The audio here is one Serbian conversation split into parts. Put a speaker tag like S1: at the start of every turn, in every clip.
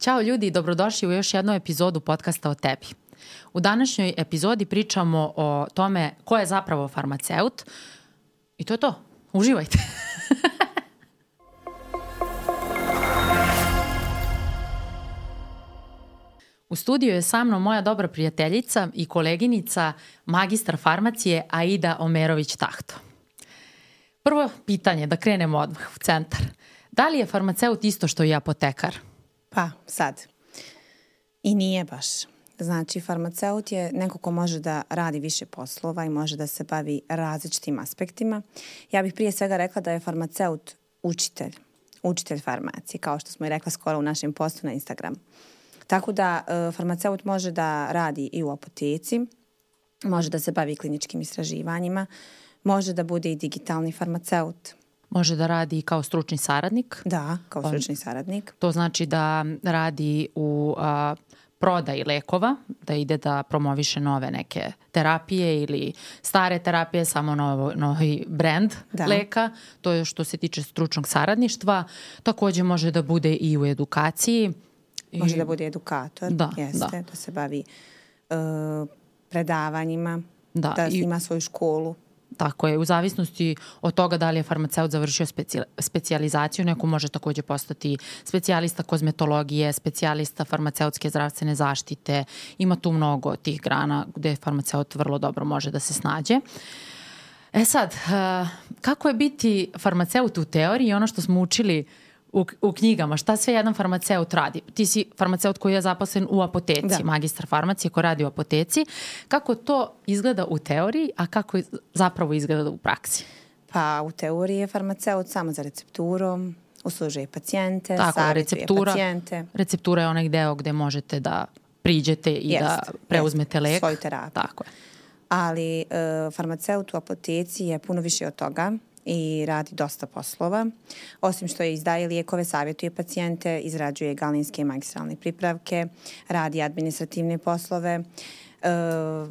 S1: Ćao ljudi i dobrodošli u još jednu epizodu podcasta o tebi. U današnjoj epizodi pričamo o tome ko je zapravo farmaceut i to je to. Uživajte. U studiju je sa mnom moja dobra prijateljica i koleginica, magistar farmacije Aida Omerović-Tahto. Prvo pitanje, da krenemo odmah u centar. Da li je farmaceut isto što i apotekar?
S2: Pa, sad. I nije baš. Znači, farmaceut je neko ko može da radi više poslova i može da se bavi različitim aspektima. Ja bih prije svega rekla da je farmaceut učitelj, učitelj farmacije, kao što smo i rekla skoro u našem postu na Instagramu. Tako da e, farmaceut može da radi i u apoteci, može da se bavi kliničkim istraživanjima, može da bude i digitalni farmaceut.
S1: Može da radi kao stručni saradnik?
S2: Da, kao stručni saradnik.
S1: To znači da radi u a, prodaji lekova, da ide da promoviše nove neke terapije ili stare terapije, samo novo, novi brand da. leka. To je što se tiče stručnog saradništva. Takođe može da bude i u edukaciji.
S2: Može I... da bude edukator, da, jeste, da. da se bavi uh, predavanjima, da, da i... ima svoju školu.
S1: Tako je, u zavisnosti od toga da li je farmaceut završio specijalizaciju, neko može takođe postati specijalista kozmetologije, specijalista farmaceutske zdravstvene zaštite. Ima tu mnogo tih grana gde farmaceut vrlo dobro može da se snađe. E sad, uh, kako je biti farmaceut u teoriji? Ono što smo učili uh, u, u knjigama šta sve jedan farmaceut radi. Ti si farmaceut koji je zaposlen u apoteci, da. magistar farmacije koji radi u apoteci. Kako to izgleda u teoriji, a kako zapravo izgleda u praksi?
S2: Pa u teoriji je farmaceut samo za recepturom, uslužuje pacijente, Tako, receptura, pacijente.
S1: Receptura je onaj deo gde možete da priđete i jest, da preuzmete lek.
S2: Svoju terapiju.
S1: Tako je.
S2: Ali uh, farmaceut u apoteci je puno više od toga i radi dosta poslova. Osim što je izdaje lijekove, savjetuje pacijente, izrađuje galinske i magistralne pripravke, radi administrativne poslove, e,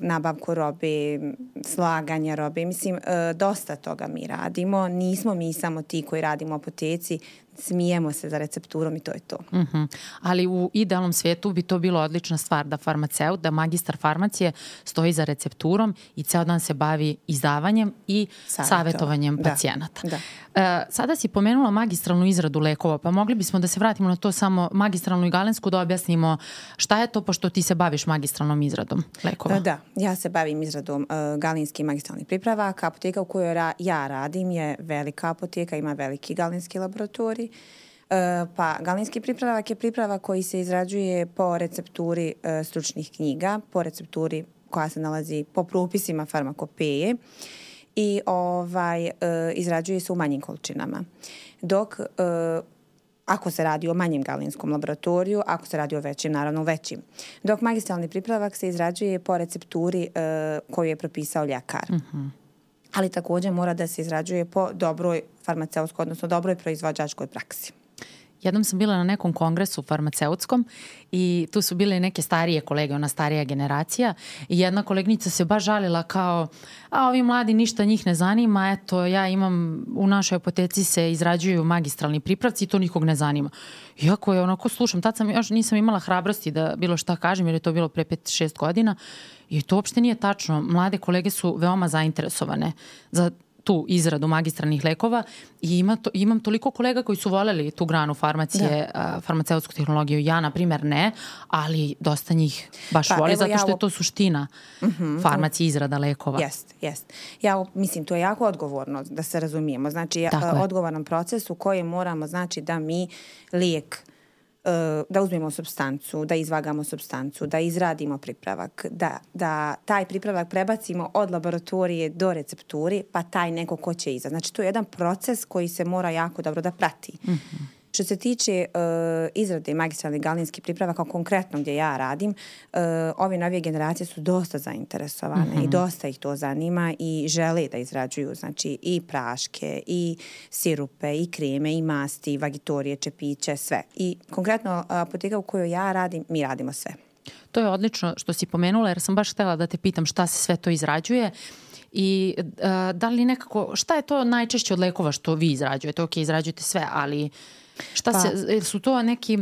S2: nabavku robe, slaganje robe. Mislim, e, dosta toga mi radimo. Nismo mi samo ti koji radimo apoteci, smijemo se za recepturom i to je to.
S1: Uh mhm. -huh. Ali u idealnom svijetu bi to bilo odlična stvar da farmaceut, da magistar farmacije stoji za recepturom i ceo dan se bavi izdavanjem i Savjeto. savjetovanjem da. pacijenata. Da. E, sada si pomenula magistralnu izradu lekova, pa mogli bismo da se vratimo na to samo magistralnu i galensku da objasnimo šta je to, pošto ti se baviš magistralnom izradom lekova.
S2: Da, ja se bavim izradom uh, galinskih magistralnih pripravaka. Apoteka u kojoj ra ja radim je velika apoteka, ima veliki galinski laboratorij E, pa galinski pripravak je pripravak koji se izrađuje po recepturi e, stručnih knjiga, po recepturi koja se nalazi po propisima farmakopeje i ovaj, e, izrađuje se u manjim količinama. Dok ako se radi o manjem galinskom laboratoriju, ako se radi o većim, naravno većim. Dok magistralni pripravak se izrađuje po recepturi koju je propisao ljekar. Uh mhm. -huh. Ali takođe mora da se izrađuje po dobroj farmaceutskoj, odnosno dobroj proizvođačkoj praksi.
S1: Jednom sam bila na nekom kongresu farmaceutskom i tu su bile neke starije kolege, ona starija generacija i jedna kolegnica se baš žalila kao a ovi mladi ništa njih ne zanima, eto ja imam u našoj apoteci se izrađuju magistralni pripravci i to nikog ne zanima. Iako je onako slušam, tad sam još nisam imala hrabrosti da bilo šta kažem jer je to bilo pre 5-6 godina i to uopšte nije tačno. Mlade kolege su veoma zainteresovane za tu izradu magistralnih lekova i ima to, imam toliko kolega koji su voleli tu granu farmacije, da. farmaceutsku tehnologiju. Ja, na primer, ne, ali dosta njih baš pa, voli zato što ja... je to suština uh mhm, -huh, farmacije izrada lekova.
S2: Jest, jest. Ja mislim, to je jako odgovorno da se razumijemo. Znači, odgovoran proces u kojem moramo, znači, da mi lijek E, da uzmemo substancu, da izvagamo substancu, da izradimo pripravak, da, da taj pripravak prebacimo od laboratorije do recepturi, pa taj neko ko će iza. Znači, to je jedan proces koji se mora jako dobro da prati. Mm -hmm. Što se tiče uh, izrade magistralnih galinskih pripravaka, konkretno gdje ja radim, uh, ove novije generacije su dosta zainteresovane mm -hmm. i mhm. dosta ih to zanima i žele da izrađuju znači i praške i sirupe i kreme i masti, i vagitorije, čepiće, sve. I konkretno apoteka u kojoj ja radim, mi radimo sve.
S1: To je odlično što si pomenula jer sam baš htela da te pitam šta se sve to izrađuje i uh, da li nekako, šta je to najčešće od lekova što vi izrađujete? Ok, izrađujete sve, ali Šta pa. se, su to neki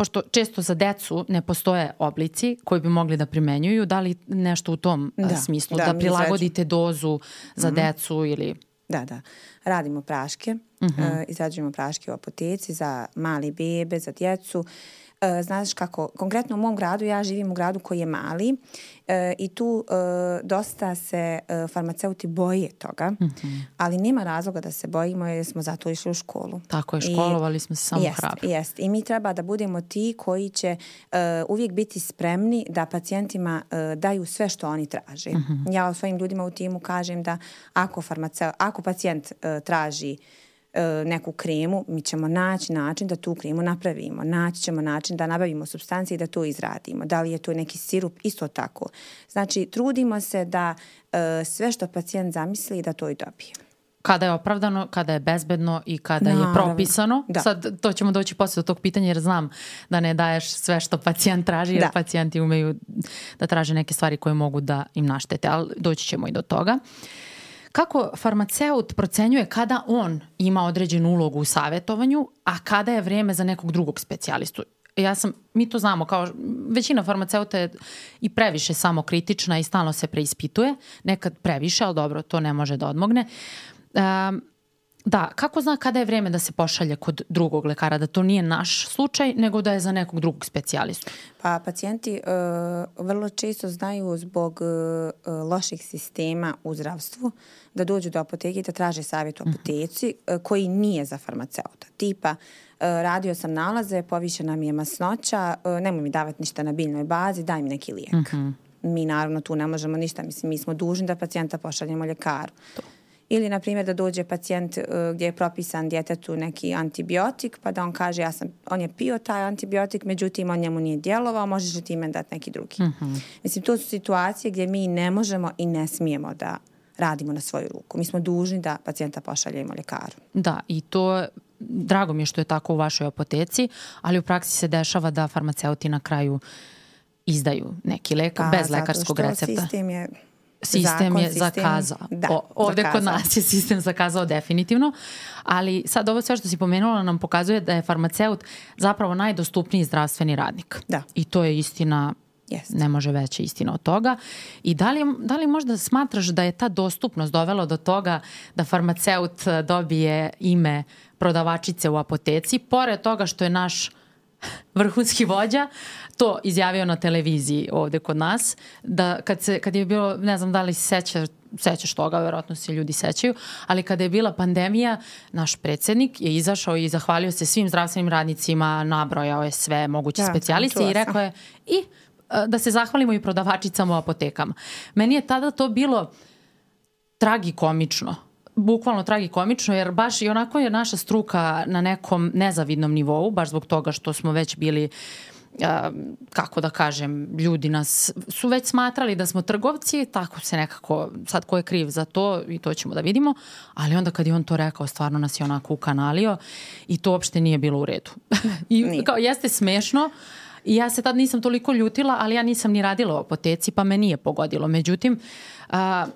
S1: pošto često za decu ne postoje oblici koji bi mogli da primenjuju, da li nešto u tom da, smislu, da, da prilagodite dozu za mm -hmm. decu ili...
S2: Da, da. Radimo praške, mm -hmm. uh, izrađujemo praške u apoteci za mali bebe, za djecu. E, znaš kako, konkretno u mom gradu, ja živim u gradu koji je mali e, i tu e, dosta se e, farmaceuti boje toga, mm -hmm. ali nema razloga da se bojimo jer smo zato išli u školu.
S1: Tako je, školovali I, smo se samo
S2: jest,
S1: hrabro.
S2: Jest, i mi treba da budemo ti koji će e, uvijek biti spremni da pacijentima e, daju sve što oni traže. Mm -hmm. Ja svojim ljudima u timu kažem da ako, farmaceut, ako pacijent e, traži neku kremu, mi ćemo naći način da tu kremu napravimo. Naći ćemo način da nabavimo substancije i da to izradimo. Da li je to neki sirup, isto tako. Znači, trudimo se da e, sve što pacijent zamisli da to i dobije
S1: kada je opravdano, kada je bezbedno i kada Naravno. je propisano. Da. Sad to ćemo doći posle do tog pitanja jer znam da ne daješ sve što pacijent traži jer da. pacijenti umeju da traže neke stvari koje mogu da im naštete, ali doći ćemo i do toga. Uh, Kako farmaceut procenjuje kada on ima određenu ulogu u savjetovanju, a kada je vreme za nekog drugog specijalistu? Ja sam, mi to znamo, kao većina farmaceuta je i previše samokritična i stalno se preispituje, nekad previše, ali dobro, to ne može da odmogne. Um, Da, kako zna kada je vreme da se pošalje kod drugog lekara, da to nije naš slučaj, nego da je za nekog drugog specijalistu?
S2: Pa pacijenti uh, vrlo često znaju zbog uh, loših sistema u zdravstvu da dođu do apoteke i da traže savjet u mhm. apoteci uh, koji nije za farmaceuta. Tipa, uh, radio sam nalaze, povišena mi je masnoća, uh, nemoj mi davati ništa na biljnoj bazi, daj mi neki lijek. Uh mhm. -huh. Mi naravno tu ne možemo ništa, mislim, mi smo dužni da pacijenta pošaljemo ljekaru. To. Ili, na primjer, da dođe pacijent uh, gdje je propisan djetetu neki antibiotik, pa da on kaže, ja sam, on je pio taj antibiotik, međutim, on njemu nije djelovao, možeš li ti men dati neki drugi. Mm -hmm. Mislim, to su situacije gdje mi ne možemo i ne smijemo da radimo na svoju ruku. Mi smo dužni da pacijenta pošaljemo ljekaru.
S1: Da, i to drago mi je što je tako u vašoj apoteci, ali u praksi se dešava da farmaceuti na kraju izdaju neki lek pa, bez lekarskog recepta.
S2: zato što sistem je
S1: sistem Zakon, je sistem, zakazao. Da, o, ovde zakazao. kod nas je sistem zakazao definitivno, ali sad ovo sve što si pomenula nam pokazuje da je farmaceut zapravo najdostupniji zdravstveni radnik.
S2: Da.
S1: I to je istina Yes. Ne može veća istina od toga. I da li, da li možda smatraš da je ta dostupnost dovela do toga da farmaceut dobije ime prodavačice u apoteci, pored toga što je naš vrhunski vođa to izjavio na televiziji ovde kod nas, da kad, se, kad je bilo, ne znam da li se seća, sećaš toga, verovatno se ljudi sećaju, ali kada je bila pandemija, naš predsednik je izašao i zahvalio se svim zdravstvenim radnicima, nabrojao je sve moguće ja, da, specijaliste i rekao je i e, da se zahvalimo i prodavačicama u apotekama. Meni je tada to bilo tragikomično bukvalno tragikomično, jer baš i onako je naša struka na nekom nezavidnom nivou, baš zbog toga što smo već bili kako da kažem, ljudi nas su već smatrali da smo trgovci, tako se nekako, sad ko je kriv za to i to ćemo da vidimo, ali onda kad je on to rekao, stvarno nas je onako ukanalio i to uopšte nije bilo u redu. I nije. kao, jeste smešno, I ja se tad nisam toliko ljutila, ali ja nisam ni radila u apoteci, pa me nije pogodilo. Međutim, a,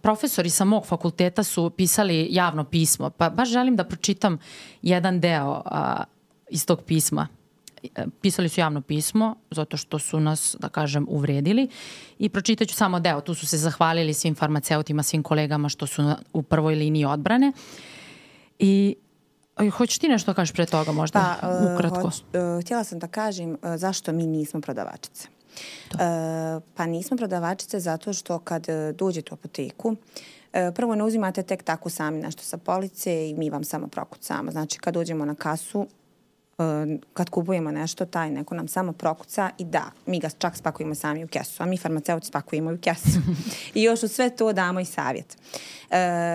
S1: profesori sa mog fakulteta su pisali javno pismo, pa baš želim da pročitam jedan deo a, iz tog pisma. Pisali su javno pismo zato što su nas, da kažem, uvredili i pročitaću samo deo. Tu su se zahvalili svim farmaceutima, svim kolegama što su u prvoj liniji odbrane. I Hoćeš ti nešto da kažeš pre toga možda, pa, uh, ukratko? Hoć,
S2: uh, htjela sam da kažem uh, zašto mi nismo prodavačice. Uh, pa nismo prodavačice zato što kad uh, dođete u apoteku, uh, prvo ne uzimate tek tako sami nešto sa police i mi vam samo prokucamo. Znači kad dođemo na kasu, kad kupujemo nešto, taj neko nam samo prokuca i da, mi ga čak spakujemo sami u kesu, a mi farmaceuti spakujemo u kesu. I još u sve to damo i savjet.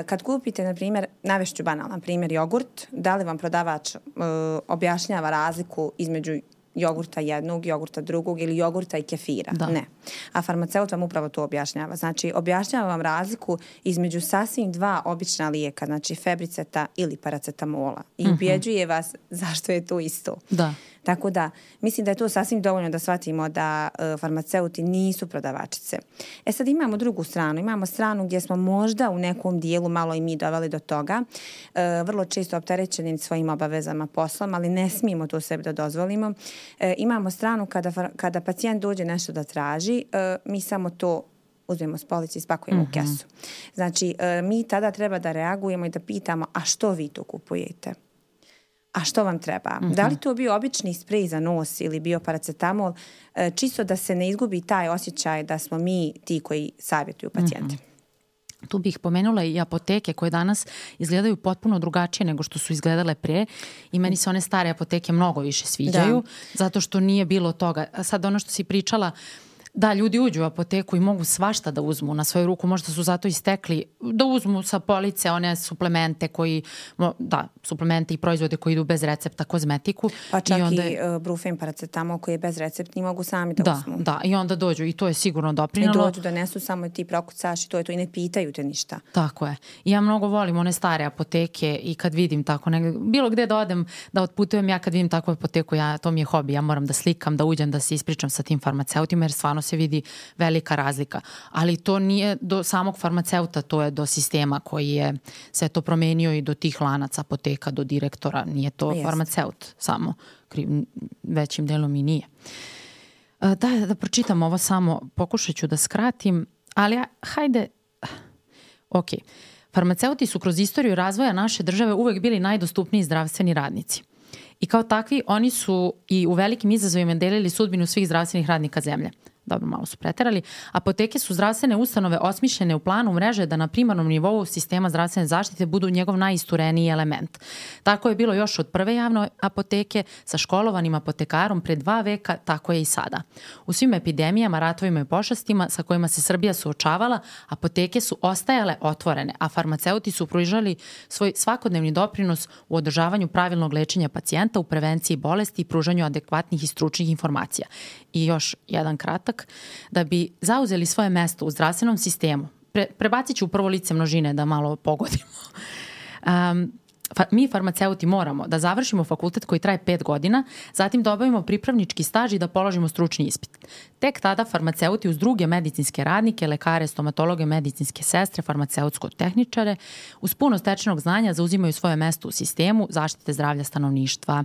S2: Kad kupite, na primjer, navešću banalan primjer, jogurt, da li vam prodavač objašnjava razliku između jogurta jednog, jogurta drugog ili jogurta i kefira. Da. Ne. A farmaceut vam upravo to objašnjava. Znači, objašnjava vam razliku između sasvim dva obična lijeka, znači febriceta ili paracetamola. I uh mhm. -huh. ubjeđuje vas zašto je to isto.
S1: Da.
S2: Tako da mislim da je to sasvim dovoljno da shvatimo da uh, farmaceuti nisu prodavačice. E sad imamo drugu stranu, imamo stranu gdje smo možda u nekom dijelu malo i mi doveli do toga, uh, vrlo često opterećeni svojim obavezama poslom, ali ne smijemo to sebi da dozvolimo. Uh, imamo stranu kada, kada pacijent dođe nešto da traži, uh, mi samo to uzmemo s polici i spakujemo mm -hmm. u mhm. kesu. Znači, uh, mi tada treba da reagujemo i da pitamo, a što vi to kupujete? A što vam treba? Mm -hmm. Da li to bio obični sprej za nos ili bio paracetamol, e, čisto da se ne izgubi taj osjećaj da smo mi ti koji savjetuju pacijente. Mm -hmm.
S1: Tu bih pomenula i apoteke koje danas izgledaju potpuno drugačije nego što su izgledale pre i meni se one stare apoteke mnogo više sviđaju da. zato što nije bilo toga. Sad ono što si pričala, uh, Da, ljudi uđu u apoteku i mogu svašta da uzmu na svoju ruku, možda su zato istekli da uzmu sa police one suplemente koji, da, suplemente i proizvode koji idu bez recepta, kozmetiku.
S2: Pa čak i, onda, i uh, brufen paracetamol koji je bez recepta mogu sami da,
S1: da
S2: uzmu.
S1: Da, i onda dođu i to je sigurno doprinalo.
S2: I dođu da nesu samo ti prokucaš i to je to i ne pitaju te ništa.
S1: Tako je. I ja mnogo volim one stare apoteke i kad vidim tako, ne, bilo gde da odem, da otputujem, ja kad vidim takvu apoteku, ja, to mi je hobi, ja moram da slikam, da uđem, da se ispričam sa tim farmaceutima, jer stvarno se vidi velika razlika. Ali to nije do samog farmaceuta, to je do sistema koji je sve to promenio i do tih lanaca apoteka, do direktora. Nije to Jest. farmaceut samo, većim delom i nije. E, da, da pročitam ovo samo, pokušat ću da skratim, ali hajde, ok. Farmaceuti su kroz istoriju razvoja naše države uvek bili najdostupniji zdravstveni radnici. I kao takvi oni su i u velikim izazovima delili sudbinu svih zdravstvenih radnika zemlje dobro, malo su preterali. Apoteke su zdravstvene ustanove osmišljene u planu mreže da na primarnom nivou sistema zdravstvene zaštite budu njegov najistureniji element. Tako je bilo još od prve javne apoteke sa školovanim apotekarom pre dva veka, tako je i sada. U svim epidemijama, ratovima i pošastima sa kojima se Srbija suočavala, apoteke su ostajale otvorene, a farmaceuti su pružali svoj svakodnevni doprinos u održavanju pravilnog lečenja pacijenta u prevenciji bolesti i pružanju adekvatnih i stručnih informacija. I još jedan kratak da bi zauzeli svoje mesto u zdravstvenom sistemu. Pre, prebacit ću u prvo lice množine da malo pogodimo. Um, mi farmaceuti moramo da završimo fakultet koji traje 5 godina, zatim da obavimo pripravnički staž i da položimo stručni ispit. Tek tada farmaceuti uz druge medicinske radnike, lekare, stomatologe, medicinske sestre, farmaceutsko-tehničare, uz puno stečenog znanja zauzimaju svoje mesto u sistemu zaštite zdravlja stanovništva.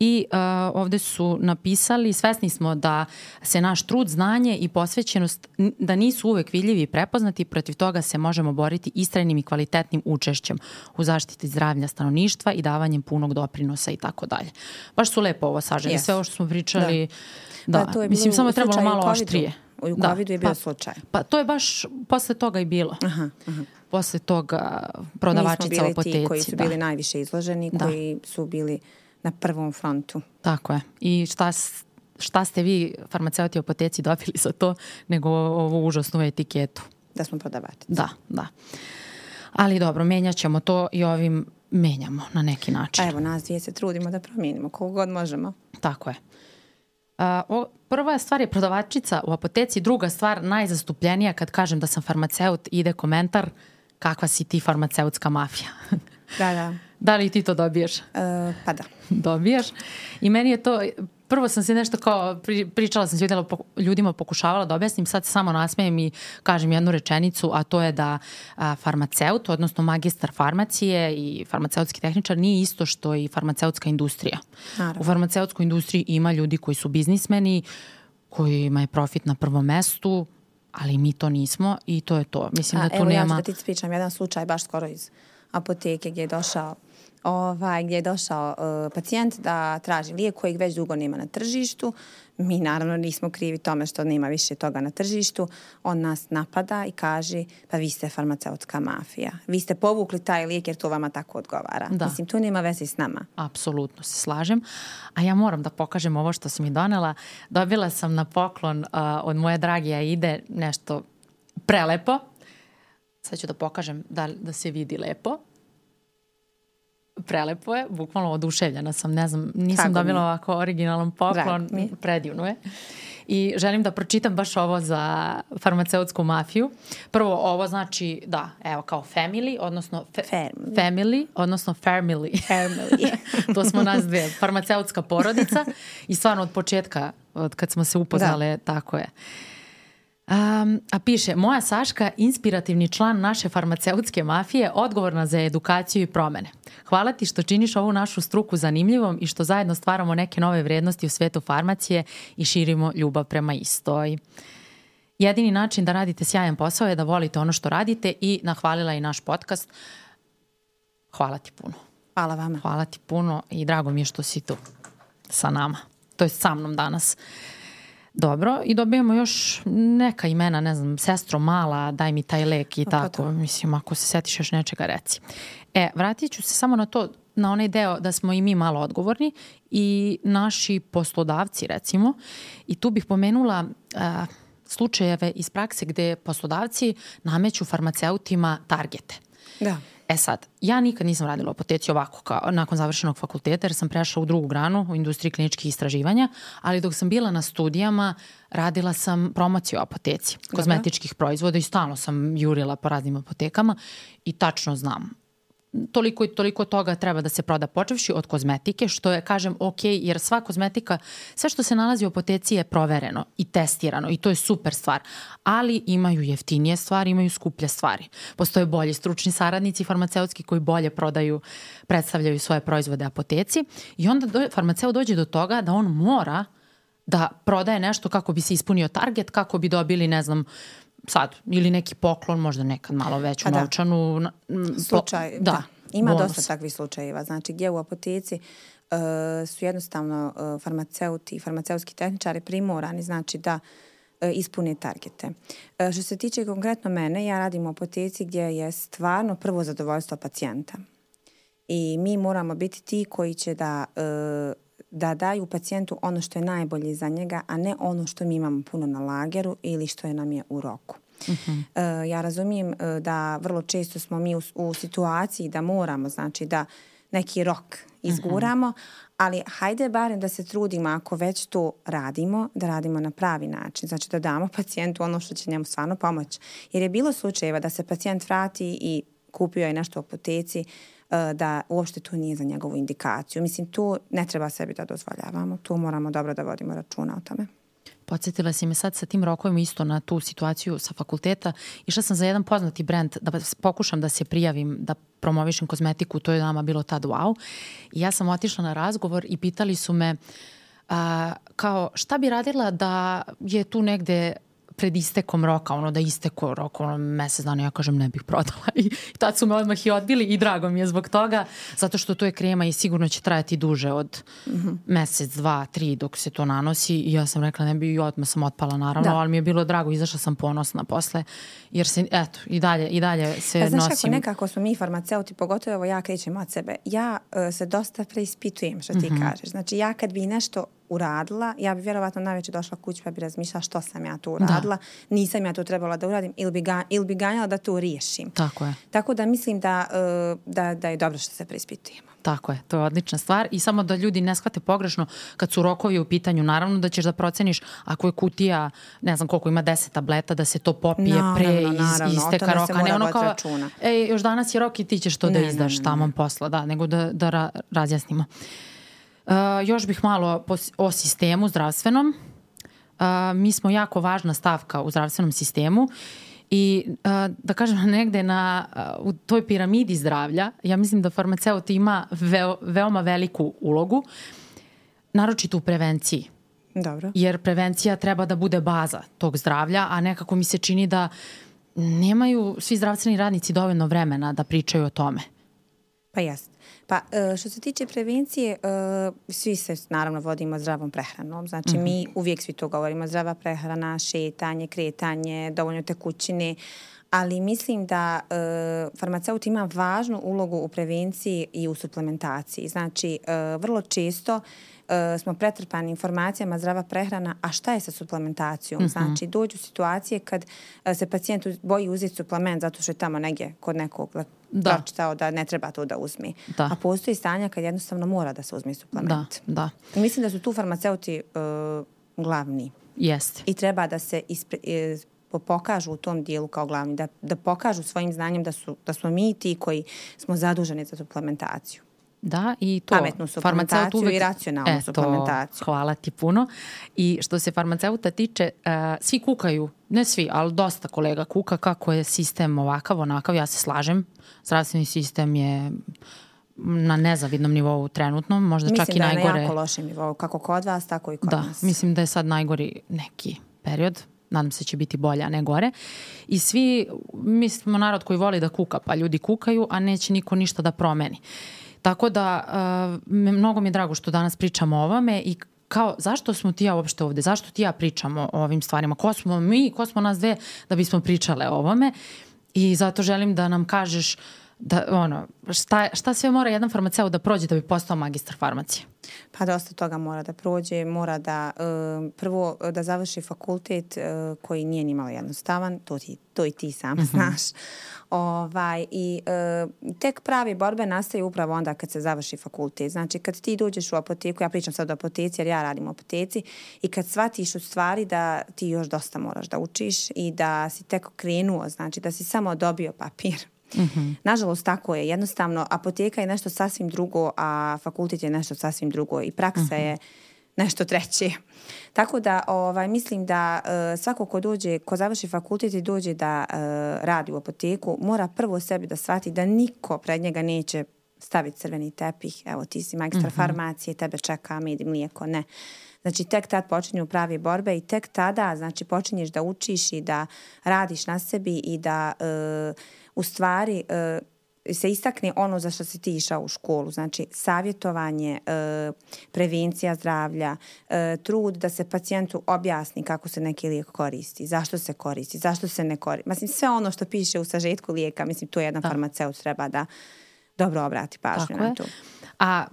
S1: I uh, ovde su napisali, svesni smo da se naš trud, znanje i posvećenost da nisu uvek vidljivi i prepoznati, protiv toga se možemo boriti istrajnim i kvalitetnim učešćem u zaštiti zdravlja stanovništva i davanjem punog doprinosa i tako dalje. Baš su lepo ovo saželi, yes. sve ovo što smo pričali. Da, da to je mislim samo je trebalo malo oštrije.
S2: U da, COVID-u je bio pa, slučaj.
S1: Pa to je baš posle toga i bilo. Aha, aha. Posle toga prodavačica u apoteci. Mi smo bili ti
S2: koji su da. bili najviše izloženi, da. koji su bili na prvom frontu.
S1: Tako je. I šta, šta ste vi, farmaceuti u apoteci, dobili za to, nego ovu užasnu etiketu?
S2: Da smo prodavačice.
S1: Da, da. Ali dobro, menjat ćemo to i ovim menjamo na neki način.
S2: A evo, nas dvije se trudimo da promijenimo koliko god možemo.
S1: Tako je. Uh, o, prva stvar je prodavačica u apoteci, druga stvar najzastupljenija kad kažem da sam farmaceut ide komentar kakva si ti farmaceutska mafija.
S2: da, da.
S1: Da li ti to dobiješ? Uh,
S2: pa da.
S1: Dobiješ. I meni je to, prvo sam se nešto kao, pričala sam s ljudima, ljudima pokušavala da objasnim, sad samo nasmejem i kažem jednu rečenicu, a to je da a, farmaceut, odnosno magistar farmacije i farmaceutski tehničar nije isto što i farmaceutska industrija. Naravno. U farmaceutskoj industriji ima ljudi koji su biznismeni, kojima je profit na prvom mestu, ali mi to nismo i to je to. Mislim a, da tu
S2: evo
S1: nema...
S2: Evo ja ću da ti pričam jedan slučaj baš skoro iz apoteke gdje je došao ovaj, gdje je došao uh, pacijent da traži lijek kojeg već dugo nema na tržištu. Mi naravno nismo krivi tome što nema više toga na tržištu. On nas napada i kaže pa vi ste farmaceutska mafija. Vi ste povukli taj lijek jer to vama tako odgovara. Da. Mislim, to nema veze s nama.
S1: Apsolutno se slažem. A ja moram da pokažem ovo što si mi donela. Dobila sam na poklon uh, od moje drage Aide nešto prelepo. Sad ću da pokažem da, da se vidi lepo prelepo je, bukvalno oduševljena sam, ne znam, nisam Tako dobila mi. ovako originalan poklon, predivno je. i želim da pročitam baš ovo za farmaceutsku mafiju. Prvo ovo znači, da, evo kao family, odnosno fe, family. family, odnosno family.
S2: family.
S1: to smo nas dve, farmaceutska porodica i stvarno od početka, od kad smo se upoznale, da. tako je. Um, a piše, moja Saška, inspirativni član naše farmaceutske mafije, odgovorna za edukaciju i promene. Hvala ti što činiš ovu našu struku zanimljivom i što zajedno stvaramo neke nove vrednosti u svetu farmacije i širimo ljubav prema istoj. Jedini način da radite sjajan posao je da volite ono što radite i nahvalila i naš podcast. Hvala ti puno.
S2: Hvala vama.
S1: Hvala ti puno i drago mi je što si tu sa nama. To je sa mnom danas. Dobro, i dobijemo još neka imena, ne znam, sestro mala, daj mi taj lek i pa tako. To. Mislim, ako se setiš još nečega, reci. E, vratit ću se samo na to, na onaj deo da smo i mi malo odgovorni i naši poslodavci, recimo. I tu bih pomenula a, slučajeve iz prakse gde poslodavci nameću farmaceutima targete.
S2: Da.
S1: E sad, ja nikad nisam radila u apoteci ovako kao nakon završenog fakulteta jer sam prešla u drugu granu u industriji kliničkih istraživanja, ali dok sam bila na studijama radila sam promociju apoteci, kozmetičkih proizvoda i stalno sam jurila po raznim apotekama i tačno znam toliko i toliko toga treba da se proda počevši od kozmetike, što je, kažem, ok, jer sva kozmetika, sve što se nalazi u apoteci je provereno i testirano i to je super stvar. Ali imaju jeftinije stvari, imaju skuplje stvari. Postoje bolji stručni saradnici farmaceutski koji bolje prodaju, predstavljaju svoje proizvode apoteci i onda do, farmaceut dođe do toga da on mora da prodaje nešto kako bi se ispunio target, kako bi dobili, ne znam, sad, ili neki poklon, možda nekad malo veću pa da. novčanu.
S2: Slučaj, da. da. Ima bonus. dosta takvih slučajeva. Znači, gdje u apoteci uh, su jednostavno uh, farmaceuti i farmaceutski tehničari primorani, znači da uh, ispune targete. Uh, što se tiče konkretno mene, ja radim u apoteci gdje je stvarno prvo zadovoljstvo pacijenta. I mi moramo biti ti koji će da uh, da daju pacijentu ono što je najbolje za njega, a ne ono što mi imamo puno na lageru ili što je nam je u roku. Uh -huh. uh, ja razumijem uh, da vrlo često smo mi u, u situaciji da moramo, znači da neki rok izguramo, uh -huh. ali hajde barem da se trudimo ako već to radimo, da radimo na pravi način. Znači da damo pacijentu ono što će njemu stvarno pomoći. Jer je bilo slučajeva da se pacijent vrati i kupio je nešto u apoteci, E, da uopšte to nije za njegovu indikaciju. Mislim, tu ne treba sebi da dozvoljavamo. Tu moramo dobro da vodimo računa o tome.
S1: Podsjetila si me sad sa tim rokovima isto na tu situaciju sa fakulteta. Išla sam za jedan poznati brend da pokušam da se prijavim, da promovišem kozmetiku, to je nama bilo tad wow. I ja sam otišla na razgovor i pitali su me a, kao šta bi radila da je tu negde pred istekom roka, ono da isteko rok, ono mesec dana, ja kažem ne bih prodala i tad su me odmah i odbili i drago mi je zbog toga, zato što to je krema i sigurno će trajati duže od mm -hmm. mesec, dva, tri dok se to nanosi i ja sam rekla ne bi i odmah sam otpala naravno, da. ali mi je bilo drago, izašla sam ponosna posle, jer se, eto, i dalje, i dalje se
S2: znaš
S1: nosim.
S2: kako nekako smo mi farmaceuti, pogotovo ja krećem od sebe, ja uh, se dosta preispitujem što ti mm -hmm. kažeš, znači ja kad bi nešto uradila, ja bi vjerovatno najveće došla kući pa bi razmišljala što sam ja tu uradila, da. nisam ja to trebala da uradim ili bi, ga, ili bi ganjala da to riješim.
S1: Tako je.
S2: Tako da mislim da, uh, da, da je dobro što se preispitujemo.
S1: Tako je, to je odlična stvar i samo da ljudi ne shvate pogrešno kad su rokovi u pitanju, naravno da ćeš da proceniš ako je kutija, ne znam koliko ima 10 tableta, da se to popije naravno, pre iz, naravno, isteka roka, ne ono kao, računa. ej, još danas je rok i ti ćeš to da ne, da izdaš ne, ne, tamo posla, da, nego da, da ra, razjasnimo. Uh, još bih malo po, o sistemu zdravstvenom. Uh, mi smo jako važna stavka u zdravstvenom sistemu i uh, da kažem negde na, uh, u toj piramidi zdravlja, ja mislim da farmaceut ima veo, veoma veliku ulogu, naročito u prevenciji.
S2: Dobro.
S1: Jer prevencija treba da bude baza tog zdravlja, a nekako mi se čini da nemaju svi zdravstveni radnici dovoljno vremena da pričaju o tome.
S2: Pa jeste. Pa e, što se tiče prevencije, e, svi se naravno vodimo zdravom prehranom. Znači mm -hmm. mi uvijek svi to govorimo, zdrava prehrana, šetanje, kretanje, dovoljno tekućine, ali mislim da e, farmaceut ima važnu ulogu u prevenciji i u suplementaciji. Znači, e, vrlo često e, smo pretrpani informacijama zdrava prehrana, a šta je sa suplementacijom? Mm -hmm. Znači, dođu situacije kad e, se pacijent boji uzeti suplement zato što je tamo negdje kod nekog da. pročitao da ne treba to da uzmi. Da. A postoji stanja kad jednostavno mora da se uzme suplement.
S1: Da, da.
S2: Mislim da su tu farmaceuti uh, glavni.
S1: Jeste.
S2: I treba da se ispre, pokažu u tom dijelu kao glavni, da, da pokažu svojim znanjem da, su, da smo mi ti koji smo zaduženi za suplementaciju.
S1: Da, i to.
S2: Pametnu suplementaciju uvek... i racionalnu e, suplementaciju.
S1: hvala ti puno. I što se farmaceuta tiče, uh, svi kukaju, ne svi, ali dosta kolega kuka kako je sistem ovakav, onakav, ja se slažem. Zdravstveni sistem je na nezavidnom nivou trenutno, možda
S2: mislim
S1: čak i najgore. Mislim
S2: da je na jako lošem nivou, kako kod vas, tako i kod
S1: da,
S2: nas.
S1: Da, mislim da je sad najgori neki period, nadam se da će biti bolje, a ne gore. I svi, mi smo narod koji voli da kuka, pa ljudi kukaju, a neće niko ništa da promeni. Tako da, uh, mnogo mi je drago što danas pričamo o ovome i kao zašto smo ti ja uopšte ovde, zašto ti ja pričamo o ovim stvarima, ko smo mi, ko smo nas dve da bismo pričale o ovome? I zato želim da nam kažeš uh, da, ono, šta, šta sve mora jedan farmaceut da prođe da bi postao magistar farmacije?
S2: Pa dosta toga mora da prođe, mora da uh, prvo da završi fakultet uh, koji nije ni malo jednostavan, to, ti, to i ti sam mm -hmm. znaš. Ovaj, I uh, tek pravi borbe nastaju upravo onda kad se završi fakultet. Znači kad ti dođeš u apoteku, ja pričam sad o apoteci jer ja radim u apoteci i kad shvatiš u stvari da ti još dosta moraš da učiš i da si tek krenuo, znači da si samo dobio papir Mm -hmm. Nažalost, tako je. Jednostavno, apoteka je nešto sasvim drugo, a fakultet je nešto sasvim drugo i praksa mm -hmm. je nešto treće. Tako da ovaj, mislim da uh, svako ko dođe, ko završi fakultet i dođe da uh, radi u apoteku, mora prvo sebi da shvati da niko pred njega neće staviti crveni tepih, evo ti si magistar mm -hmm. farmacije, tebe čeka med i mlijeko, ne. Znači tek tad počinju pravi borbe i tek tada znači počinješ da učiš i da radiš na sebi i da uh, u stvari uh, se istakne ono za što si ti išao u školu, znači savjetovanje, uh, prevencija zdravlja, uh, trud da se pacijentu objasni kako se neki lijek koristi, zašto se koristi, zašto se ne koristi. Mislim, sve ono što piše u sažetku lijeka, mislim, tu jedan da. farmaceut treba da dobro obrati pažnju Tako na to.
S1: A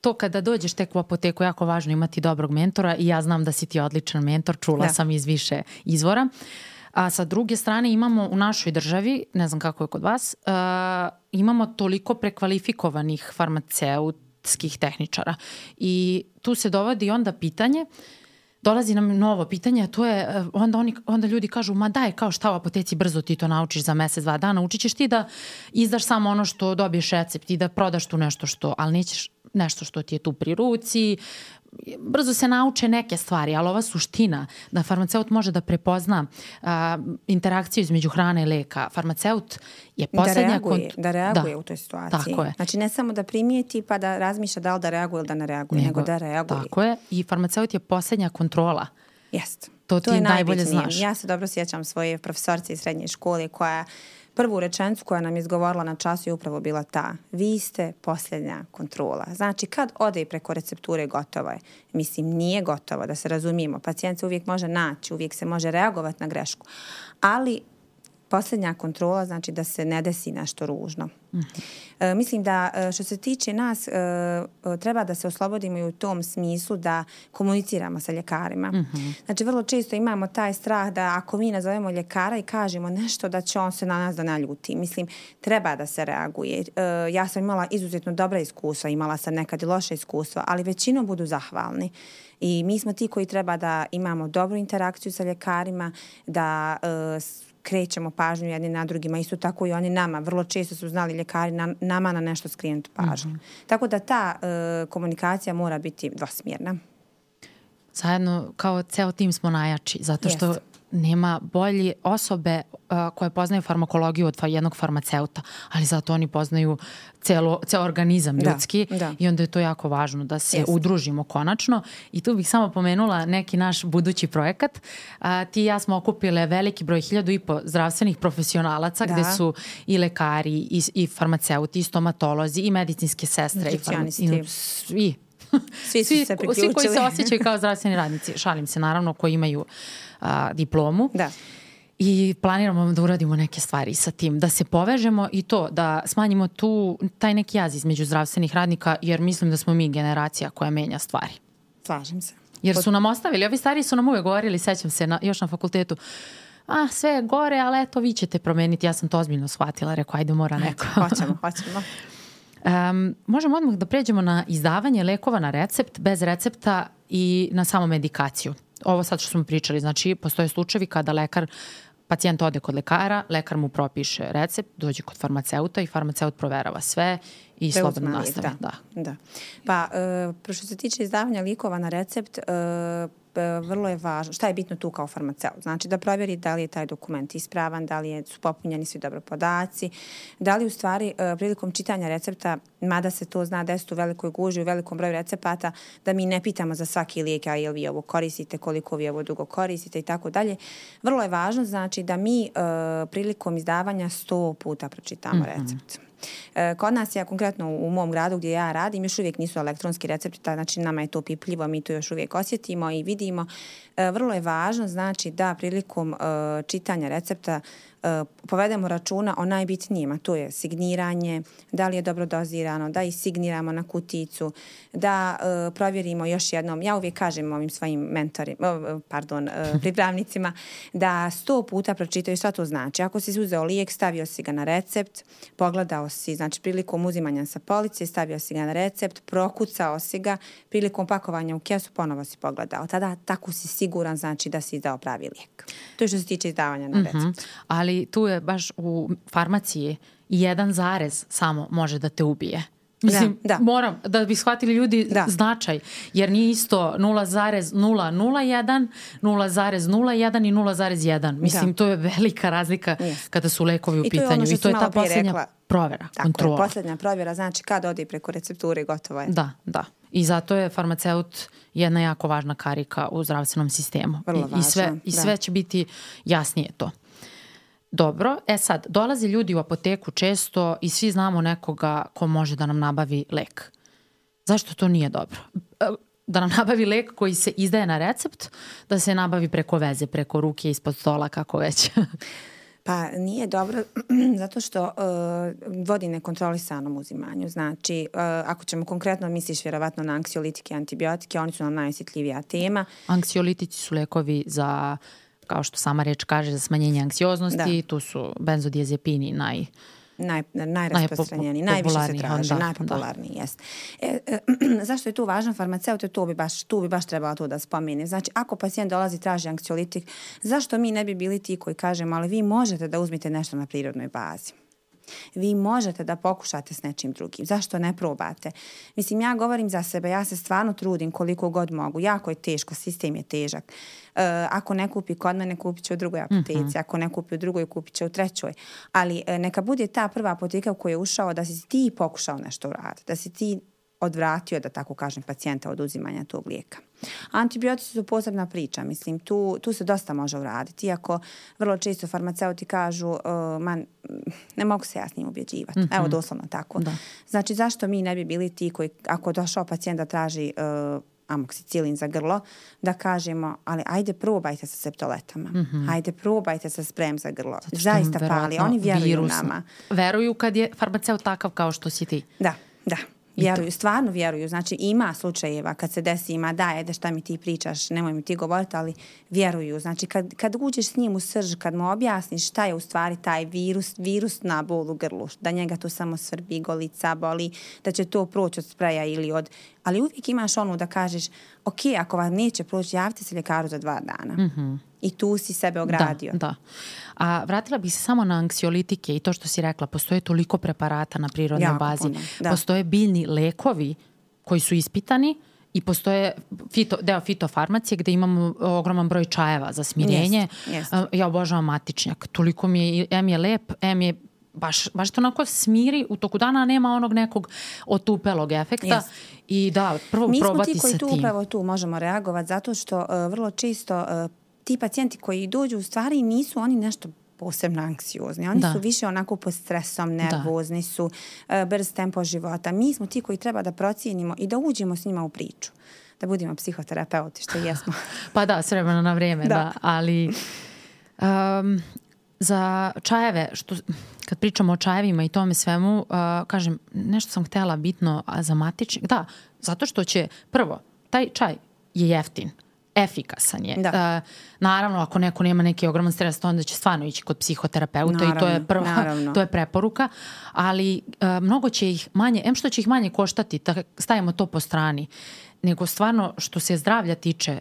S1: to kada dođeš tek u apoteku jako važno imati dobrog mentora i ja znam da si ti odličan mentor, čula da. sam iz više izvora. Uh, A sa druge strane imamo u našoj državi, ne znam kako je kod vas, uh, imamo toliko prekvalifikovanih farmaceutskih tehničara. I tu se dovodi onda pitanje, dolazi nam novo pitanje, a to je, uh, onda, oni, onda ljudi kažu, ma daj, kao šta u apoteci brzo ti to naučiš za mesec, dva dana, učit ćeš ti da izdaš samo ono što dobiješ recept i da prodaš tu nešto što, ali nećeš nešto što ti je tu pri ruci, brzo se nauče neke stvari, ali ova suština da farmaceut može da prepozna a, interakciju između hrane i leka. Farmaceut je da poslednja...
S2: Da reaguje, kont... da reaguje da, u toj situaciji. Tako je. Znači ne samo da primijeti pa da razmišlja da li da reaguje ili da ne reaguje, nego, nego da reaguje.
S1: Tako je. I farmaceut je poslednja kontrola.
S2: Jeste.
S1: To, to ti je najbolje znaš.
S2: Ja se dobro sjećam svoje profesorce iz srednje škole koja prvu rečenicu koja nam izgovorila na času je upravo bila ta. Vi ste posljednja kontrola. Znači, kad ode preko recepture gotovo je. Mislim, nije gotovo, da se razumijemo. Pacijent se uvijek može naći, uvijek se može reagovati na grešku. Ali Poslednja kontrola znači da se ne desi nešto ružno. Mm e, mislim da e, što se tiče nas e, e, treba da se oslobodimo i u tom smislu da komuniciramo sa ljekarima. Mm -hmm. Znači vrlo često imamo taj strah da ako mi nazovemo ljekara i kažemo nešto da će on se na nas da naljuti. Mislim treba da se reaguje. E, ja sam imala izuzetno dobra iskustva, imala sam nekad i loše iskustva, ali većinom budu zahvalni. I mi smo ti koji treba da imamo dobru interakciju sa ljekarima, da e, krećemo pažnju jedni na drugima, isto tako i oni nama. Vrlo često su znali ljekari na, nama na nešto skrenuti pažnju. Mm -hmm. Tako da ta uh, komunikacija mora biti dvosmjerna.
S1: Zajedno kao ceo tim smo najjači, zato što Jest nema bolje osobe uh, koje poznaju farmakologiju od jednog farmaceuta, ali zato oni poznaju celo, ceo organizam da, ljudski da. i onda je to jako važno da se Jest. udružimo konačno. I tu bih samo pomenula neki naš budući projekat. A, ti i ja smo okupile veliki broj hiljadu i po zdravstvenih profesionalaca da. gde su i lekari i, i farmaceuti i stomatolozi i medicinske sestre i, farma, i svi
S2: Svi su svi, se priključili.
S1: Svi koji se osjećaju kao zdravstveni radnici, šalim se naravno, koji imaju a, diplomu.
S2: Da.
S1: I planiramo da uradimo neke stvari sa tim, da se povežemo i to, da smanjimo tu, taj neki jaz između zdravstvenih radnika, jer mislim da smo mi generacija koja menja stvari.
S2: Slažem se.
S1: Jer su nam ostavili, ovi stari su nam uvek govorili, sećam se, na, još na fakultetu, a sve je gore, ali eto vi ćete promeniti, ja sam to ozbiljno shvatila, rekao ajde mora neko.
S2: hoćemo, hoćemo.
S1: Um, možemo odmah da pređemo na izdavanje lekova na recept. Bez recepta i na samo medikaciju. Ovo sad što smo pričali, znači postoje slučajevi kada lekar pacijent ode kod lekara, lekar mu propiše recept, dođe kod farmaceuta i farmaceut proverava sve i slobodno nastavi.
S2: Da, da. da. Pa, e, što se tiče izdavanja likova na recept, E, vrlo je važno, šta je bitno tu kao farmaceut? Znači da provjeri da li je taj dokument ispravan, da li je, su popunjeni svi dobro podaci, da li u stvari e, prilikom čitanja recepta, mada se to zna desiti u velikoj guži, u velikom broju recepata, da mi ne pitamo za svaki lijek, a jel vi ovo koristite, koliko vi ovo dugo koristite i tako dalje. Vrlo je važno znači da mi e, prilikom izdavanja sto puta pročitamo mm -hmm. recept. E, kod nas ja konkretno u mom gradu gdje ja radim još uvijek nisu elektronski recepti, znači nama je to pipljivo, mi to još uvijek osjetimo i vidimo. E, vrlo je važno znači da prilikom e, čitanja recepta povedemo računa o najbitnijima, to je signiranje, da li je dobro dozirano, da i signiramo na kuticu, da uh, provjerimo još jednom, ja uvijek kažem ovim svojim mentorima, uh, pardon, uh, pripravnicima, da sto puta pročitaju šta to znači. Ako si uzeo lijek, stavio si ga na recept, pogledao si, znači prilikom uzimanja sa police, stavio si ga na recept, prokucao si ga, prilikom pakovanja u kesu ponovo si pogledao. Tada tako si siguran, znači da si izdao pravi lijek. To je što se tiče izdavanja na mhm. recept. Mm -hmm.
S1: Ali ali tu je baš u farmaciji jedan zarez samo može da te ubije. Mislim, da, da. moram da bi shvatili ljudi da. značaj, jer nije isto 0,001, 0,01 i 0,1. Mislim, da. to je velika razlika yes. kada su lekovi u I pitanju. I to je ta posljednja rekla. provera, Tako kontrola.
S2: Je, posljednja provera, znači kad odi preko recepture gotovo je.
S1: Da, da. I zato je farmaceut jedna jako važna karika u zdravstvenom sistemu. Vrlo I, važno, i sve, I sve da. će biti jasnije to. Dobro, e sad, dolaze ljudi u apoteku često i svi znamo nekoga ko može da nam nabavi lek. Zašto to nije dobro? E, da nam nabavi lek koji se izdaje na recept, da se nabavi preko veze, preko ruke, ispod stola, kako već.
S2: Pa nije dobro zato što uh, vodi nekontrolisanom uzimanju. Znači, uh, ako ćemo konkretno misliš vjerovatno na anksiolitike i antibiotike, oni su nam najosjetljivija tema.
S1: Anksiolitici su lekovi za kao što sama reč kaže, za smanjenje anksioznosti, da. tu su benzodiazepini naj
S2: Naj, najrasprostranjeniji, najviše se traži, da, najpopularniji, da. jest. E, e, zašto je tu važan farmaceut? Tu bi baš, tu bi baš trebalo to da spomene. Znači, ako pacijent dolazi traži anksiolitik, zašto mi ne bi bili ti koji kažemo, ali vi možete da uzmite nešto na prirodnoj bazi? Vi možete da pokušate s nečim drugim. Zašto ne probate? Mislim, ja govorim za sebe, ja se stvarno trudim koliko god mogu. Jako je teško, sistem je težak. Uh, ako ne kupi kod mene, kupit će u drugoj apoteci. Mm -hmm. Ako ne kupi u drugoj, kupit će u trećoj. Ali uh, neka bude ta prva apoteka u kojoj je ušao da si ti pokušao nešto uraditi. Da si ti odvratio, da tako kažem, pacijenta od uzimanja tog lijeka. Antibiotici su posebna priča, mislim, tu, tu se dosta može uraditi, iako vrlo često farmaceuti kažu, uh, man, ne mogu se ja s njim ubjeđivati. Mm -hmm. Evo, doslovno tako. Da. Znači, zašto mi ne bi bili ti koji, ako došao pacijent da traži uh, amoksicilin za grlo, da kažemo, ali ajde probajte sa septoletama, mm -hmm. ajde probajte sa sprem za grlo. Zaista pali, oni vjeruju virusno. nama.
S1: Veruju kad je farmaceut takav kao što si ti.
S2: Da, da. Vjeruju, stvarno vjeruju. Znači ima slučajeva kad se desi, ima da, ede šta mi ti pričaš, nemoj mi ti govoriti, ali vjeruju. Znači kad, kad uđeš s njim u srž, kad mu objasniš šta je u stvari taj virus, virus na bol u grlu, da njega to samo svrbi, golica, boli, da će to proći od spreja ili od... Ali uvijek imaš onu da kažeš, ok, ako vam neće proći, javite se ljekaru za dva dana. Mm -hmm. I tu si sebe ogradio.
S1: Da, da. A vratila bih se samo na anksiolitike i to što si rekla, postoje toliko preparata na prirodnoj jako bazi. Puno, da. Postoje biljni lekovi koji su ispitani i postoje fito, deo fitofarmacije gde imamo ogroman broj čajeva za smirenje. Jest, jest. Ja obožavam matičnjak. Toliko mi je, M je lep, M je baš, baš to onako smiri u toku dana, nema onog nekog otupelog efekta. Yes. I da, prvo Mi probati sa tim. Mi smo ti koji
S2: tu upravo tu možemo reagovati zato što uh, vrlo čisto uh, ti pacijenti koji dođu u stvari nisu oni nešto posebno anksiozni. Oni da. su više onako pod stresom, da. nervozni da. su, uh, brz tempo života. Mi smo ti koji treba da procijenimo i da uđemo s njima u priču. Da budemo psihoterapeuti, što jesmo.
S1: pa da, s vremena na vreme, da. da. Ali um, za čajeve, što, kad pričamo o čajevima i tome svemu, uh, kažem, nešto sam htela bitno za matičnik. Da, zato što će, prvo, taj čaj je jeftin efikasan je. Da. Uh, naravno, ako neko nema neki ogroman stres, onda će stvarno ići kod psihoterapeuta naravno, i to je prva, naravno. to je preporuka, ali uh, mnogo će ih manje, em što će ih manje koštati, da stavimo to po strani, nego stvarno što se zdravlja tiče,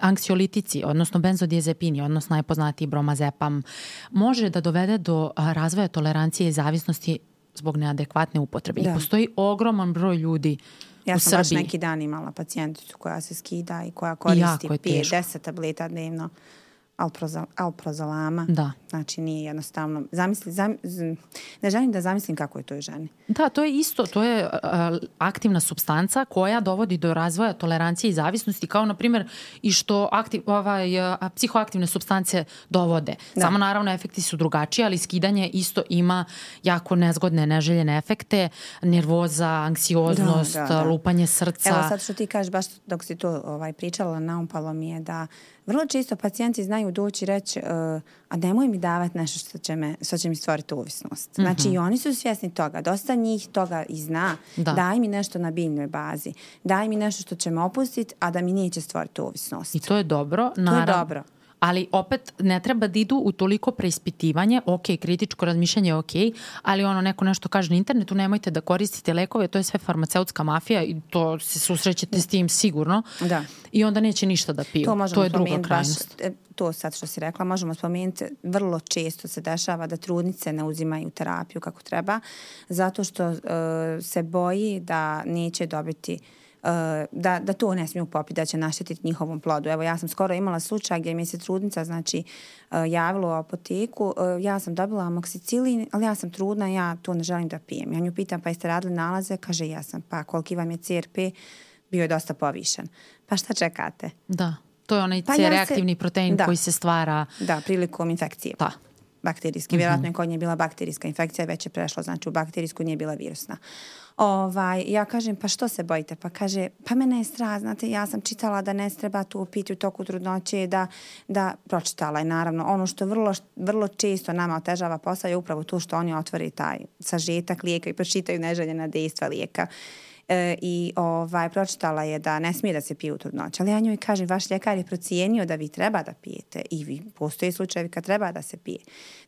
S1: anksiolitici, odnosno benzodiazepini, odnosno najpoznatiji bromazepam, može da dovede do razvoja tolerancije i zavisnosti zbog neadekvatne upotrebe. Da. I postoji ogroman broj ljudi
S2: Ja
S1: sam
S2: baš neki dan imala pacijenticu koja se skida i koja koristi 5-10 tableta dnevno alprozolama.
S1: Da.
S2: Znači nije jednostavno. Zamisli, zam, ne želim da zamislim kako je toj ženi.
S1: Da, to je isto. To je uh, aktivna substanca koja dovodi do razvoja tolerancije i zavisnosti kao na primjer i što aktiv, ovaj, uh, psihoaktivne substance dovode. Da. Samo naravno efekti su drugačiji, ali skidanje isto ima jako nezgodne, neželjene efekte. Nervoza, anksioznost, da, da, da. lupanje srca.
S2: Evo sad što ti kažeš, baš dok si to ovaj, pričala, naumpalo mi je da vrlo često pacijenti znaju doći i reći uh, a nemoj mi davati nešto što će, me, što će mi stvoriti uvisnost. Mm -hmm. Znači i oni su svjesni toga. Dosta njih toga i zna. Da. Daj mi nešto na biljnoj bazi. Daj mi nešto što će me opustiti, a da mi neće stvoriti uvisnost.
S1: I to je dobro.
S2: Naravno. To je dobro
S1: ali opet ne treba da idu u toliko preispitivanje, ok, kritičko razmišljanje je ok, ali ono neko nešto kaže na internetu, nemojte da koristite lekove, to je sve farmaceutska mafija i to se susrećete s tim sigurno.
S2: Da.
S1: I onda neće ništa da piju. To, to je druga krajnost.
S2: Baš, e, to sad što si rekla, možemo spomenuti, vrlo često se dešava da trudnice ne uzimaju terapiju kako treba, zato što uh, se boji da neće dobiti uh, Uh, da, da to ne smiju popiti, da će naštetiti njihovom plodu. Evo, ja sam skoro imala slučaj gdje mi se trudnica znači, uh, javila u apoteku, uh, ja sam dobila amoksicilin, ali ja sam trudna, ja to ne želim da pijem. Ja nju pitam, pa jeste radili nalaze? Kaže, ja sam. Pa koliki vam je CRP? Bio je dosta povišen. Pa šta čekate?
S1: Da, to je onaj pa C-reaktivni ja protein da, koji se stvara...
S2: Da, prilikom infekcije.
S1: Da
S2: bakterijski. Vjerojatno je kod nje bila bakterijska infekcija, već je prešla, znači u bakterijsku nije bila virusna. Ovaj, ja kažem, pa što se bojite? Pa kaže, pa mene je strah, znate, ja sam čitala da ne treba tu piti u toku trudnoće, da, da pročitala je naravno. Ono što vrlo, vrlo često nama otežava posao je upravo to što oni otvori taj sažetak lijeka i pročitaju neželjena dejstva lijeka e, i ovaj, pročitala je da ne smije da se pije u trudnoći. Ali ja njoj kažem, vaš ljekar je procijenio da vi treba da pijete i vi, postoje slučajevi kad treba da se pije.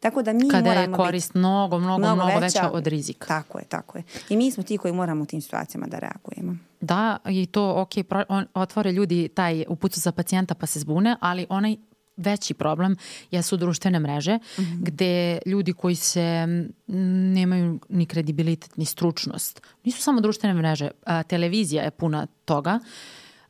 S2: Tako da mi
S1: Kada
S2: moramo
S1: je korist biti, mnogo, mnogo, mnogo, mnogo veća, veća od rizika.
S2: Tako je, tako je. I mi smo ti koji moramo u tim situacijama da reagujemo.
S1: Da, i to, ok, pro, on, otvore ljudi taj upucu za pacijenta pa se zbune, ali onaj veći problem jesu društvene mreže mm -hmm. gde ljudi koji se nemaju ni kredibilitet ni stručnost. Nisu samo društvene mreže, a, televizija je puna toga.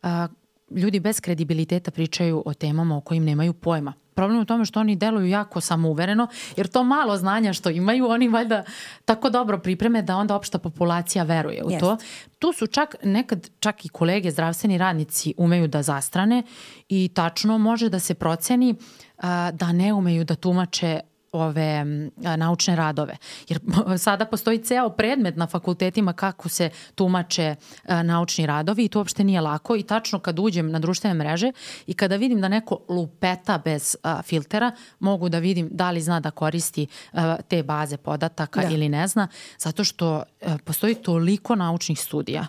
S1: A, ljudi bez kredibiliteta pričaju o temama o kojim nemaju pojma. Problem u tome što oni deluju jako samouvereno, jer to malo znanja što imaju, oni valjda tako dobro pripreme da onda opšta populacija veruje u yes. to. Tu su čak nekad čak i kolege zdravstveni radnici umeju da zastrane i tačno može da se proceni a, da ne umeju da tumače ove naučne radove. Jer sada postoji ceo predmet na fakultetima kako se tumače naučni radovi i to uopšte nije lako i tačno kad uđem na društvene mreže i kada vidim da neko lupeta bez filtera, mogu da vidim da li zna da koristi te baze podataka da. ili ne zna, zato što postoji toliko naučnih studija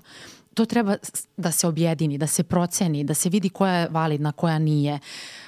S1: to treba da se objedini, da se proceni, da se vidi koja je validna, koja nije.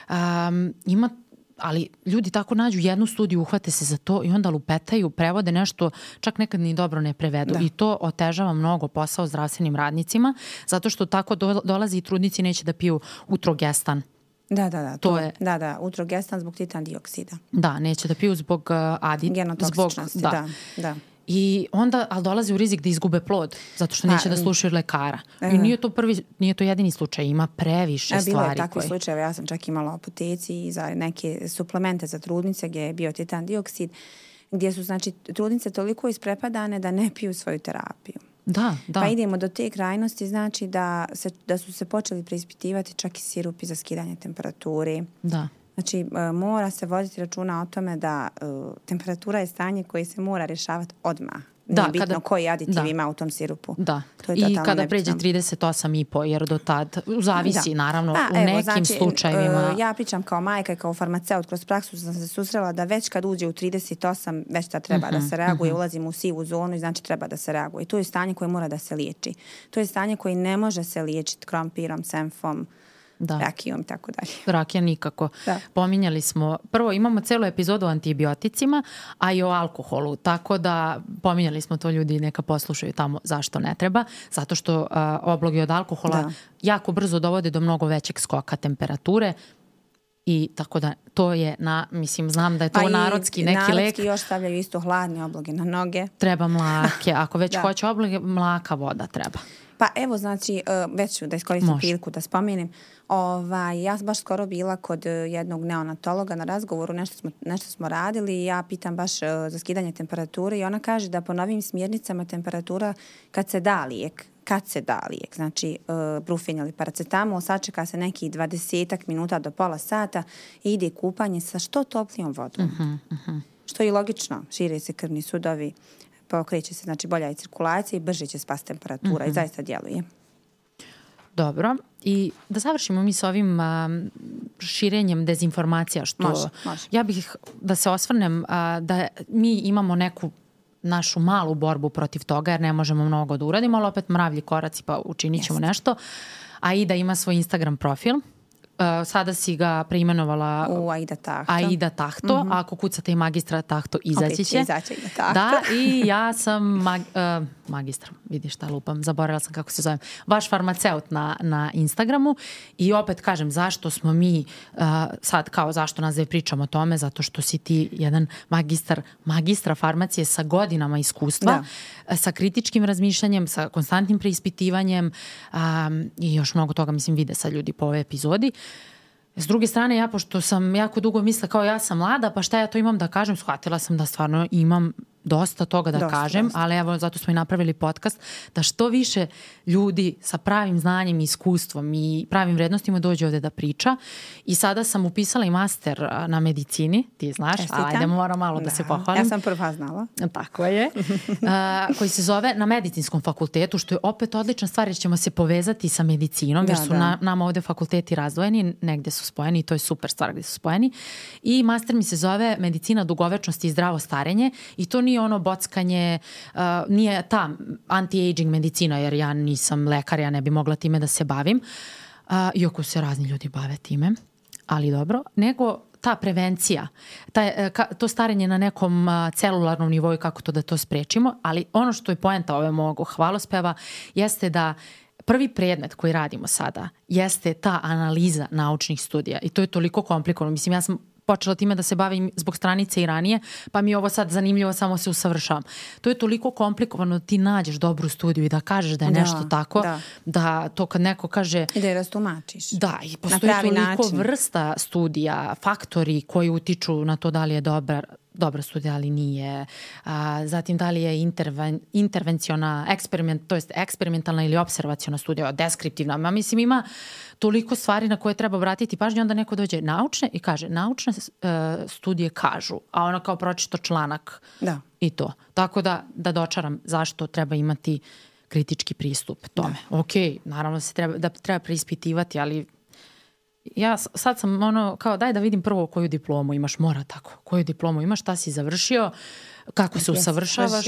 S1: Um, ima ali ljudi tako nađu jednu studiju, uhvate se za to i onda lupetaju, prevode nešto, čak nekad ni dobro ne prevedu. Da. I to otežava mnogo posao zdravstvenim radnicima, zato što tako do, dolazi i trudnici neće da piju utrogestan.
S2: Da, da, da. To, to je. Da, da, utrogestan zbog titan dioksida.
S1: Da, neće da piju zbog uh, adi.
S2: Genotoksičnosti, zbog, da. da, da.
S1: I onda, ali dolazi u rizik da izgube plod, zato što neće da slušaju lekara. I nije to prvi, nije to jedini slučaj, ima previše stvari. Bilo je
S2: takvi koje... slučajeva, ja sam čak imala apoteci za neke suplemente za trudnice gdje je bio titan dioksid, gdje su znači trudnice toliko isprepadane da ne piju svoju terapiju.
S1: Da, da.
S2: Pa idemo do te krajnosti, znači da, se, da su se počeli preispitivati čak i sirupi za skidanje temperature.
S1: Da.
S2: Znači, e, mora se voditi računa o tome da uh, temperatura je stanje koje se mora rješavati odmah. Nije da, bitno kada, koji aditiv da. ima u tom sirupu.
S1: Da. To je I kada pređe 38,5, jer do tad, zavisi da. naravno, pa, u evo, nekim znači, slučajevima.
S2: Uh, ja pričam kao majka i kao farmaceut, kroz praksu sam se susrela da već kad uđe u 38, već da treba uh -huh, da mhm, se reaguje, uh mhm. -huh. ulazim u sivu zonu i znači treba da se reaguje. To je stanje koje mora da se liječi. To je stanje koje ne može se liječiti krompirom, senfom, da. rakijom i tako dalje.
S1: Rakija nikako. Da. Pominjali smo, prvo imamo celu epizodu o antibioticima, a i o alkoholu, tako da pominjali smo to ljudi neka poslušaju tamo zašto ne treba, zato što uh, oblogi od alkohola da. jako brzo dovode do mnogo većeg skoka temperature, i tako da to je na, mislim, znam da je to pa narodski neki narodski lek.
S2: Narodski još stavljaju isto hladne obloge na noge.
S1: Treba mlake, ako već da. hoće obloge, mlaka voda treba.
S2: Pa evo, znači, e, već ću da iskoristim Može. priliku da spomenem. Ovaj, ja sam baš skoro bila kod e, jednog neonatologa na razgovoru, nešto smo, nešto smo radili i ja pitam baš e, za skidanje temperature i ona kaže da po novim smjernicama temperatura kad se da lijek, kad se da lijek, znači uh, brufen ili paracetamol, sačeka se nekih 20 minuta do pola sata i ide kupanje sa što toplijom vodom. Uh -huh, uh -huh. Što je logično, šire se krvni sudovi, pokreće se znači bolja i cirkulacija i brže će spasti temperatura uh -huh. i mhm. zaista djeluje.
S1: Dobro. I da završimo mi sa ovim a, širenjem dezinformacija što
S2: može, može.
S1: ja bih da se osvrnem a, da mi imamo neku našu malu borbu protiv toga jer ne možemo mnogo da uradimo, ali opet mravlji koraci pa učinit ćemo Jeste. nešto. Aida ima svoj Instagram profil Uh, sada si ga preimenovala
S2: u Aida Tahto.
S1: Aida Tahto. Mm -hmm. Ako kucate i magistra Tahto, izaći će.
S2: Izaći Aida Tahto.
S1: Da, i ja sam mag, uh, magistar, vidi šta lupam, zaboravila sam kako se zovem, vaš farmaceut na, na Instagramu i opet kažem zašto smo mi uh, sad kao zašto nas da pričamo o tome, zato što si ti jedan magistar, magistra farmacije sa godinama iskustva, da. sa kritičkim razmišljanjem, sa konstantnim preispitivanjem um, i još mnogo toga mislim vide sa ljudi po ovoj epizodi. S druge strane, ja pošto sam jako dugo misla kao ja sam mlada, pa šta ja to imam da kažem, shvatila sam da stvarno imam dosta toga da dosta, kažem, dosta. ali evo zato smo i napravili podcast, da što više ljudi sa pravim znanjem i iskustvom i pravim vrednostima dođe ovde da priča. I sada sam upisala i master na medicini, ti znaš, Čestitam. ajde moram malo da, da se pohvalim.
S2: Ja sam prva znala.
S1: Tako je. a, koji se zove na medicinskom fakultetu, što je opet odlična stvar jer ćemo se povezati sa medicinom, da, jer su da. na, nama ovde fakulteti razdvojeni, negde su spojeni i to je super stvar gde su spojeni. I master mi se zove medicina dugovečnosti i zdravo starenje i to nije nije ono bockanje, uh, nije ta anti-aging medicina, jer ja nisam lekar, ja ne bi mogla time da se bavim, uh, iako se razni ljudi bave time, ali dobro, nego ta prevencija, ta, uh, ka, to starenje na nekom uh, celularnom nivoju, kako to da to sprečimo, ali ono što je poenta ove mog hvalospeva jeste da prvi predmet koji radimo sada jeste ta analiza naučnih studija i to je toliko komplikovano. Mislim, ja sam počela time da se bavim zbog stranice i ranije, pa mi je ovo sad zanimljivo, samo se usavršavam. To je toliko komplikovano da ti nađeš dobru studiju i da kažeš da je da, nešto tako, da. da to kad neko kaže...
S2: I da je rastumačiš.
S1: Da, i postoji toliko način. vrsta studija, faktori koji utiču na to da li je dobar dobra studija, ali nije. A, zatim da li je interven, intervenciona, eksperiment, to jest eksperimentalna ili observaciona studija, deskriptivna. Ma mislim ima toliko stvari na koje treba obratiti pažnju, onda neko dođe naučne i kaže naučne uh, studije kažu, a ona kao pročito članak
S2: da.
S1: i to. Tako da, da dočaram zašto treba imati kritički pristup tome. Da. Ok, naravno se treba, da treba preispitivati, ali ja sad sam ono kao daj da vidim prvo koju diplomu imaš, mora tako. Koju diplomu imaš, šta si završio, kako se usavršavaš,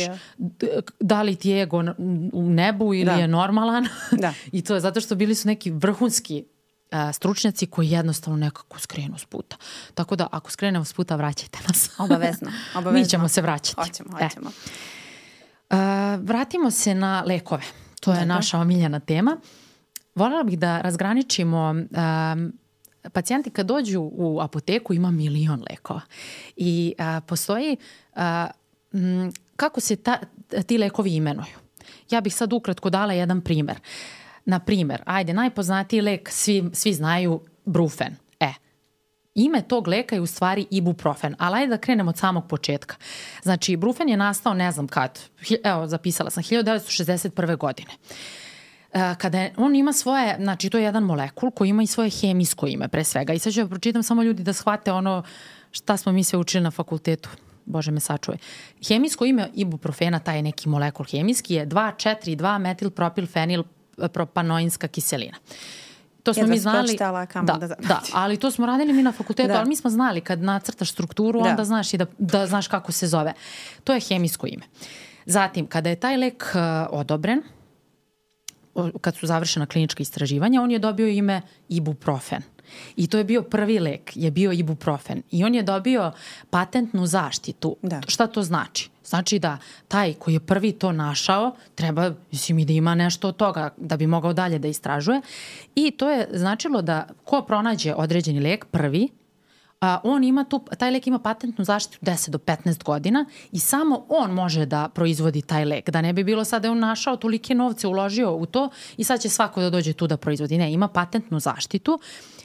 S1: da li ti je ego u nebu ili da. je normalan. Da. I to je zato što bili su neki vrhunski a, stručnjaci koji jednostavno nekako skrenu s puta. Tako da ako skrenemo s puta, vraćajte nas.
S2: Obavezno. Obavezno.
S1: Mi ćemo se vraćati.
S2: Hoćemo, hoćemo. E.
S1: A, vratimo se na lekove. To je Dobro. naša omiljena tema. Volela bih da razgraničimo um, pacijenti kad dođu u apoteku ima milion lekova i a, postoji a, m, kako se ta, ti lekovi imenuju. Ja bih sad ukratko dala jedan primer. Na primer, ajde, najpoznatiji lek svi, svi znaju brufen. E, ime tog leka je u stvari ibuprofen, ali ajde da krenemo od samog početka. Znači, brufen je nastao ne znam kad, evo zapisala sam, 1961. godine. E, kada je, on ima svoje, znači to je jedan molekul koji ima i svoje hemijsko ime pre svega. I sad ću ja pročitam samo ljudi da shvate ono šta smo mi sve učili na fakultetu. Bože me sačuje. Hemijsko ime ibuprofena, taj neki molekul hemijski je 2,4,2 metilpropilfenil propanoinska kiselina. To smo mi znali.
S2: Da, da,
S1: da, ali to smo radili mi na fakultetu, da. ali mi smo znali kad nacrtaš strukturu, da. onda znaš i da, da znaš kako se zove. To je hemijsko ime. Zatim, kada je taj lek uh, odobren, kad su završena klinička istraživanja, on je dobio ime ibuprofen. I to je bio prvi lek, je bio ibuprofen. I on je dobio patentnu zaštitu. Da. Šta to znači? Znači da taj koji je prvi to našao, treba, mislim, i da ima nešto od toga da bi mogao dalje da istražuje. I to je značilo da ko pronađe određeni lek prvi, a, on ima tu, taj lek ima patentnu zaštitu 10 do 15 godina i samo on može da proizvodi taj lek. Da ne bi bilo sad da je on našao tolike novce, uložio u to i sad će svako da dođe tu da proizvodi. Ne, ima patentnu zaštitu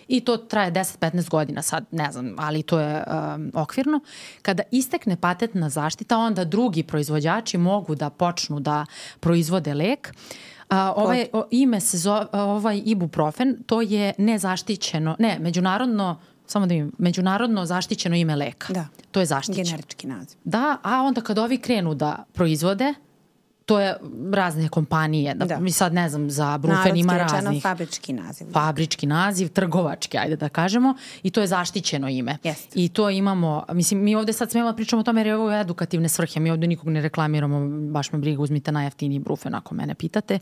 S1: i to traje 10-15 godina sad, ne znam, ali to je um, okvirno. Kada istekne patentna zaštita, onda drugi proizvođači mogu da počnu da proizvode lek. A, ovaj o, ime se zove, ovaj ibuprofen, to je nezaštićeno, ne, međunarodno samo da im, međunarodno zaštićeno ime leka. Da. To je zaštićeno.
S2: Generički naziv.
S1: Da, a onda kad ovi krenu da proizvode, to je razne kompanije, da, da. mi sad ne znam, za Brufen ima raznih. Narodski
S2: fabrički naziv.
S1: Fabrički naziv, trgovački, ajde da kažemo, i to je zaštićeno ime.
S2: Jest.
S1: I to imamo, mislim, mi ovde sad smemo da pričamo o tome jer je ovo edukativne svrhe, mi ovde nikog ne reklamiramo, baš me briga, uzmite najjeftiniji Brufen ako mene pitate.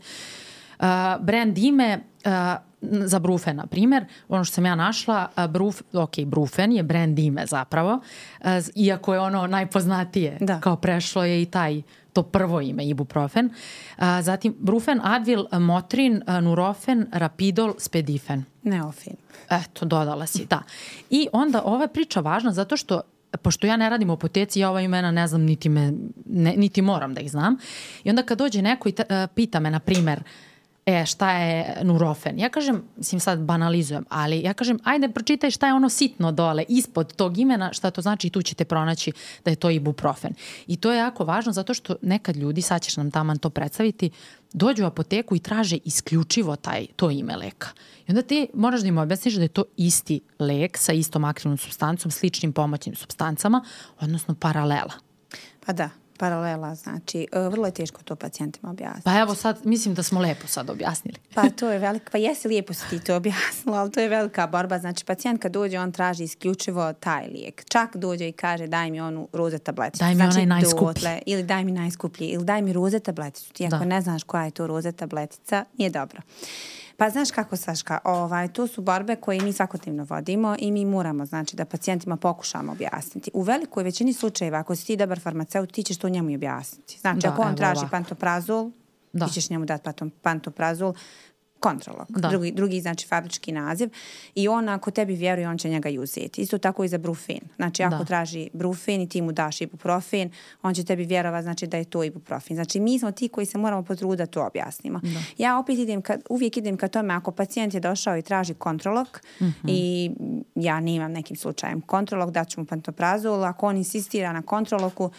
S1: Uh, brand ime, uh, za Brufen, na primer, ono što sam ja našla, Bruf, ok, Brufen je brand ime zapravo, iako je ono najpoznatije, da. kao prešlo je i taj to prvo ime ibuprofen. Zatim Brufen, Advil, Motrin, Nurofen, Rapidol, Spedifen.
S2: Neofin.
S1: Eto, dodala si, da. I onda ova priča važna zato što pošto ja ne radim u apoteci, ja ova imena ne znam, niti, me, ne, niti moram da ih znam. I onda kad dođe neko i ta, pita me, na primer, uh, e, šta je nurofen? Ja kažem, mislim sad banalizujem, ali ja kažem, ajde pročitaj šta je ono sitno dole, ispod tog imena, šta to znači i tu ćete pronaći da je to ibuprofen. I to je jako važno zato što nekad ljudi, sad ćeš nam taman to predstaviti, dođu u apoteku i traže isključivo taj, to ime leka. I onda ti moraš da im objasniš da je to isti lek sa istom aktivnom substancom, sličnim pomoćnim substancama, odnosno paralela.
S2: Pa da, paralela, znači e, vrlo je teško to pacijentima objasniti.
S1: Pa evo sad, mislim da smo lepo sad objasnili.
S2: Pa to je velika, pa jesi lijepo si ti to objasnila, ali to je velika borba. Znači pacijent kad dođe, on traži isključivo taj lijek. Čak dođe i kaže daj mi onu roze tableticu.
S1: Daj mi
S2: znači,
S1: onaj najskuplji. Dotle,
S2: ili daj mi najskuplji, ili daj mi roze tableticu. Ti ako da. ne znaš koja je to roze tabletica, nije dobro. Pa znaš kako, Saška, ovaj, to su borbe koje mi svakodnevno vodimo i mi moramo, znači, da pacijentima pokušamo objasniti. U velikoj većini slučajeva, ako si ti dobar farmaceut, ti ćeš to njemu i objasniti. Znači, da, ako on traži ovako. pantoprazol, da. ti ćeš njemu dati pantoprazol, kontrolog, da. drugi, drugi znači fabrički naziv i on ako tebi vjeruje on će njega i uzeti. Isto tako i za brufen. Znači ako da. traži brufen i ti mu daš ibuprofen, on će tebi vjerova znači da je to ibuprofen. Znači mi smo ti koji se moramo potruditi da to objasnimo. Da. Ja opet idem, kad, uvijek idem ka tome ako pacijent je došao i traži kontrolog mm -hmm. i ja nemam nekim slučajem kontrolog, daću mu pantoprazol, ako on insistira na kontrologu,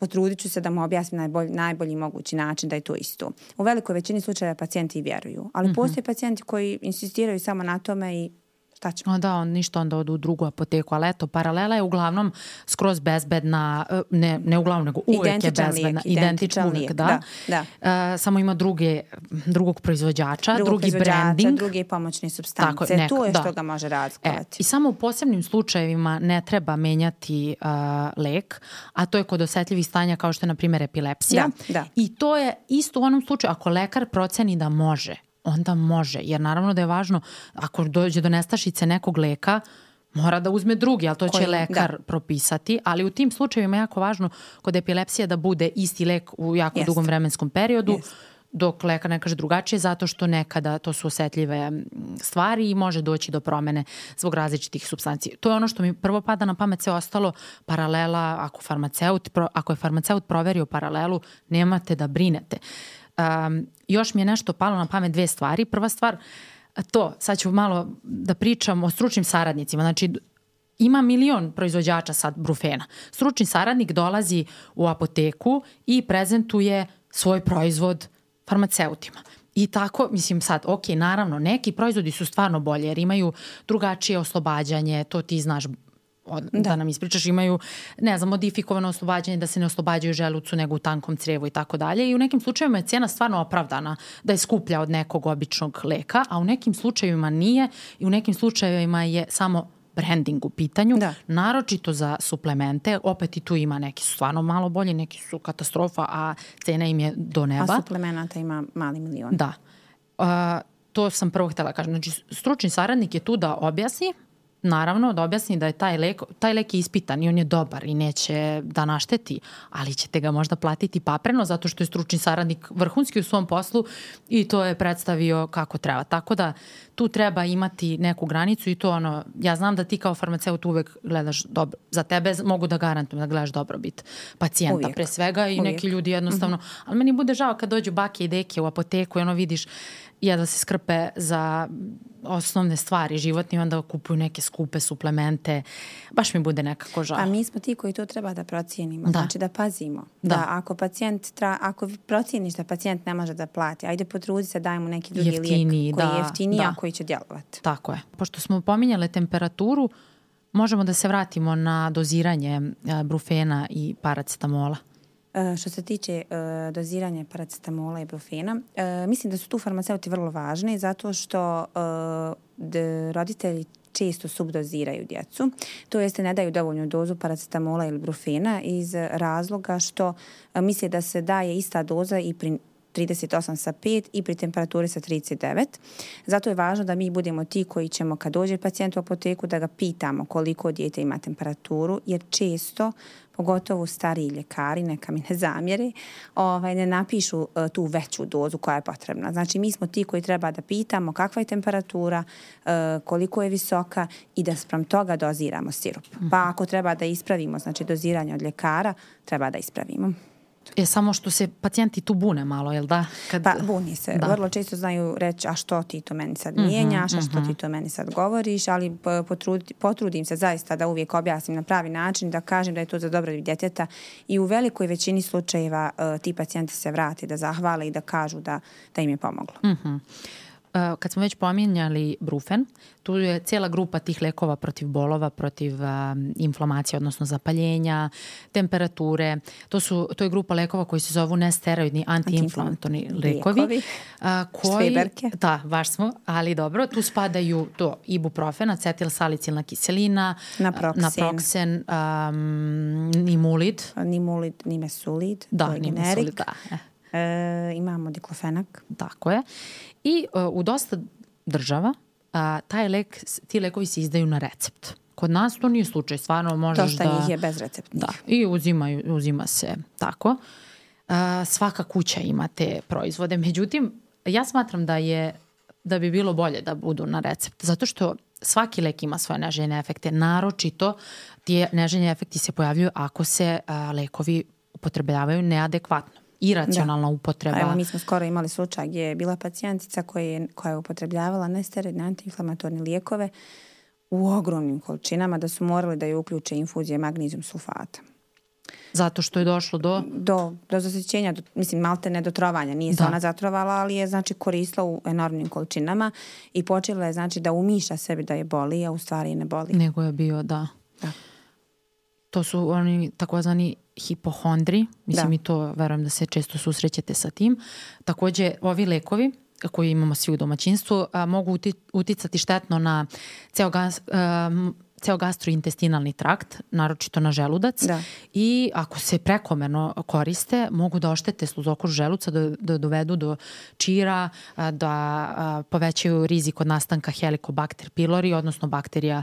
S2: potrudit ću se da mu objasnim najbolji, najbolji mogući način da je to isto. U velikoj većini slučajeva pacijenti vjeruju, ali mm -hmm. postoje pacijenti koji insistiraju samo na tome i šta ćemo?
S1: Da, on ništa onda odu u drugu apoteku, ali eto, paralela je uglavnom skroz bezbedna, e, ne, ne uglavnom, nego uvek je bezbedna.
S2: Lijek, identičan, lijek, da.
S1: da, da. Uh, samo ima druge, drugog proizvođača, drugog drugi proizvođača, branding.
S2: druge pomoćne substance. Tako, neko, to je da. što ga može razlikovati. E,
S1: I samo u posebnim slučajevima ne treba menjati uh, lek, a to je kod osetljivih stanja kao što je, na primjer, epilepsija.
S2: Da, da.
S1: I to je isto u onom slučaju, ako lekar proceni da može, onda može. Jer naravno da je važno, ako dođe do nestašice nekog leka, mora da uzme drugi, ali to Koji, će lekar da. propisati. Ali u tim slučajevima je jako važno kod epilepsije da bude isti lek u jako yes. dugom vremenskom periodu. Yes dok lekar ne kaže drugačije, zato što nekada to su osetljive stvari i može doći do promene zbog različitih substanci. To je ono što mi prvo pada na pamet, sve ostalo paralela, ako, farmaceut, ako je farmaceut proverio paralelu, nemate da brinete. Um, još mi je nešto palo na pamet dve stvari. Prva stvar, to, sad ću malo da pričam o stručnim saradnicima. Znači, ima milion proizvođača sad brufena. Stručni saradnik dolazi u apoteku i prezentuje svoj proizvod farmaceutima. I tako, mislim sad, ok, naravno, neki proizvodi su stvarno bolje jer imaju drugačije oslobađanje, to ti znaš od, da. da nam ispričaš, imaju, ne znam, modifikovano oslobađanje, da se ne oslobađaju želucu nego u tankom crevu i tako dalje. I u nekim slučajevima je cena stvarno opravdana da je skuplja od nekog običnog leka, a u nekim slučajevima nije i u nekim slučajevima je samo branding u pitanju, da. naročito za suplemente, opet i tu ima neki su stvarno malo bolji, neki su katastrofa, a cena im je do neba.
S2: A suplemenata ima mali milion.
S1: Da Uh, to sam prvo htela kažem. Znači, stručni saradnik je tu da objasni naravno da objasni da je taj lek, taj lek je ispitan i on je dobar i neće da našteti, ali ćete ga možda platiti papreno zato što je stručni saradnik vrhunski u svom poslu i to je predstavio kako treba. Tako da tu treba imati neku granicu i to ono, ja znam da ti kao farmaceut uvek gledaš dobro, za tebe mogu da garantujem da gledaš dobrobit pacijenta uvijek. pre svega i uvijek. neki ljudi jednostavno, mm -hmm. ali meni bude žao kad dođu bake i deke u apoteku i ono vidiš jedva se skrpe za osnovne stvari životne i onda kupuju neke skupe suplemente. Baš mi bude nekako žao.
S2: A mi smo ti koji to treba da procijenimo. Da. Znači da pazimo. Da. da ako pacijent tra, ako procijeniš da pacijent ne može da plati, ajde potrudi se dajmo neki drugi Jeftiniji, lijek koji da, je jeftiniji, da. a koji će djelovati.
S1: Tako je. Pošto smo pominjale temperaturu, možemo da se vratimo na doziranje brufena i paracetamola.
S2: E, što se tiče uh, doziranja paracetamola i brufena, uh, mislim da su tu farmaceuti vrlo važni zato što uh, roditelji često subdoziraju djecu, to jeste ne daju dovoljnu dozu paracetamola ili brufena iz razloga što misle da se daje ista doza i pri 38 sa 5 i pri temperaturi sa 39. Zato je važno da mi budemo ti koji ćemo kad dođe pacijent u apoteku da ga pitamo koliko dijete ima temperaturu jer često pogotovo stariji ljekari, neka mi ne zamjeri, ovaj, ne napišu uh, tu veću dozu koja je potrebna. Znači mi smo ti koji treba da pitamo kakva je temperatura, uh, koliko je visoka i da sprem toga doziramo sirup. Pa ako treba da ispravimo znači doziranje od ljekara, treba da ispravimo.
S1: Je samo što se pacijenti tu bune malo, jel da?
S2: Kad... Pa buni se. Da. Vrlo često znaju reći a što ti to meni sad mhm, mijenjaš, mm -hmm, a što -hmm. ti to meni sad govoriš, ali potrudi, potrudim se zaista da uvijek objasnim na pravi način, da kažem da je to za dobrobit djeteta i u velikoj većini slučajeva uh, ti pacijenti se vrati da zahvale i da kažu da, da im je pomoglo.
S1: Mm -hmm. Uh, kad smo već pominjali brufen, tu je cijela grupa tih lekova protiv bolova, protiv uh, inflamacije, odnosno zapaljenja, temperature. To, su, to je grupa lekova koji se zovu nesteroidni antiinflamatorni lekovi.
S2: Uh, koji, Šveberke.
S1: Da, baš smo, ali dobro. Tu spadaju to ibuprofen, acetilsalicilna kiselina,
S2: naproksen,
S1: naproksen um, nimulid.
S2: Nimulid, nimesulid.
S1: Da, nimesulid, da.
S2: Eh. E, imamo diklofenak.
S1: Tako je. I uh, u dosta država a, taj lek, ti lekovi se izdaju na recept. Kod nas to nije slučaj, stvarno možeš
S2: Dosta
S1: da...
S2: njih je bezreceptnih.
S1: Da, i uzimaju, uzima se tako. A, svaka kuća ima te proizvode. Međutim, ja smatram da je da bi bilo bolje da budu na recept. Zato što svaki lek ima svoje neželjene efekte. Naročito ti neželjeni efekti se pojavljuju ako se a, lekovi upotrebljavaju neadekvatno iracionalna da. upotreba.
S2: Pa evo, mi smo skoro imali slučaj gdje je bila pacijentica koja je, koja je upotrebljavala nesteroidne antiinflamatorne lijekove u ogromnim količinama da su morali da je uključe infuzije magnizijum sulfata.
S1: Zato što je došlo do?
S2: Do, do zasjećenja, do, mislim malte ne do trovanja. Nije se da. ona zatrovala, ali je znači koristila u enormnim količinama i počela je znači da umišlja sebi da je boli, a u stvari ne boli.
S1: Nego je bio, da. Da. To su oni takozvani hipohondri, mislim da. i to verujem da se često susrećete sa tim. Takođe, ovi lekovi koji imamo svi u domaćinstvu a, mogu uticati štetno na ceo gas, a, ceo gastrointestinalni trakt, naročito na želudac da. i ako se prekomerno koriste, mogu da oštete sluzokož želuca, da, da dovedu do čira, da povećaju rizik od nastanka helikobakter pylori, odnosno bakterija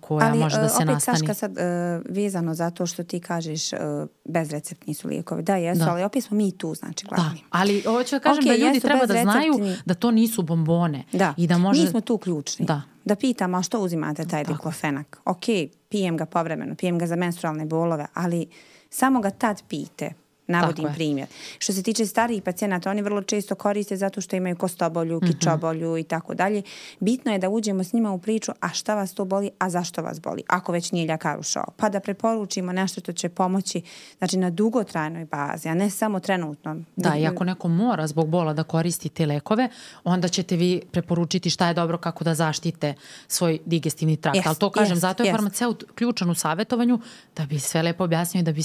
S1: koja
S2: Ali,
S1: može da se
S2: opet,
S1: nastani.
S2: Ali opet, Saška, sad uh, vezano za to što ti kažeš uh, bezreceptni su lijekovi. Da, jesu, da. ali opet smo mi tu, znači, glavni.
S1: Da, ali ovo ću da kažem okay, da ljudi treba da znaju da to nisu bombone.
S2: Da,
S1: I da može...
S2: mi smo tu ključni. Da, da pitam, a što uzimate taj diklofenak? Ok, pijem ga povremeno, pijem ga za menstrualne bolove, ali samo ga tad pite Navodim primjer. Što se tiče starijih pacijenata, oni vrlo često koriste zato što imaju kostobolju, mhm. kičobolju i tako dalje. Bitno je da uđemo s njima u priču, a šta vas to boli, a zašto vas boli, ako već nije ljekar ušao. Pa da preporučimo nešto što će pomoći znači, na dugotrajnoj bazi, a ne samo trenutno.
S1: Da, i ako neko mora zbog bola da koristi te lekove, onda ćete vi preporučiti šta je dobro kako da zaštite svoj digestivni trakt. Yes, Ali to kažem, yes, zato je yes. farmaceut ključan u savjetovanju da bi sve lepo objasnio i da bi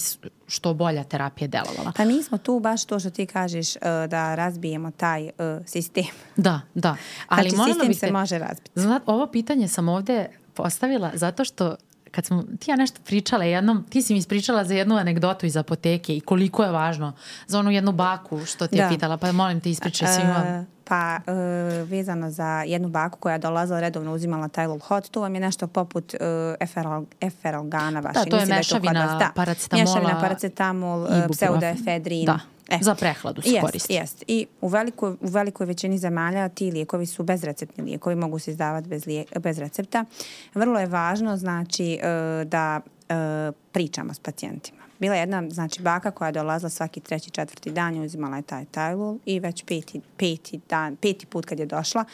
S1: što bolja terapija dela djelovala.
S2: Pa mi smo tu baš to što ti kažeš uh, da razbijemo taj uh, sistem.
S1: Da, da. Ali
S2: znači sistem se može razbiti.
S1: Znat, ovo pitanje sam ovde postavila zato što kad smo ti ja nešto pričala jednom, ti si mi ispričala za jednu anegdotu iz apoteke i koliko je važno za onu jednu baku što ti je da. pitala, pa molim te ispričaj svima.
S2: Uh, pa uh, vezano za jednu baku koja je dolazila redovno uzimala Tylol Hot, to vam je nešto poput uh, eferol, eferolgana vaše.
S1: Da, to je mešavina da je to paracetamola.
S2: Mešavina paracetamol, pseudoefedrin.
S1: Da. E, za prehladu se
S2: jest,
S1: koristi.
S2: Jest. I u velikoj, u velikoj većini zemalja ti lijekovi su bezreceptni lijekovi, mogu se izdavati bez, lijek, bez recepta. Vrlo je važno znači uh, da uh, pričamo s pacijentima. Bila je jedna znači, baka koja je dolazila svaki treći, četvrti dan i uzimala je taj Tylul i već peti, peti, dan, peti put kad je došla,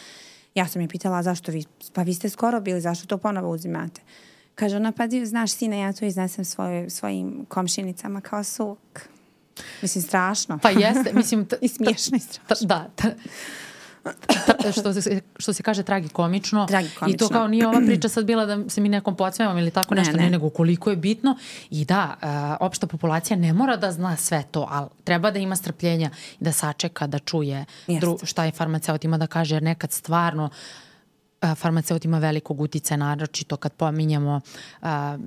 S2: ja sam je pitala zašto vi, pa vi ste skoro bili, zašto to ponovo uzimate? Kaže ona, pa znaš sine, ja to iznesem svoj, svojim komšinicama kao suk. Mislim, strašno.
S1: Pa jeste, mislim...
S2: I smiješno i strašno.
S1: Da, što, se, što se kaže tragikomično.
S2: Tragikomično.
S1: I to kao nije ova priča sad bila da se mi nekom podsmevamo ili tako nešto, ne, ne. nego koliko je bitno. I da, uh, opšta populacija ne mora da zna sve to, ali treba da ima strpljenja i da sačeka, da čuje dru, šta je farmaceut ima da kaže, jer nekad stvarno farmaceut ima velikog utice, naročito kad pominjamo a,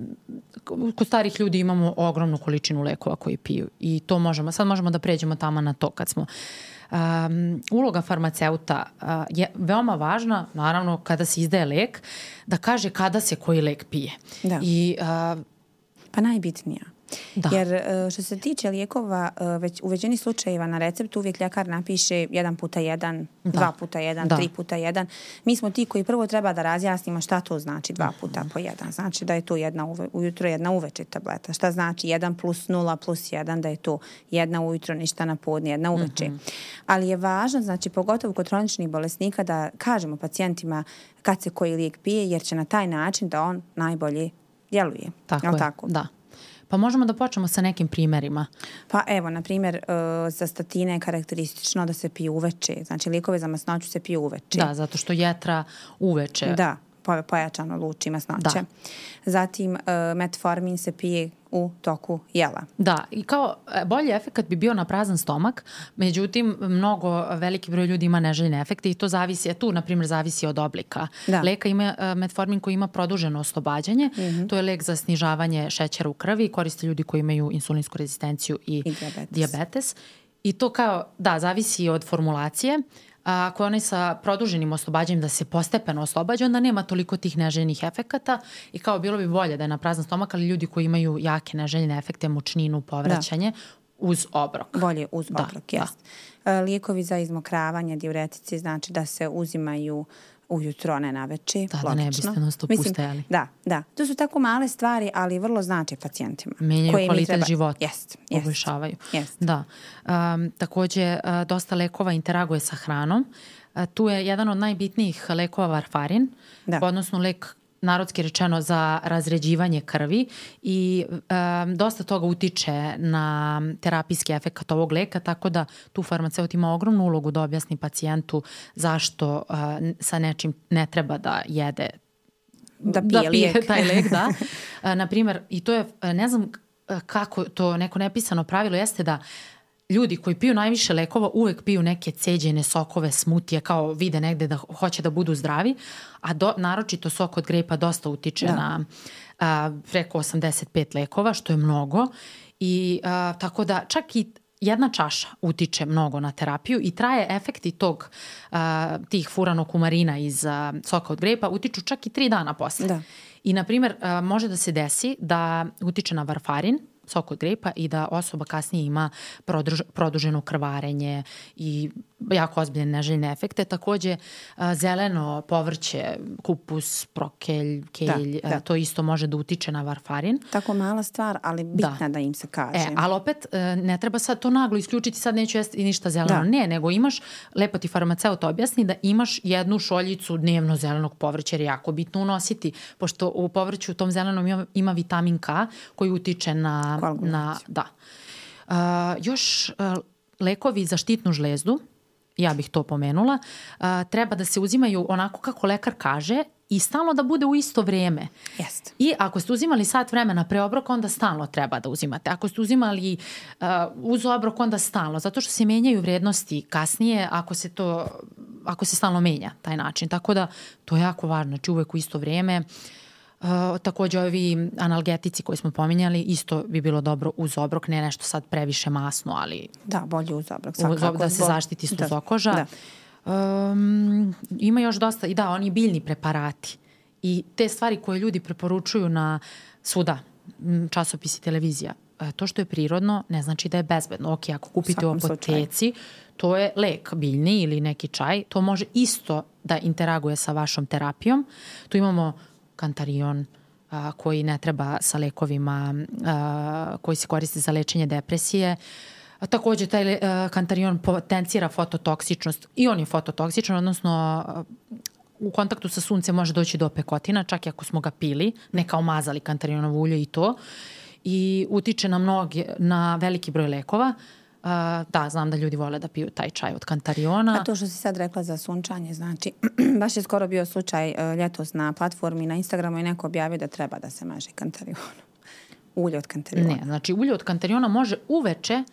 S1: kod starih ljudi imamo ogromnu količinu lekova koji piju i to možemo, sad možemo da pređemo tamo na to kad smo um, uloga farmaceuta uh, je veoma važna, naravno kada se izdaje lek, da kaže kada se koji lek pije.
S2: Da.
S1: I,
S2: uh, pa najbitnija. Da. Jer e, što se tiče lijekova, e, već, u većini slučajeva na recept uvijek ljekar napiše jedan puta jedan, da. dva puta jedan, da. tri puta jedan. Mi smo ti koji prvo treba da razjasnimo šta to znači dva puta po jedan. Znači da je to jedna uve, ujutro jedna uveče tableta. Šta znači jedan plus nula plus jedan, da je to jedna ujutro, ništa na podne, jedna uveče. Mm -hmm. Ali je važno, znači pogotovo kod hroničnih bolesnika da kažemo pacijentima kad se koji lijek pije, jer će na taj način da on najbolje djeluje.
S1: Tako je, tako? da. Pa možemo da počnemo sa nekim primerima.
S2: Pa evo, na primjer, uh, za statine je karakteristično da se piju uveče. Znači, likove za masnoću se piju uveče.
S1: Da, zato što jetra uveče.
S2: Da, pojačano luči masnoće. Da. Zatim, uh, metformin se pije u toku jela.
S1: Da, i kao e, bolji efekt bi bio na prazan stomak, međutim, mnogo veliki broj ljudi ima neželjene efekte i to zavisi, tu, na primjer, zavisi od oblika. Da. Leka ima metformin koji ima produženo oslobađanje, mm -hmm. to je lek za snižavanje šećera u krvi, koriste ljudi koji imaju insulinsku rezistenciju i, I diabetes. diabetes. I to kao, da, zavisi od formulacije. Uh, a, ako je onaj sa produženim oslobađanjem da se postepeno oslobađa, onda nema toliko tih neželjenih efekata i kao bilo bi bolje da je na prazan stomak, ali ljudi koji imaju jake neželjene efekte, mučninu, povraćanje, da. uz obrok.
S2: Bolje uz da, obrok, da. jest. Da. Lijekovi za izmokravanje, diuretici, znači da se uzimaju ujutro, a ne na veče.
S1: Da, logično. da ne biste nas to pustajali.
S2: Da, da. To su tako male stvari, ali vrlo znači pacijentima.
S1: Menjaju kvalitet treba... života.
S2: Jest,
S1: jest. Poboljšavaju.
S2: Jest.
S1: Da. Um, takođe, uh, dosta lekova interaguje sa hranom. Uh, tu je jedan od najbitnijih lekova varfarin, da. odnosno lek narodski rečeno za razređivanje krvi i um, dosta toga utiče na terapijski efekt ovog leka, tako da tu farmaceut ima ogromnu ulogu da objasni pacijentu zašto uh, sa nečim ne treba da jede
S2: da pije, da pije
S1: taj lek, da. Uh, naprimer, i to je, ne znam kako to neko nepisano pravilo jeste da uh, ljudi koji piju najviše lekova uvek piju neke ceđene sokove, smutije, kao vide negde da hoće da budu zdravi, a do, naročito sok od grepa dosta utiče da. na a, preko 85 lekova, što je mnogo. I a, tako da čak i jedna čaša utiče mnogo na terapiju i traje efekti tog a, tih furanokumarina iz a, soka od grepa utiču čak i tri dana posle. Da. I, na primer, može da se desi da utiče na varfarin, sok od grepa i da osoba kasnije ima produž, produženo krvarenje i jako ozbiljne neželjne efekte. Takođe, zeleno povrće, kupus, prokelj, kelj, da, da. to isto može da utiče na varfarin.
S2: Tako mala stvar, ali bitna da, da im se kaže.
S1: E, ali opet, e, ne treba sad to naglo isključiti, sad neću jesti ništa zeleno. Da. Ne, nego imaš, lepo ti farmaceut objasni da imaš jednu šoljicu dnevno zelenog povrća, jer je jako bitno unositi, pošto u povrću u tom zelenom ima, ima vitamin K koji utiče na... na da. Uh, još uh, lekovi za štitnu žlezdu, ja bih to pomenula, a, treba da se uzimaju onako kako lekar kaže i stalno da bude u isto vreme.
S2: Jest.
S1: I ako ste uzimali sat vremena pre obroka, onda stalno treba da uzimate. Ako ste uzimali uh, uz obrok, onda stalno. Zato što se menjaju vrednosti kasnije ako se to ako se stalno menja taj način. Tako da to je jako važno. Znači uvek u isto vreme. Uh, takođe ovi analgetici koji smo pominjali isto bi bilo dobro uz obrok, ne nešto sad previše masno, ali...
S2: Da, bolje uz obrok.
S1: Uz obrok da se zaštiti sluzokoža. Da. da. Um, ima još dosta, i da, oni biljni preparati i te stvari koje ljudi preporučuju na svuda, časopisi, televizija, e, to što je prirodno ne znači da je bezbedno. Ok, ako kupite u apoteci, to je lek biljni ili neki čaj, to može isto da interaguje sa vašom terapijom. Tu imamo kantarion, a, koji ne treba sa lekovima a, koji se koriste za lečenje depresije. A, takođe, taj a, kantarion potencira fototoksičnost i on je fototoksičan, odnosno a, u kontaktu sa suncem može doći do pekotina, čak i ako smo ga pili, ne kao mazali kantarionovo ulje i to. I utiče na mnoge, na veliki broj lekova. Uh, da, znam da ljudi vole da piju taj čaj od kantariona.
S2: A to što si sad rekla za sunčanje, znači, baš je skoro bio slučaj uh, ljetos na platformi na Instagramu i neko objavio da treba da se maže kantarion. Ulje od kantariona.
S1: Ne, znači ulje od kantariona može uveče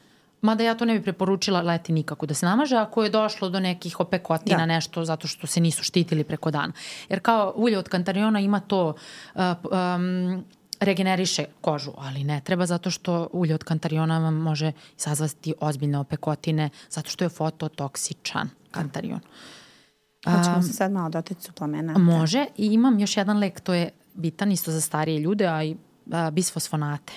S1: Mada ja to ne bi preporučila leti nikako da se namaže ako je došlo do nekih opekotina da. nešto zato što se nisu štitili preko dana. Jer kao ulje od kantariona ima to uh, um, regeneriše kožu, ali ne treba zato što ulje od kantariona vam može izazvati ozbiljne opekotine, zato što je fototoksičan kantarion.
S2: Hoćemo um, se sad malo doteti suplementa.
S1: Može i imam još jedan lek, to je bitan isto za starije ljude, a i a, bisfosfonate.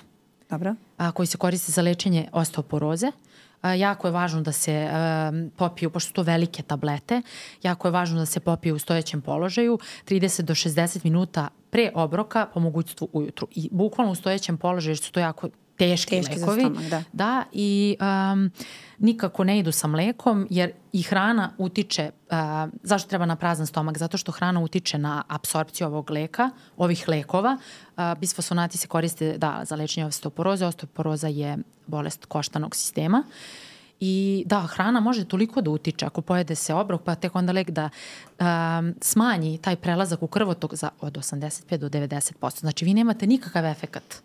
S2: Dobro.
S1: A, koji se koriste za lečenje osteoporoze. A, jako je važno da se a, popiju, pošto su to velike tablete, jako je važno da se popiju u stojećem položaju 30 do 60 minuta pre obroka, po mogućstvu ujutru. I bukvalno u stojećem položaju, što su to jako teški, teški lekovi. Stomak, da. da, i um, nikako ne idu sa mlekom, jer i hrana utiče, uh, zašto treba na prazan stomak? Zato što hrana utiče na apsorpciju ovog leka, ovih lekova. Uh, bisfosfonati se koriste da, za lečenje osteoporoze. Osteoporoza je bolest koštanog sistema. I da, hrana može toliko da utiče ako pojede se obrok, pa tek onda lek da um, smanji taj prelazak u krvotok za od 85 do 90%. Znači vi nemate nikakav efekat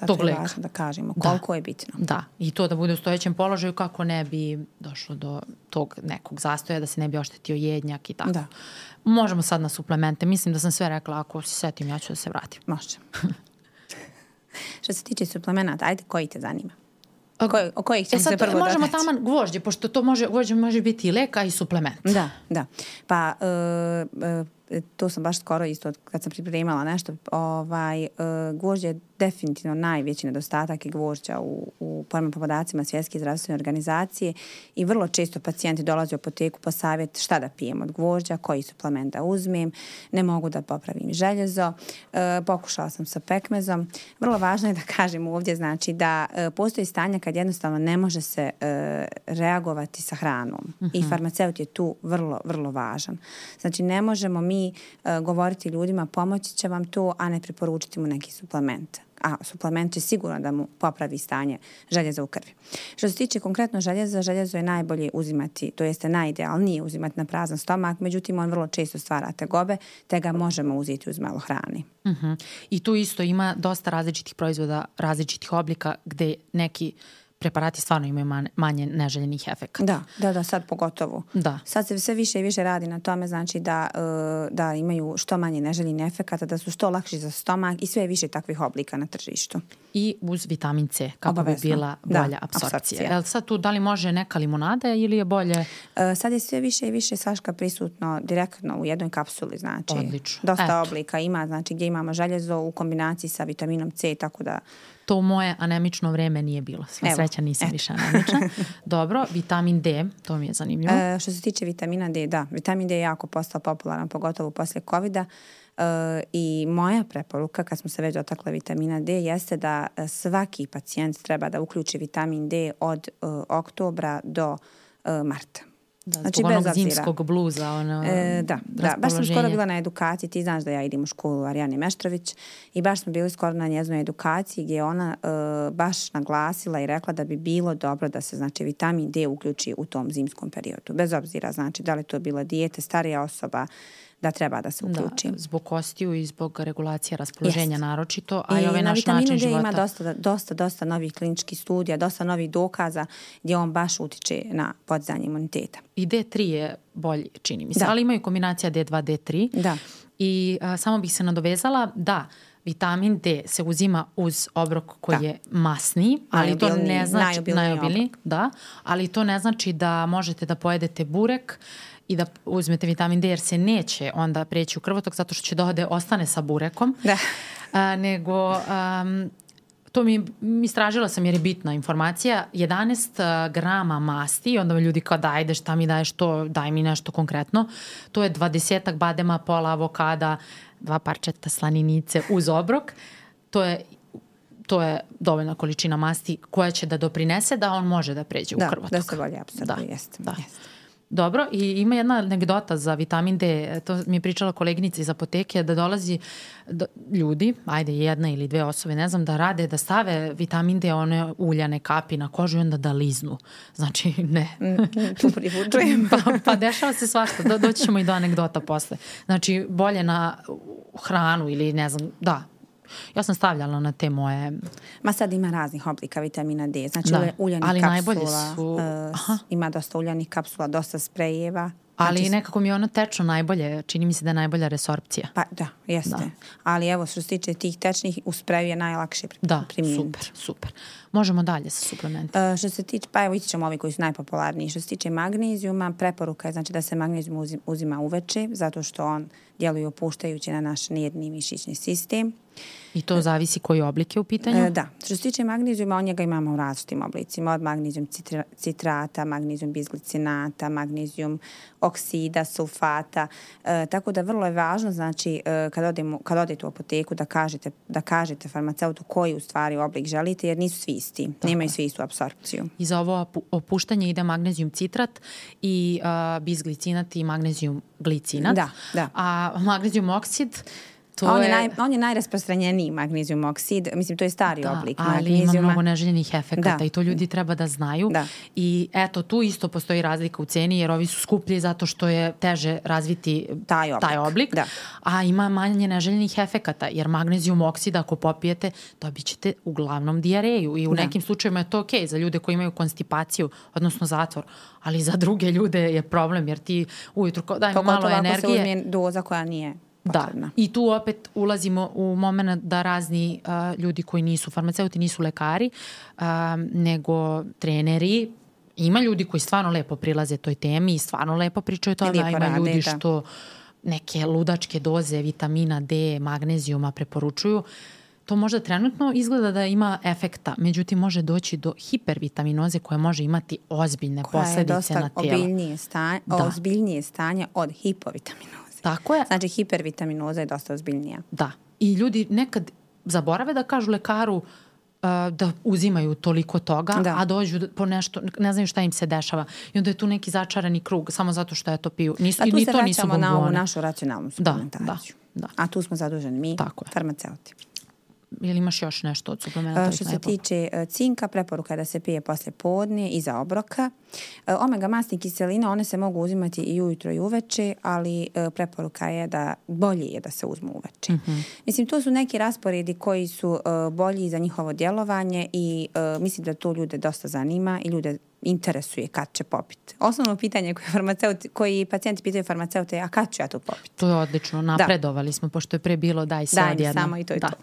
S2: Zato tog leka. je važno da kažemo da. koliko
S1: da.
S2: je bitno.
S1: Da, i to da bude u stojećem položaju kako ne bi došlo do tog nekog zastoja, da se ne bi oštetio jednjak i tako. Da. Možemo sad na suplemente. Mislim da sam sve rekla, ako se setim ja ću da se vratim.
S2: Može. Što se tiče suplemenata, ajde koji te zanima? O, koj, o kojih ćemo e sad, se prvo
S1: možemo dodati? taman gvožđe, pošto to može, gvožđe može biti i leka i suplement.
S2: Da, da. Pa, uh, uh, to sam baš skoro isto kad sam pripremala nešto, ovaj, uh, gvožđe je definitivno najveći nedostatak i gvožđa u, u prema podacima Svjetske zdravstvene organizacije i vrlo često pacijenti dolaze u apoteku po savjet šta da pijem od gvožđa, koji suplement da uzmem, ne mogu da popravim željezo, e, pokušala sam sa pekmezom. Vrlo važno je da kažem ovdje znači da e, postoji stanja kad jednostavno ne može se e, reagovati sa hranom uh -huh. i mhm. farmaceut je tu vrlo, vrlo važan. Znači ne možemo mi e, govoriti ljudima pomoći će vam to, a ne preporučiti mu neki suplement a suplement će sigurno da mu popravi stanje željeza u krvi. Što se tiče konkretno željeza, željezo je najbolje uzimati, to jeste najidealnije uzimati na prazan stomak, međutim on vrlo često stvara tegobe, te ga možemo uzeti uz malo hrani.
S1: Uh mhm. -huh. I tu isto ima dosta različitih proizvoda, različitih oblika gde neki preparati stvarno imaju manje neželjenih efekata.
S2: Da, da, da, sad pogotovo.
S1: Da.
S2: Sad se sve više i više radi na tome, znači da, uh, da imaju što manje neželjenih efekata, da su što lakši za stomak i sve više takvih oblika na tržištu.
S1: I uz vitamin C, kako Obavezno. bi bila da, bolja da, apsorpcija. Jel sad tu da li može neka limonada ili je bolje?
S2: Uh, sad je sve više i više saška prisutno direktno u jednoj kapsuli, znači.
S1: Odlično.
S2: Dosta Eto. oblika ima, znači gdje imamo željezo u kombinaciji sa vitaminom C, tako da
S1: To moje anemično vreme nije bilo. Sva Evo, sreća nisam eto. više anemična. Dobro, vitamin D, to mi je zanimljivo.
S2: E, što se tiče vitamina D, da, vitamin D je jako postao popularan, pogotovo posle COVID-a. Uh, I moja preporuka kad smo se već dotakle vitamina D jeste da svaki pacijent treba da uključi vitamin D od uh, oktobra do uh, marta.
S1: Da, znači, bez onog zimskog bluza. Ono,
S2: e, da, da, baš sam skoro bila na edukaciji, ti znaš da ja idem u školu Arijane Meštrović i baš smo bili skoro na njeznoj edukaciji gdje je ona e, baš naglasila i rekla da bi bilo dobro da se znači vitamin D uključi u tom zimskom periodu. Bez obzira znači da li to bila dijete, starija osoba, da treba da se uključi.
S1: Da, zbog kostiju i zbog regulacije raspoloženja yes. naročito, a i ovaj naš način života.
S2: ima dosta, dosta, dosta novih kliničkih studija, dosta novih dokaza gdje on baš utiče na podzanje imuniteta.
S1: I D3 je bolji, čini mi se, da. ali imaju kombinacija D2, D3.
S2: Da.
S1: I a, samo bih se nadovezala da vitamin D se uzima uz obrok koji da. je masniji, ali to ne znači najobilniji, najobilniji da, ali to ne znači da možete da pojedete burek i da uzmete vitamin D jer se neće onda preći u krvotok zato što će da ode, ostane sa burekom. Da. A, nego um, to mi, istražila sam jer je bitna informacija, 11 grama masti, onda mi ljudi kao da ajde šta mi daješ to, daj mi nešto konkretno, to je 20 badema, pola avokada, dva parčeta slaninice uz obrok, to je to je dovoljna količina masti koja će da doprinese da on može da pređe
S2: da,
S1: u krvotok.
S2: Da, da se bolje apsorbuje, da, jeste.
S1: Da. Jeste. Dobro, i ima jedna anegdota za vitamin D, to mi je pričala koleginica iz apoteke, da dolazi do, ljudi, ajde jedna ili dve osobe, ne znam, da rade, da stave vitamin D, one uljane kapi na kožu i onda da liznu. Znači, ne.
S2: Mm, tu privučujem.
S1: pa, pa dešava se svašta, do, doći ćemo i do anegdota posle. Znači, bolje na hranu ili ne znam, da, Ja sam stavljala na te moje...
S2: Ma sad ima raznih oblika vitamina D. Znači da, uljanih ali kapsula, su... uh, ima dosta uljanih kapsula, dosta sprejeva.
S1: Ali znači, nekako mi je ono tečno najbolje, čini mi se da je najbolja resorpcija.
S2: Pa da, jeste. Da. Ali evo što se tiče tih tečnih, u spreju je najlakše
S1: da, primijeniti. Da, super, super. Možemo dalje sa suplementima.
S2: Uh, što se tiče, pa evo ići ćemo ovi koji su najpopularniji. Što se tiče magnezijuma, preporuka je znači da se magnezijum uzima uveče, zato što on djeluje opuštajući na naš nijedni mišićni sistem.
S1: I to zavisi koji oblik je u pitanju? E,
S2: da. Što se tiče magnezijuma, on njega imamo u različitim oblicima. Od magnezijum citrata, magnezijum bizglicinata, magnezijum oksida, sulfata. E, tako da vrlo je važno, znači, e, kad, odemo, kad odete u apoteku da kažete, da kažete farmaceutu koji u stvari oblik želite, jer nisu svi isti. Tako. Nemaju svi istu apsorpciju.
S1: I za ovo opuštanje ide magnezijum citrat i uh, bizglicinat i magnezijum glicinat.
S2: Da, da.
S1: A magnezijum oksid
S2: To on, je, naj, on je najrasprostranjeniji magnezijum oksid, mislim to je stari
S1: da,
S2: oblik
S1: ali
S2: magnezijuma.
S1: ima mnogo neželjenih efekata da. i to ljudi treba da znaju. Da. I eto, tu isto postoji razlika u ceni jer ovi su skuplji zato što je teže razviti taj oblik, taj oblik da. a ima manje neželjenih efekata jer magnezijum oksid ako popijete dobit ćete uglavnom dijareju i u da. nekim slučajima je to ok za ljude koji imaju konstipaciju, odnosno zatvor, ali za druge ljude je problem jer ti ujutru daj mi malo energije. Pogotovo ako se uzme
S2: doza koja nije potrebna.
S1: Da, i tu opet ulazimo u moment da razni uh, ljudi koji nisu farmaceuti, nisu lekari, uh, nego treneri, ima ljudi koji stvarno lepo prilaze toj temi i stvarno lepo pričaju o tome, a ima rade, ljudi da. što neke ludačke doze vitamina D, magnezijuma preporučuju. To možda trenutno izgleda da ima efekta, međutim može doći do hipervitaminoze koja može imati ozbiljne koja posledice na tijelo. Koja
S2: je dosta obiljnije stanje, da. ozbiljnije stanje od hipovitaminoze.
S1: Tako je.
S2: Znači hipervitaminoza je dosta ozbiljnija.
S1: Da. I ljudi nekad zaborave da kažu lekaru uh, da uzimaju toliko toga, da. a dođu po nešto, ne znaju šta im se dešava. I onda je tu neki začarani krug, samo zato što je to piju. Nisu,
S2: a tu
S1: ni
S2: se
S1: to nisu
S2: na ovu našu racionalnu suplementaciju. Da, da, da. A tu smo zaduženi mi, Tako farmaceuti.
S1: Ili imaš još nešto od suplementa?
S2: Što se tiče e, cinka, preporuka je da se pije posle podne iza obroka. E, omega masne kiseline, one se mogu uzimati i ujutro i uveče, ali e, preporuka je da bolje je da se uzmu uveče. Mm -hmm. Mislim, to su neki rasporedi koji su bolji za njihovo djelovanje i mislim da to ljude dosta zanima i ljude interesuje kad će popiti. Osnovno pitanje koje, farmaceut, koji pacijenti pitaju farmaceute je a kad ću ja to popiti?
S1: To je odlično, da. napredovali da. smo, pošto je pre bilo daj sve
S2: daj
S1: odjedno.
S2: samo i to je da. to.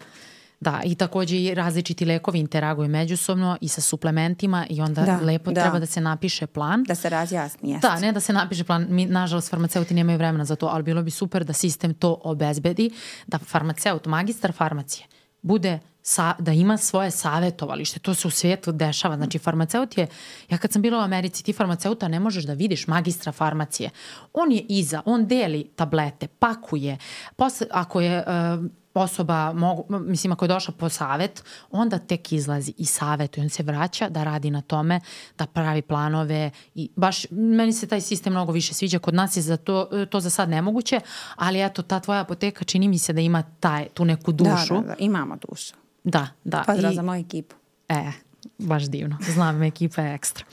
S1: Da, i takođe i različiti lekovi interaguju međusobno i sa suplementima i onda da, lepo da. treba da se napiše plan.
S2: Da se razjasni, jeste.
S1: Da, ne da se napiše plan. Mi, nažalost, farmaceuti nemaju vremena za to, ali bilo bi super da sistem to obezbedi, da farmaceut, magistar farmacije, bude sa, da ima svoje savetovalište, to se u svijetu dešava. Znači, farmaceut je, ja kad sam bila u Americi, ti farmaceuta ne možeš da vidiš magistra farmacije. On je iza, on deli tablete, pakuje. Posle, ako je uh, osoba, mogu, mislim ako je došla po savet, onda tek izlazi i savetuje, on se vraća da radi na tome, da pravi planove i baš meni se taj sistem mnogo više sviđa, kod nas je za to, to za sad nemoguće, ali eto ta tvoja apoteka čini mi se da ima taj, tu neku da, dušu.
S2: Da, da, da imamo dušu.
S1: Da, da.
S2: Pozdrav I, za moju ekipu.
S1: E, baš divno. Znam, ekipa je ekstra.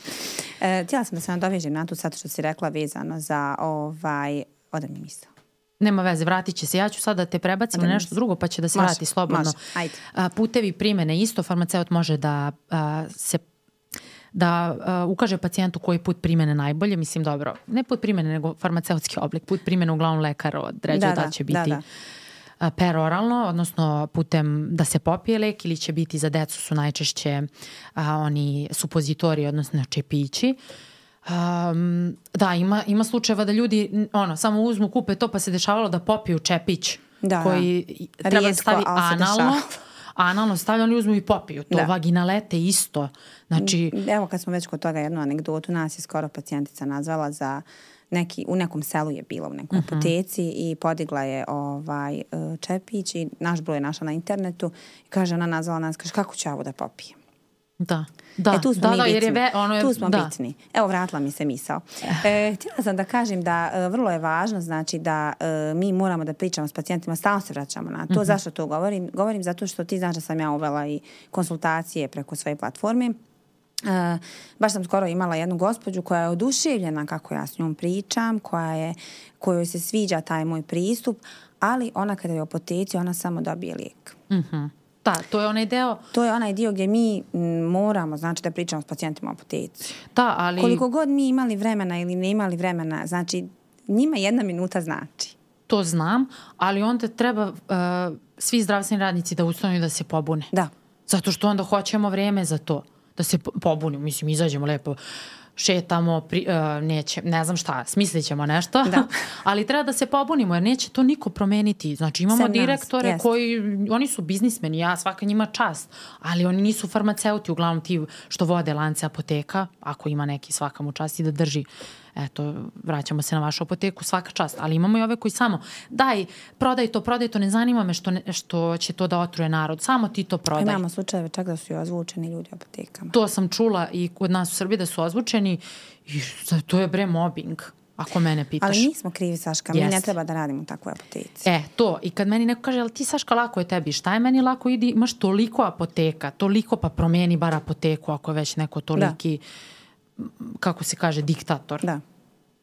S2: E, htjela sam da se nadovežem na to sad što si rekla vezano za ovaj, ode mi misao.
S1: Nema veze, vratit će se. Ja ću sad da te prebacim na nešto drugo pa će da se može, vrati slobodno.
S2: Može, ajde.
S1: A, putevi primene isto, farmaceut može da a, se da uh, ukaže pacijentu koji put primene najbolje, mislim dobro, ne put primene nego farmaceutski oblik, put primene uglavnom lekar određuje da, da, da će biti da, da. peroralno, odnosno putem da se popije lek ili će biti za decu su najčešće a, oni supozitori, odnosno čepići. Um, da, ima, ima slučajeva da ljudi ono, samo uzmu, kupe to pa se dešavalo da popiju čepić da, koji da. treba da stavi analno analno stavlja, oni uzmu i popiju to, da. vaginalete isto. Znači...
S2: Evo kad smo već kod toga jednu anegdotu, nas je skoro pacijentica nazvala za neki, u nekom selu je bila u nekoj uh mhm. -huh. apoteci i podigla je ovaj e, čepić i naš broj je našla na internetu i kaže ona nazvala nas, kaže kako ću ja ovo da popijem?
S1: Da. Da,
S2: e, tu smo
S1: da,
S2: mi
S1: da,
S2: bitni.
S1: jer je ve, ono je,
S2: tu smo da. bitni. Evo, vratila mi se misao. E, htjela sam da kažem da e, vrlo je važno znači da e, mi moramo da pričamo s pacijentima, stalno se vraćamo na to. Mm -hmm. Zašto to govorim? Govorim zato što ti znaš da sam ja uvela i konsultacije preko svoje platforme. E, baš sam skoro imala jednu gospođu koja je oduševljena kako ja s njom pričam, koja je, kojoj se sviđa taj moj pristup, ali ona kada je u apoteci, ona samo dobije lijek.
S1: Mhm. Mm Da, to je onaj deo...
S2: To je onaj dio gdje mi moramo, znači, da pričamo s pacijentima o apoteci.
S1: Da, ali...
S2: Koliko god mi imali vremena ili ne imali vremena, znači, njima jedna minuta znači.
S1: To znam, ali onda treba uh, svi zdravstveni radnici da ustanu i da se pobune.
S2: Da.
S1: Zato što onda hoćemo vreme za to. Da se pobunimo, mislim, izađemo lepo šetamo, pri, uh, neće, ne znam šta, smislit ćemo nešto, da. ali treba da se pobunimo jer neće to niko promeniti. Znači imamo Sem direktore nas, koji, oni su biznismeni, ja svaka njima čast, ali oni nisu farmaceuti, uglavnom ti što vode lance apoteka, ako ima neki svaka mu čast i da drži eto, vraćamo se na vašu apoteku, svaka čast, ali imamo i ove koji samo, daj, prodaj to, prodaj to, ne zanima me što, ne, što će to da otruje narod, samo ti to prodaj.
S2: Imamo slučajeve čak da su i ozvučeni ljudi u apotekama.
S1: To sam čula i kod nas u Srbiji da su ozvučeni i to je bre mobbing ako mene pitaš.
S2: Ali nismo krivi, Saška, yes. mi ne treba da radimo u takvoj apoteci.
S1: E, to. I kad meni neko kaže, ali ti, Saška, lako je tebi, šta je meni lako, idi, imaš toliko apoteka, toliko pa promeni bar apoteku ako je već neko toliki, da. Kako se kaže, diktator.
S2: Da.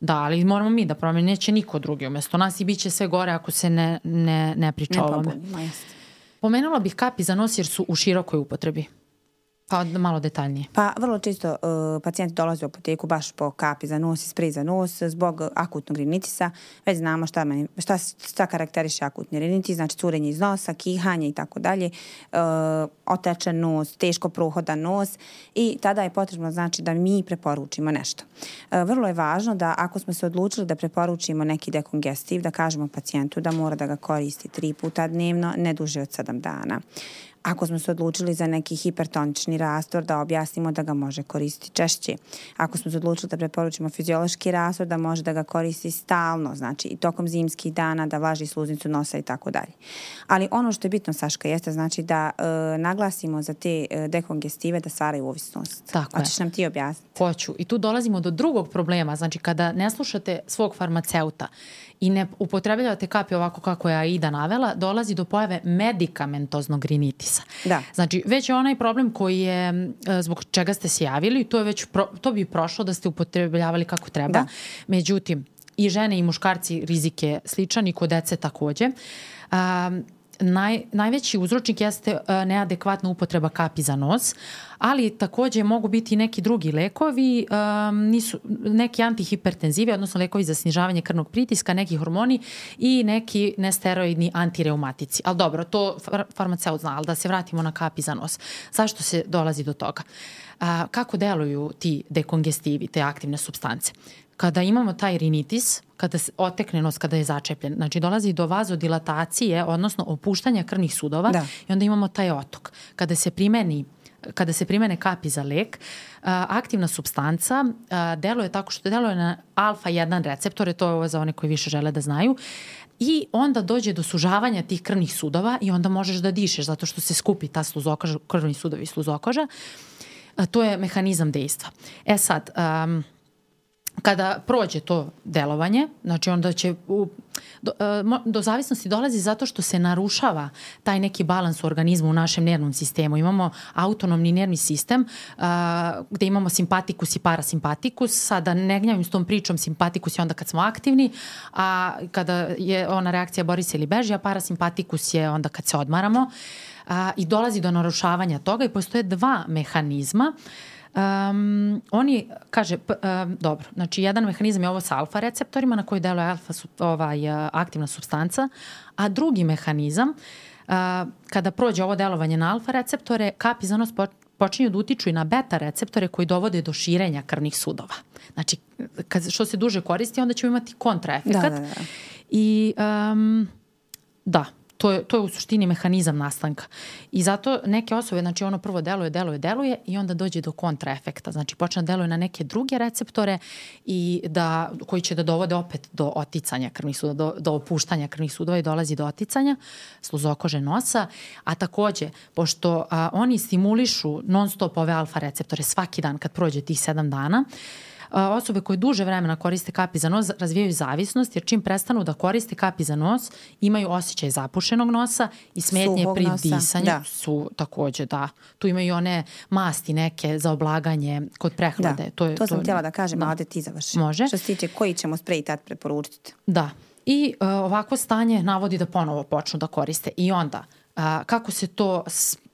S1: Da, ali moramo mi da promeni, neće niko drugi umesto nas i bit će sve gore ako se ne, ne, ne priča o ovome. Pomenula bih kapi za nos jer su u širokoj upotrebi. Pa malo detaljnije.
S2: Pa vrlo čisto uh, pacijenti dolaze u apoteku baš po kapi za nos i spri za nos zbog akutnog rinitisa. Već znamo šta, meni, šta, šta karakteriše akutni rinitis, znači curenje iz nosa, kihanje i tako dalje, uh, otečen nos, teško prohodan nos i tada je potrebno znači da mi preporučimo nešto. Uh, vrlo je važno da ako smo se odlučili da preporučimo neki dekongestiv, da kažemo pacijentu da mora da ga koristi tri puta dnevno, ne duže od sedam dana. Ako smo se odlučili za neki hipertonični rastor, da objasnimo da ga može koristiti češće. Ako smo se odlučili da preporučimo fiziološki rastor, da može da ga koristi stalno, znači i tokom zimskih dana, da vlaži sluznicu nosa i tako dalje. Ali ono što je bitno, Saška, jeste znači da e, naglasimo za te e, dekongestive da stvaraju ovisnost.
S1: Tako
S2: Hoćeš
S1: je.
S2: nam ti objasniti?
S1: Hoću. I tu dolazimo do drugog problema. Znači, kada ne slušate svog farmaceuta i ne upotrebljavate kapi ovako kako je Aida navela, dolazi do pojave medikamentoznog rinitisa.
S2: Da.
S1: Znači, već je onaj problem koji je, zbog čega ste se javili, to, je već pro, to bi prošlo da ste upotrebljavali kako treba. Da. Međutim, i žene i muškarci rizik je sličan i kod dece takođe. Um, naj, najveći uzročnik jeste uh, neadekvatna upotreba kapi za nos, ali takođe mogu biti neki drugi lekovi, um, nisu, neki antihipertenzivi, odnosno lekovi za snižavanje krvnog pritiska, neki hormoni i neki nesteroidni antireumatici. Ali dobro, to far farmaceut zna, ali da se vratimo na kapi za nos. Zašto se dolazi do toga? A, kako deluju ti dekongestivi, te aktivne substance? Kada imamo taj rinitis, kada se otekne nos, kada je začepljen, znači dolazi do vazodilatacije, odnosno opuštanja krvnih sudova da. i onda imamo taj otok. Kada se primeni kada se primene kapi za lek, aktivna substanca deluje tako što deluje na alfa-1 receptore, to je ovo za one koji više žele da znaju, i onda dođe do sužavanja tih krvnih sudova i onda možeš da dišeš zato što se skupi ta sluzokoža, krvni sudovi sluzokoža. To je mehanizam dejstva. E sad, um, kada prođe to delovanje, znači onda će u, do, e, do zavisnosti dolazi zato što se narušava taj neki balans u organizmu u našem nervnom sistemu. Imamo autonomni nervni sistem uh, gde imamo simpatikus i parasimpatikus. Sada ne gnjavim s tom pričom, simpatikus je onda kad smo aktivni, a kada je ona reakcija bori se ili beži, a parasimpatikus je onda kad se odmaramo. Uh, I dolazi do narušavanja toga i postoje dva mehanizma uh, Um, oni, kaže, p, um, dobro, znači jedan mehanizam je ovo sa alfa receptorima na koji deluje alfa su, ovaj, aktivna substanca, a drugi mehanizam, uh, kada prođe ovo delovanje na alfa receptore, kapi za nos počinju da utiču i na beta receptore koji dovode do širenja krvnih sudova. Znači, kad, što se duže koristi, onda ćemo imati kontraefekat. Da, da, da. I um, da, to je, to je u suštini mehanizam nastanka. I zato neke osobe, znači ono prvo deluje, deluje, deluje i onda dođe do kontraefekta. Znači počne da deluje na neke druge receptore i da, koji će da dovode opet do oticanja krvnih sudova, do, do opuštanja krvnih sudova i dolazi do oticanja sluzokože nosa. A takođe, pošto a, oni stimulišu non stop ove alfa receptore svaki dan kad prođe tih sedam dana, osobe koje duže vremena koriste kapi za nos razvijaju zavisnost jer čim prestanu da koriste kapi za nos imaju osjećaj zapušenog nosa i smetnje Suhog pri nosa. disanju da. su takođe da. Tu imaju one masti neke za oblaganje kod prehlade.
S2: Da. To, je, to sam to, htjela da kažem, da. Ade ti završi.
S1: Može.
S2: Što se tiče koji ćemo sprej tad preporučiti.
S1: Da. I uh, ovako stanje navodi da ponovo počnu da koriste. I onda, uh, kako se to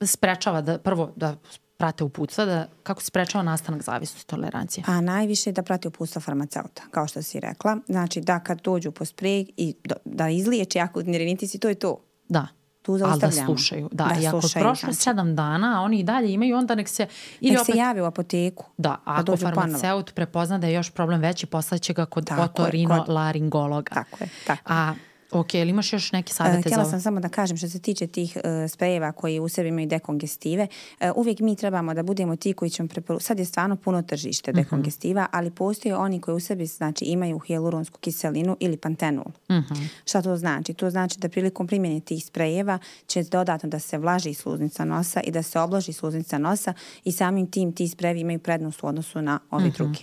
S1: sprečava da prvo da prate uputstva da, kako se sprečava nastanak zavisnosti tolerancije?
S2: A najviše da prate uputstva farmaceuta, kao što si rekla. Znači da kad dođu po sprej i do, da izliječe akutni rinitis i to je to.
S1: Da tu zaustavljamo. Ali da slušaju. Da, da i ako slušaju, prošlo znači. sedam dana, a oni i dalje imaju, onda nek se...
S2: Ili nek opet, se javi u apoteku.
S1: Da, a ako farmaceut prepozna da je još problem veći, poslaće ga kod otorino laringologa.
S2: Tako je, tako
S1: A Ok, ili imaš još neke savete
S2: uh, za ovo? sam samo da kažem što se tiče tih uh, sprejeva koji u sebi imaju dekongestive, uh, uvijek mi trebamo da budemo ti koji ćemo preporučiti. Sad je stvarno puno tržište uh mhm. -huh. dekongestiva, ali postoje oni koji u sebi znači, imaju hialuronsku kiselinu ili pantenol. Uh mhm. -huh. Šta to znači? To znači da prilikom primjene tih sprejeva će dodatno da se vlaži sluznica nosa i da se obloži sluznica nosa i samim tim ti sprejevi imaju prednost u odnosu na uh mhm. -huh. druge.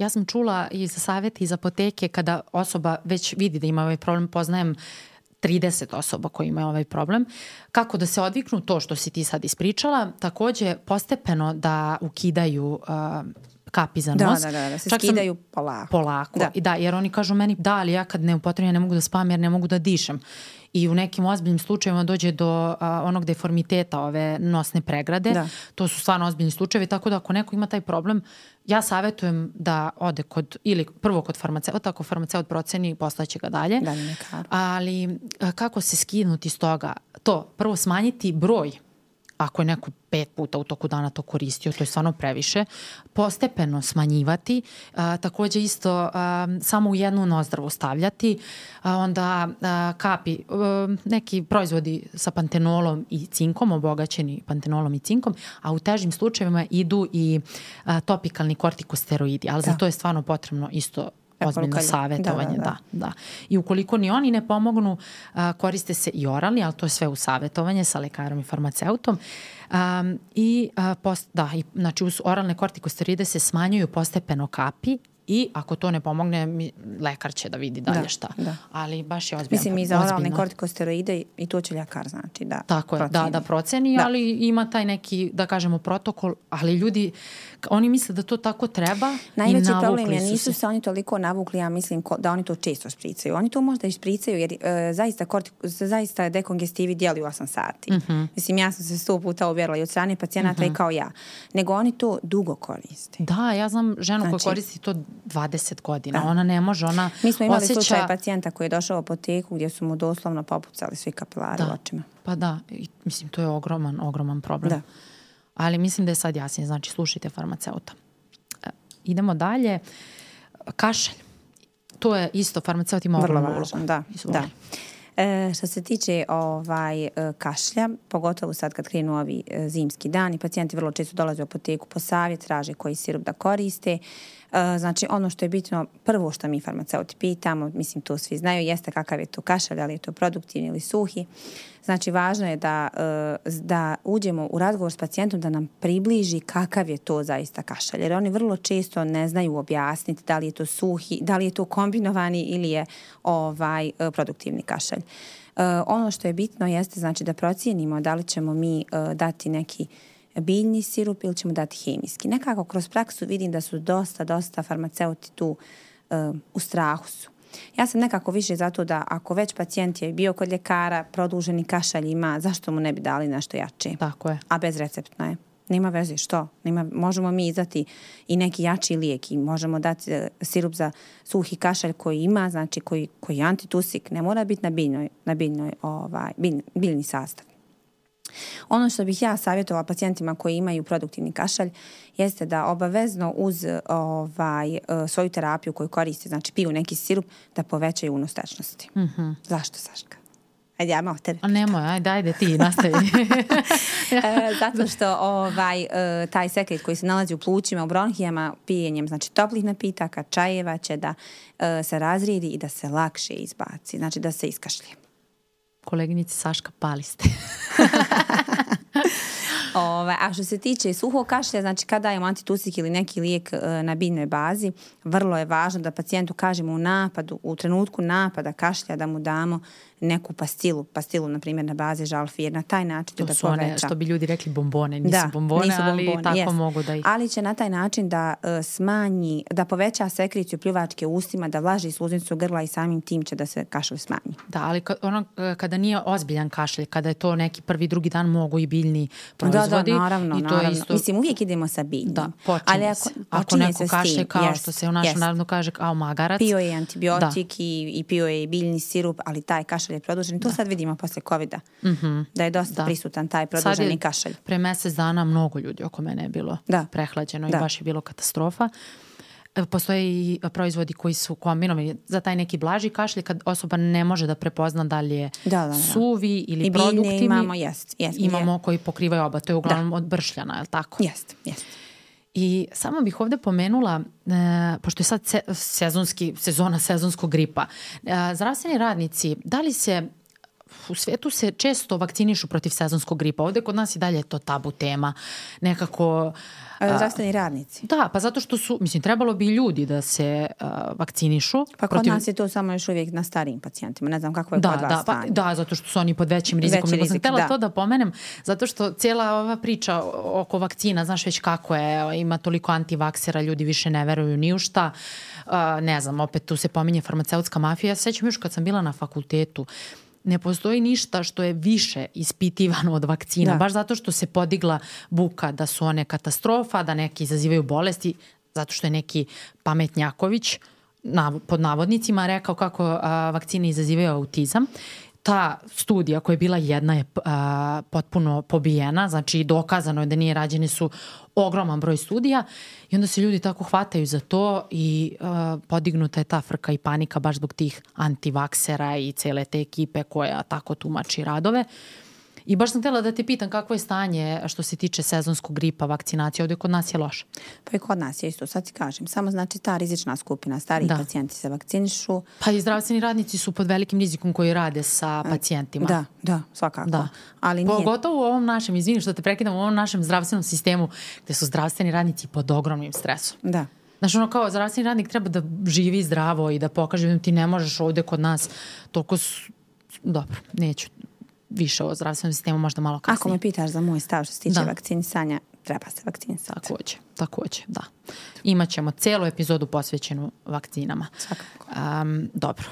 S1: Ja sam čula i za savjeti iz apoteke kada osoba već vidi da ima ovaj problem, poznajem 30 osoba koji imaju ovaj problem, kako da se odviknu to što si ti sad ispričala, takođe postepeno da ukidaju uh, kapi za
S2: da, nos. Da, da, da, da se Čak skidaju polako.
S1: Polako, da. I da, jer oni kažu meni, da, ali ja kad ne upotrebim, ja ne mogu da spam jer ne mogu da dišem i u nekim ozbiljnim slučajevima dođe do a, onog deformiteta ove nosne pregrade. Da. To su stvarno ozbiljni slučajevi, tako da ako neko ima taj problem, ja savjetujem da ode kod, ili prvo kod farmaceuta, ako farmaceut proceni, poslaće ga dalje.
S2: Dalje nekaru.
S1: Ali kako se skinuti iz toga? To, prvo smanjiti broj ako je neko pet puta u toku dana to koristio, to je stvarno previše, postepeno smanjivati, a, takođe isto a, samo u jednu nozdravu stavljati, a, onda a, kapi, a, neki proizvodi sa pantenolom i cinkom, obogaćeni pantenolom i cinkom, a u težim slučajevima idu i a, topikalni kortikosteroidi, ali da. za to je stvarno potrebno isto ozbiljno savjetovanje, da, da, da. da. I ukoliko ni oni ne pomognu, a, koriste se i oralni, ali to je sve u savjetovanje sa lekarom i farmaceutom. Um, I, a, post, da, i, znači uz oralne kortikosteroide se smanjuju postepeno kapi i ako to ne pomogne, mi, lekar će da vidi dalje da, šta. Da. Ali baš je ozbiljno.
S2: Mislim i za oralne kortikosteroide i to će ljekar znači da
S1: Tako je, da, proceni. da, da proceni, da. ali ima taj neki, da kažemo, protokol, ali ljudi, oni misle da to tako treba
S2: Najveći problem je, nisu se. oni toliko navukli, ja mislim ko, da oni to često špricaju. Oni to možda ispricaju jer uh, zaista, kortik, zaista dekongestivi djeluju 8 sati. Uh mhm. -huh. Mislim, ja sam se sto puta uvjerila i od strane pacijenata uh -huh. i mhm. kao ja. Nego oni to dugo koriste.
S1: Da, ja znam ženu znači, koja koristi to 20 godina. Da. Ona ne može, ona
S2: Mi smo imali osjeća... slučaj pacijenta koji je došao u apoteku gdje su mu doslovno popucali svi kapilari da. u očima.
S1: Pa da, I, mislim, to je ogroman, ogroman problem. Da. Ali mislim da je sad jasnije, znači slušajte farmaceuta. E, idemo dalje. Kašalj. To je isto, farmaceut ima ogromnu ulogu.
S2: Da, Izvoli. da. E, što se tiče ovaj, e, kašlja, pogotovo sad kad krenu ovi e, zimski dani, pacijenti vrlo često dolaze u apoteku po savjet, traže koji sirup da koriste. E, znači, ono što je bitno, prvo što mi farmaceuti pitamo, mislim to svi znaju, jeste kakav je to kašalj, da li je to produktivni ili suhi. Znači, važno je da, e, da uđemo u razgovor s pacijentom da nam približi kakav je to zaista kašalj. Jer oni vrlo često ne znaju objasniti da li je to suhi, da li je to kombinovani ili je ovaj e, produktivni kašalj. ono što je bitno jeste znači da procijenimo da li ćemo mi dati neki biljni sirup ili ćemo dati hemijski. Nekako kroz praksu vidim da su dosta, dosta farmaceuti tu u strahu su. Ja sam nekako više zato da ako već pacijent je bio kod ljekara, produženi kašalj ima, zašto mu ne bi dali nešto jače?
S1: Tako je.
S2: A bezreceptno je. Nema veze, što? Nema, možemo mi izdati i neki jači lijek i možemo dati e, sirup za suhi kašalj koji ima, znači koji, koji je antitusik, ne mora biti na biljnoj, na biljnoj ovaj, biljni sastav. Ono što bih ja savjetovala pacijentima koji imaju produktivni kašalj jeste da obavezno uz ovaj, e, svoju terapiju koju koriste, znači piju neki sirup, da povećaju unos tečnosti. Mm -hmm. Zašto, Saška? Ajde, ja malo tebe.
S1: A nemoj, ajde, ajde ti, nastavi.
S2: e, zato što ovaj, e, taj sekret koji se nalazi u plućima, u bronhijama, pijenjem znači toplih napitaka, čajeva će da se razridi i da se lakše izbaci, znači da se iskašlje.
S1: Koleginici Saška, pali ste.
S2: Ove, a što se tiče suhog kašlja, znači kada dajemo antitusik ili neki lijek e, na biljnoj bazi, vrlo je važno da pacijentu kažemo u napadu, u trenutku napada kašlja da mu damo neku pastilu, pastilu na primjer na bazi žalfir, na taj način
S1: to
S2: da
S1: su poveća. one što bi ljudi rekli bombone, nisu da, bombone, nisu bombone, ali tako yes. mogu da ih...
S2: Ali će na taj način da uh, smanji, da poveća sekreciju pljuvačke ustima, da vlaži sluznicu grla i samim tim će da se kašalj smanji.
S1: Da, ali ka, ono, e, kada nije ozbiljan kašalj, kada je to neki prvi, drugi dan mogu i biljni proizvodi. Da,
S2: da, naravno, i to naravno. Isto... Mislim, uvijek idemo sa biljnim.
S1: Da, počinje ali ako, se. Ako neko kašlje kao yes, što se u našem yes. narodu kaže kao magarac.
S2: Pio je antibiotik da. i, i pio je i biljni sirup, ali taj kašalj je produžen. To da. sad vidimo posle COVID-a. Mm -hmm. Da je dosta da. prisutan taj produženi kašalj.
S1: Pre mesec dana mnogo ljudi oko mene je bilo da. prehlađeno da. i baš je bilo katastrofa. E, postoje i proizvodi koji su kombinovani za taj neki blaži kašlj kad osoba ne može da prepozna da li je da, da, da. suvi ili I produktivni.
S2: imamo, jest, jest.
S1: Imamo je. koji pokrivaju oba, to je uglavnom da. od bršljana, je li tako?
S2: Jest, jest.
S1: I samo bih ovde pomenula, e, pošto je sad se, sezonski, sezona sezonskog gripa, e, zdravstveni radnici, da li se u svetu se često vakcinišu protiv sezonskog gripa. Ovde kod nas i dalje je to tabu tema. Nekako...
S2: Zdravstveni radnici.
S1: Da, pa zato što su, mislim, trebalo bi ljudi da se uh, vakcinišu.
S2: Pa kod protiv... nas je to samo još uvijek na starijim pacijentima. Ne znam kako je
S1: da,
S2: kod vas
S1: da,
S2: pa,
S1: da, zato što su oni pod većim rizikom. Veći rizik, sam htela da. to da pomenem, zato što cijela ova priča oko vakcina, znaš već kako je, ima toliko antivaksera, ljudi više ne veruju ni u šta. Uh, ne znam, opet tu se pominje farmaceutska mafija. Ja sećam još kad sam bila na fakultetu, ne postoji ništa što je više ispitivano od vakcina, da. baš zato što se podigla buka da su one katastrofa, da neki izazivaju bolesti, zato što je neki pametnjaković na, pod navodnicima rekao kako a, vakcine izazivaju autizam ta studija koja je bila jedna je a, potpuno pobijena, znači dokazano je da nije rađeni su ogroman broj studija i onda se ljudi tako hvataju za to i a, podignuta je ta frka i panika baš zbog tih antivaksera i cele te ekipe koja tako tumači radove. Uh, I baš sam htjela da te pitam kakvo je stanje što se tiče sezonskog gripa, vakcinacije. Ovdje kod nas je loše.
S2: Pa i kod nas je isto, sad ti kažem. Samo znači ta rizična skupina, stariji da. pacijenti se vakcinišu.
S1: Pa i zdravstveni radnici su pod velikim rizikom koji rade sa e, pacijentima.
S2: Da, da, svakako. Da.
S1: Ali nije... Pogotovo u ovom našem, izvini što te prekidam, u ovom našem zdravstvenom sistemu gde su zdravstveni radnici pod ogromnim stresom.
S2: Da.
S1: Znaš, ono kao zdravstveni radnik treba da živi zdravo i da pokaže da ti ne možeš ovde kod nas toliko... Su... Dobro, neću više o zdravstvenom sistemu, možda malo kasnije.
S2: Ako me pitaš za moj stav što se tiče da. vakcinisanja, treba se vakcinisati.
S1: Takođe, takođe, da. Imaćemo celu epizodu posvećenu vakcinama.
S2: Svakako.
S1: Um, dobro.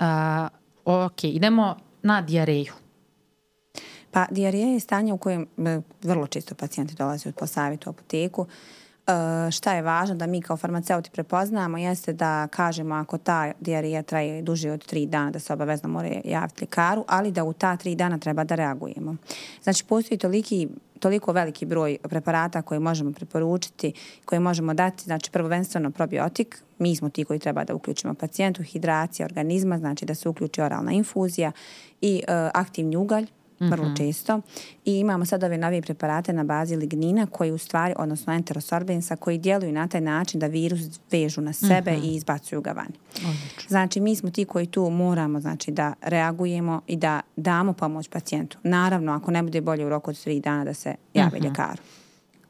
S1: Uh, ok, idemo na dijareju.
S2: Pa dijareja je stanje u kojem vrlo često pacijenti dolaze od po savjetu u apoteku. Uh, šta je važno da mi kao farmaceuti prepoznamo jeste da kažemo ako ta dijarija traje duže od tri dana da se obavezno mora javiti lekaru, ali da u ta tri dana treba da reagujemo. Znači postoji toliki toliko veliki broj preparata koje možemo preporučiti, koje možemo dati, znači prvenstveno probiotik, mi smo ti koji treba da uključimo pacijentu, hidracija organizma, znači da se uključi oralna infuzija i uh, aktivni ugalj, vrlo mm -hmm. često. I imamo sad ove nove preparate na bazi lignina koji u stvari, odnosno enterosorbensa, koji djeluju na taj način da virus vežu na sebe mm -hmm. i izbacuju ga van. Odlično. Znači, mi smo ti koji tu moramo znači, da reagujemo i da damo pomoć pacijentu. Naravno, ako ne bude bolje u roku od tri dana da se javi mm -hmm. ljekaru.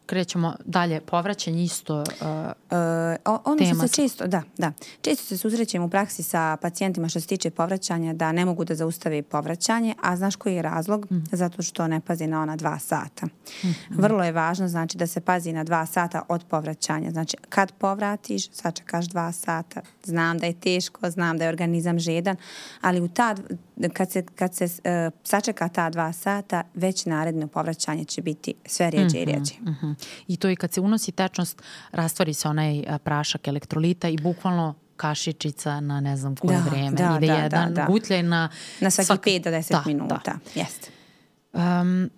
S1: Krećemo dalje, povraćanje isto uh,
S2: uh, ono tema. se često, da, da. Često se susrećemo u praksi sa pacijentima što se tiče povraćanja da ne mogu da zaustave povraćanje, a znaš koji je razlog? Mm. Zato što ne pazi na ona dva sata. Mm. Vrlo je važno znači da se pazi na dva sata od povraćanja. Znači kad povratiš, sačekaš dva sata. Znam da je teško, znam da je organizam žedan, ali u ta kad se, kad se uh, sačeka ta dva sata, već naredno povraćanje će biti sve rijeđe i mhm, rijeđe. Mm -hmm.
S1: I to i kad se unosi tečnost, rastvori se onaj prašak elektrolita i bukvalno kašičica na ne znam koje da, vreme. Da, Ide da, jedan da, da. gutljaj na...
S2: Na svaki svak... 5 do 10 da, minuta. Da. Jeste.
S1: Um,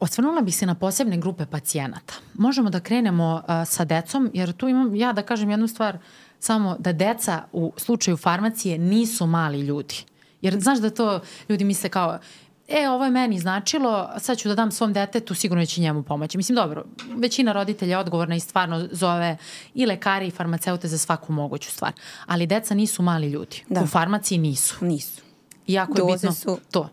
S1: Osvrnula bih se na posebne grupe pacijenata. Možemo da krenemo uh, sa decom, jer tu imam ja da kažem jednu stvar, samo da deca u slučaju farmacije nisu mali ljudi. Jer znaš da to ljudi misle kao, e, ovo je meni značilo, sad ću da dam svom detetu, sigurno će njemu pomoći. Mislim, dobro, većina roditelja je odgovorna i stvarno zove i lekari i farmaceute za svaku moguću stvar. Ali deca nisu mali ljudi. Da. U farmaciji nisu.
S2: Nisu.
S1: Iako Doze je bitno su to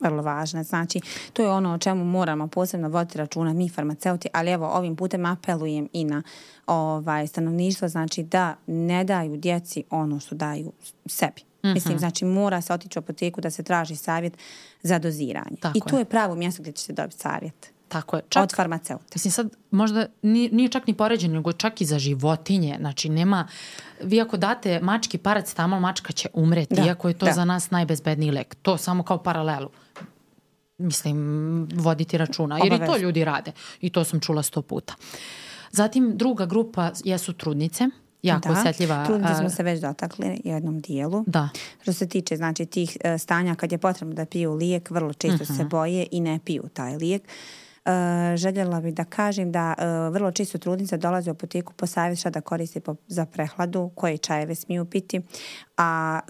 S2: vrlo važne. Znači, to je ono o čemu moramo posebno voditi računa mi farmaceuti, ali evo ovim putem apelujem i na ovaj, stanovništvo, znači da ne daju djeci ono što daju sebi. Mm -hmm. Mislim, znači mora se otići u apoteku da se traži savjet za doziranje. Tako I tu je. je pravo mjesto gdje ćete dobiti savjet.
S1: Tako je. Čak,
S2: od farmaceuta.
S1: Mislim sad možda nije, nije čak ni poređeno, nego čak i za životinje. Znači nema, vi ako date mački paracetamol, mačka će umreti, da, iako je to da. za nas najbezbedniji lek. To samo kao paralelu mislim, voditi računa. Jer Obavez. i to ljudi rade. I to sam čula sto puta. Zatim druga grupa jesu trudnice jako da. osetljiva.
S2: Trudnice smo se već dotakli jednom dijelu.
S1: Da.
S2: Što se tiče znači, tih uh, stanja kad je potrebno da piju lijek, vrlo često uh -huh. se mhm. boje i ne piju taj lijek. Uh, željela bih da kažem da uh, vrlo čisto trudnica dolazi u apoteku po savjet šta da koristi po, za prehladu, koje čajeve smiju piti, a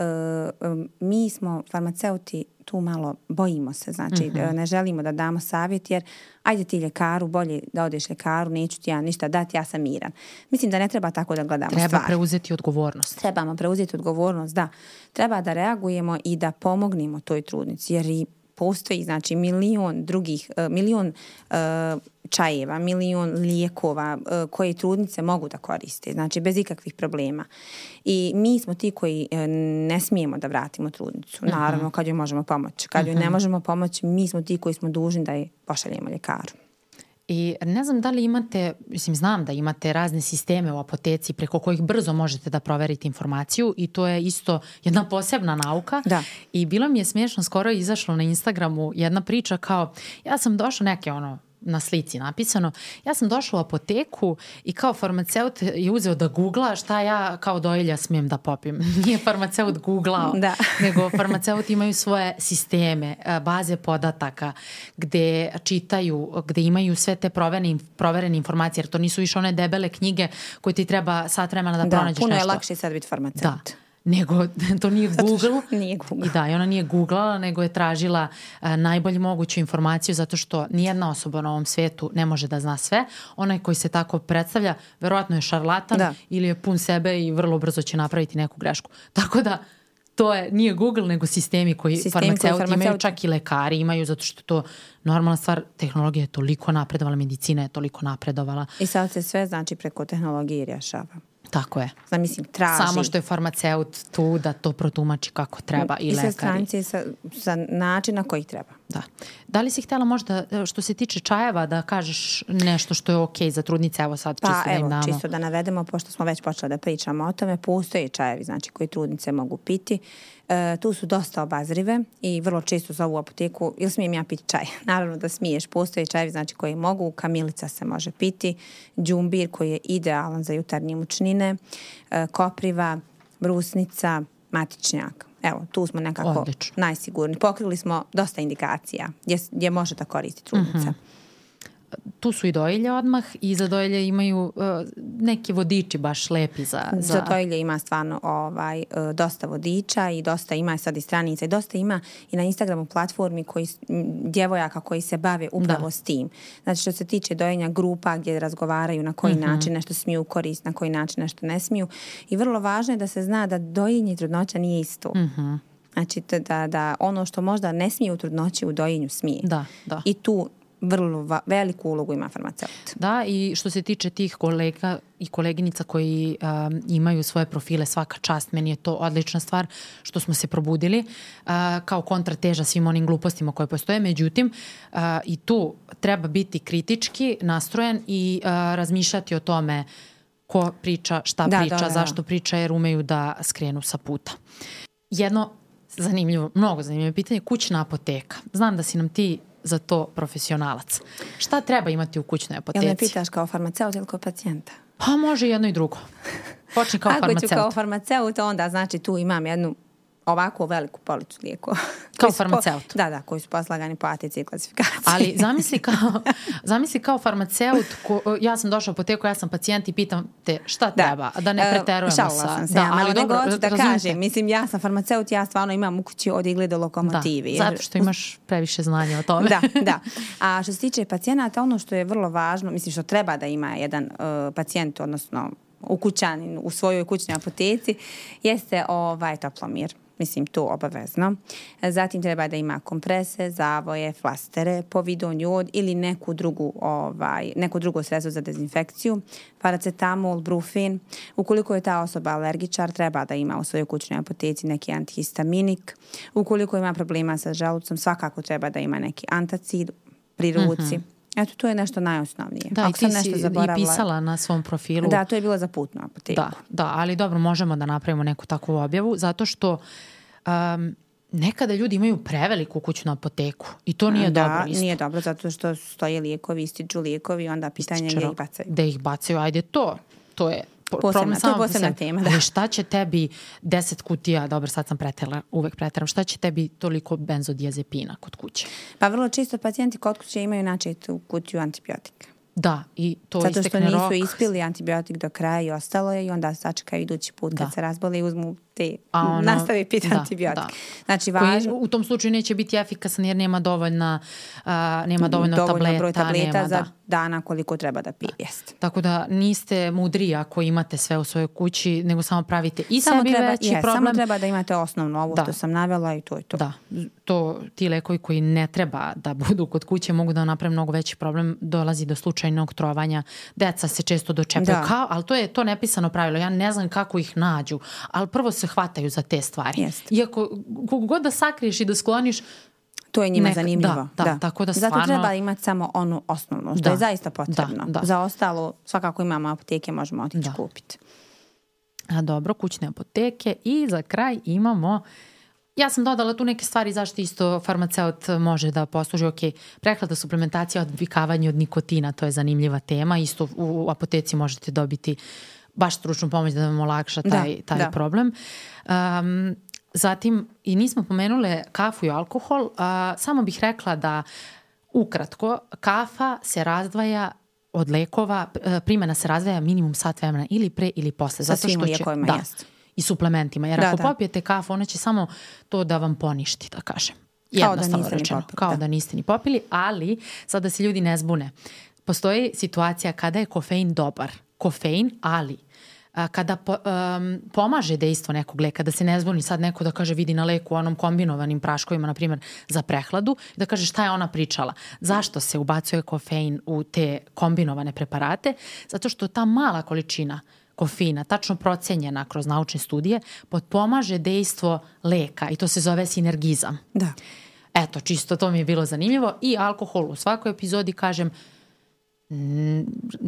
S2: uh, um, mi smo farmaceuti tu malo bojimo se, znači mm -hmm. ne želimo da damo savjet jer ajde ti ljekaru, bolje da odeš ljekaru, neću ti ja ništa dati, ja sam miran. Mislim da ne treba tako da gledamo
S1: treba
S2: stvari.
S1: Treba preuzeti odgovornost.
S2: Trebamo preuzeti odgovornost, da. Treba da reagujemo i da pomognemo toj trudnici jer i postoji znači milion drugih, uh, milion uh, čajeva, milion lijekova uh, koje trudnice mogu da koriste, znači bez ikakvih problema. I mi smo ti koji ne smijemo da vratimo trudnicu, mhm. naravno kad joj možemo pomoći. Kad joj ne mhm. možemo pomoći, mi smo ti koji smo dužni da je pošaljemo ljekaru.
S1: I ne znam da li imate, mislim znam da imate razne sisteme u apoteci preko kojih brzo možete da proverite informaciju i to je isto jedna posebna nauka.
S2: Da.
S1: I bilo mi je smiješno, skoro je izašlo na Instagramu jedna priča kao, ja sam došla neke ono na slici napisano. Ja sam došla u apoteku i kao farmaceut je uzeo da googla šta ja kao dojilja smijem da popim. Nije farmaceut googlao, da. nego farmaceut imaju svoje sisteme, e, baze podataka gde čitaju, gde imaju sve te proverene, proverene informacije, jer to nisu više one debele knjige koje ti treba sat vremena da, da pronađeš nešto.
S2: Da, puno je lakše sad biti farmaceut. Da
S1: nego to nije Google.
S2: nije Google.
S1: I da, i ona nije googlala, nego je tražila uh, najbolju moguću informaciju zato što nijedna osoba na ovom svetu ne može da zna sve. Onaj koji se tako predstavlja, verovatno je šarlatan da. ili je pun sebe i vrlo brzo će napraviti neku grešku. Tako da, to je, nije Google, nego sistemi koji sistemi farmaceuti, farmaceuti imaju, čak i lekari imaju, zato što to normalna stvar, tehnologija je toliko napredovala, medicina je toliko napredovala.
S2: I sad se sve znači preko tehnologije rješava.
S1: Tako je.
S2: Znam, mislim, traži.
S1: Samo što je farmaceut tu da to protumači kako treba i, i lekari. I sa
S2: stranice sa, sa načina koji treba.
S1: Da. Da li si htjela možda, što se tiče čajeva, da kažeš nešto što je okej okay za trudnice, evo sad
S2: pa,
S1: čisto
S2: da
S1: im
S2: damo. čisto da navedemo, pošto smo već počeli da pričamo o tome, postoje čajevi, znači, koji trudnice mogu piti. E, tu su dosta obazrive i vrlo često zovu u apoteku, ili smijem ja piti čaj? Naravno da smiješ, postoje čajevi znači, koji mogu, kamilica se može piti, džumbir koji je idealan za jutarnje mučnine, e, kopriva, brusnica, matičnjak. Evo, tu smo nekako Odlično. najsigurni. Pokrili smo dosta indikacija gdje, gdje može da koristi trudnica. Uh mhm. -huh
S1: tu su i dojilje odmah i za dojilje imaju uh, neki vodiči baš lepi za... Za,
S2: za dojilje ima stvarno ovaj, uh, dosta vodiča i dosta ima sad i stranica i dosta ima i na Instagramu platformi koji, djevojaka koji se bave upravo da. s tim. Znači što se tiče dojenja grupa gdje razgovaraju na koji mm -hmm. način nešto smiju koristiti, na koji način nešto ne smiju. I vrlo važno je da se zna da dojenje i trudnoća nije isto. Mm -hmm. Znači da, da ono što možda ne smije u trudnoći u dojenju smije.
S1: Da, da.
S2: I tu vrlo veliku ulogu ima farmaceut.
S1: Da, i što se tiče tih kolega i koleginica koji um, imaju svoje profile svaka čast, meni je to odlična stvar što smo se probudili uh, kao kontrateža svim onim glupostima koje postoje. Međutim, uh, i tu treba biti kritički nastrojen i uh, razmišljati o tome ko priča, šta da, priča, da, da, da. zašto priča, jer umeju da skrenu sa puta. Jedno zanimljivo, mnogo zanimljivo pitanje, kućna apoteka. Znam da si nam ti za to profesionalac. Šta treba imati u kućnoj apoteci?
S2: Jel me pitaš kao farmaceut ili kao pacijenta?
S1: Pa može jedno i drugo. Počni kao
S2: Ako
S1: farmaceut.
S2: Ako ću kao farmaceut, onda znači tu imam jednu ovako veliku policu lijekova.
S1: Kao farmaceut?
S2: Po, da, da, koji su poslagani po atici i klasifikaciji.
S1: Ali zamisli kao, zamisli kao farmaceut, ko, ja sam došla u apoteku, ja sam pacijent i pitam te šta da. treba, da ne preterujemo sa...
S2: sam se, da, ali, ali dobro, nego da razumite. kažem, mislim, ja sam farmaceut, ja stvarno imam u kući od igle do lokomotivi.
S1: Da, zato što imaš previše znanja o tome.
S2: da, da. A što se tiče pacijenata, ono što je vrlo važno, mislim što treba da ima jedan uh, pacijent, odnosno ukućanin u svojoj kućnoj apoteci, jeste ovaj toplomir mislim to obavezno. Zatim treba da ima komprese, zavoje, flastere, povidon jod ili neku drugu, ovaj, neko drugo sredstvo za dezinfekciju, paracetamol, brufen. Ukoliko je ta osoba alergičar, treba da ima u svojoj kućnoj apoteci neki antihistaminik. Ukoliko ima problema sa želucom, svakako treba da ima neki antacid pri ruci. Mm -hmm. Eto, to je nešto najosnovnije.
S1: Da, Ako i ti sam nešto zaboravila, i pisala na svom profilu.
S2: Da, to je bilo za putnu apoteku.
S1: Da, da, ali dobro, možemo da napravimo neku takvu objavu, zato što um, nekada ljudi imaju preveliku kućnu apoteku i to nije
S2: da,
S1: dobro
S2: isto. nije dobro zato što stoje lijekovi, ističu lijekovi, onda pitanje gdje ih bacaju.
S1: Da ih bacaju, ajde to, to je
S2: posebna, problem to je posebna tema. Da.
S1: Ali šta će tebi 10 kutija, dobro sad sam pretela, uvek preteram, šta će tebi toliko benzodiazepina kod kuće?
S2: Pa vrlo čisto pacijenti kod kuće imaju načitu kutiju antibiotika.
S1: Da, i to
S2: Zato
S1: što
S2: nisu
S1: rok.
S2: ispili antibiotik do kraja i ostalo je i onda sačekaju idući put kad da. se razbole i uzmu te,
S1: A ono,
S2: nastavi piti da, antibiotik. Da. Znači,
S1: važno... Koji u tom slučaju neće biti efikasan jer nema dovoljna, uh, nema dovoljno,
S2: dovoljno
S1: tableta.
S2: broj tableta
S1: nema,
S2: za
S1: da.
S2: dana koliko treba da pije.
S1: Da. Tako da niste mudri ako imate sve u svojoj kući, nego samo pravite i
S2: samo
S1: sebi
S2: treba,
S1: veći
S2: je,
S1: problem.
S2: Samo treba da imate osnovno ovo
S1: da.
S2: što sam navela i to je to.
S1: Da, to ti lekovi koji ne treba da budu kod kuće mogu da naprave mnogo veći problem, dolazi do slučajnog trovanja, deca se često dočepaju da. kao, ali to je to nepisano pravilo, ja ne znam kako ih nađu, ali prvo se hvataju za te stvari.
S2: Jeste.
S1: Iako kogu god da sakriješ i da skloniš,
S2: To je njima Neka, zanimljivo.
S1: Da, da, da. Tako da stvarno...
S2: Zato treba imati samo onu osnovnu, što da, je zaista potrebno. Da, da. Za ostalo, svakako imamo apoteke, možemo otići da. kupiti.
S1: A dobro, kućne apoteke i za kraj imamo Ja sam dodala tu neke stvari zašto isto farmaceut može da posluži. Ok, prehlada, suplementacija, odvikavanje od nikotina, to je zanimljiva tema. Isto u apoteci možete dobiti baš stručnu pomoć da vam olakša taj, da, taj da. problem. Um, Zatim, i nismo pomenule kafu i alkohol, a, samo bih rekla da ukratko, kafa se razdvaja od lekova, primjena se razdvaja minimum sat vremena ili pre ili posle.
S2: Sa zato svim što će,
S1: da,
S2: jest.
S1: I suplementima. Jer da, ako da. popijete kafu, ona će samo to da vam poništi, da kažem.
S2: Jednostavno kao da rečeno.
S1: Popili, kao da. da niste ni popili, ali sad da se ljudi ne zbune. Postoji situacija kada je kofein dobar. Kofein, ali kada po, um, pomaže dejstvo nekog leka, da se ne zbuni sad neko da kaže vidi na leku onom kombinovanim praškovima, na primjer za prehladu, da kaže šta je ona pričala. Zašto se ubacuje kofein u te kombinovane preparate? Zato što ta mala količina kofeina, tačno procenjena kroz naučne studije, potpomaže dejstvo leka i to se zove sinergizam.
S2: Da.
S1: Eto, čisto to mi je bilo zanimljivo i alkohol u svakoj epizodi kažem Mm,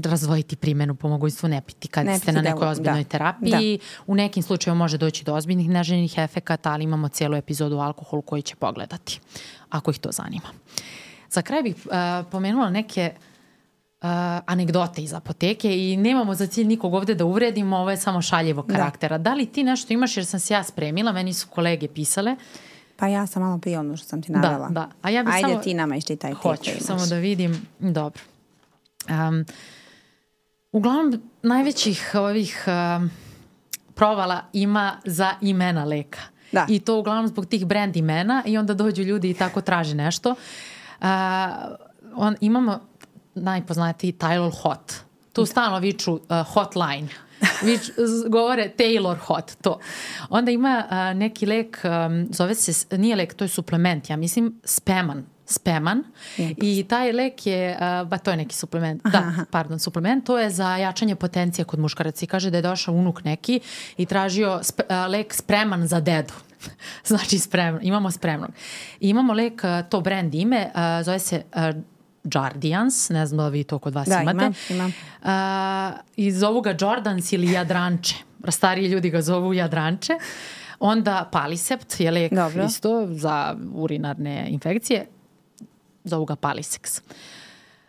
S1: razvojiti primjenu po mogućstvu ne piti kad ne ste na nekoj ozbiljnoj da. terapiji. Da. U nekim slučajima može doći do ozbiljnih neželjenih efekata, ali imamo cijelu epizodu o alkoholu koji će pogledati, ako ih to zanima. Za kraj bih uh, pomenula neke uh, anegdote iz apoteke i nemamo za cilj nikog ovde da uvredimo, ovo je samo šaljivo da. karaktera. Da. da li ti nešto imaš jer sam se ja spremila, meni su kolege pisale.
S2: Pa ja sam malo prije ono što sam ti navela.
S1: Da, da. A ja bi
S2: Ajde
S1: samo,
S2: ti nama iščitaj.
S1: Hoću, samo da vidim. Dobro. Um, uglavnom, najvećih ovih um, provala ima za imena leka.
S2: Da.
S1: I to uglavnom zbog tih brand imena i onda dođu ljudi i tako traže nešto. Uh, on, imamo najpoznatiji Tyler Hot. Tu da. stalno viču uh, hotline. Vič, govore Taylor Hot, to. Onda ima uh, neki lek, um, zove se, nije lek, to je suplement, ja mislim, Speman Speman i taj lek je, uh, ba to je neki suplement, aha, da, pardon, suplement, to je za jačanje potencije kod muškaraca i kaže da je došao unuk neki i tražio spe, uh, lek Spreman za dedu. znači spremno, imamo spremnog. I imamo lek, uh, to brand ime, uh, zove se uh, Jardians, ne znam da vi to kod vas
S2: da,
S1: imate.
S2: Imam, imam.
S1: Uh, I zovu ga Jordans ili Jadranče. Stariji ljudi ga zovu Jadranče. Onda Palisept je lek Dobro. isto za urinarne infekcije. Zovu ga Palisex.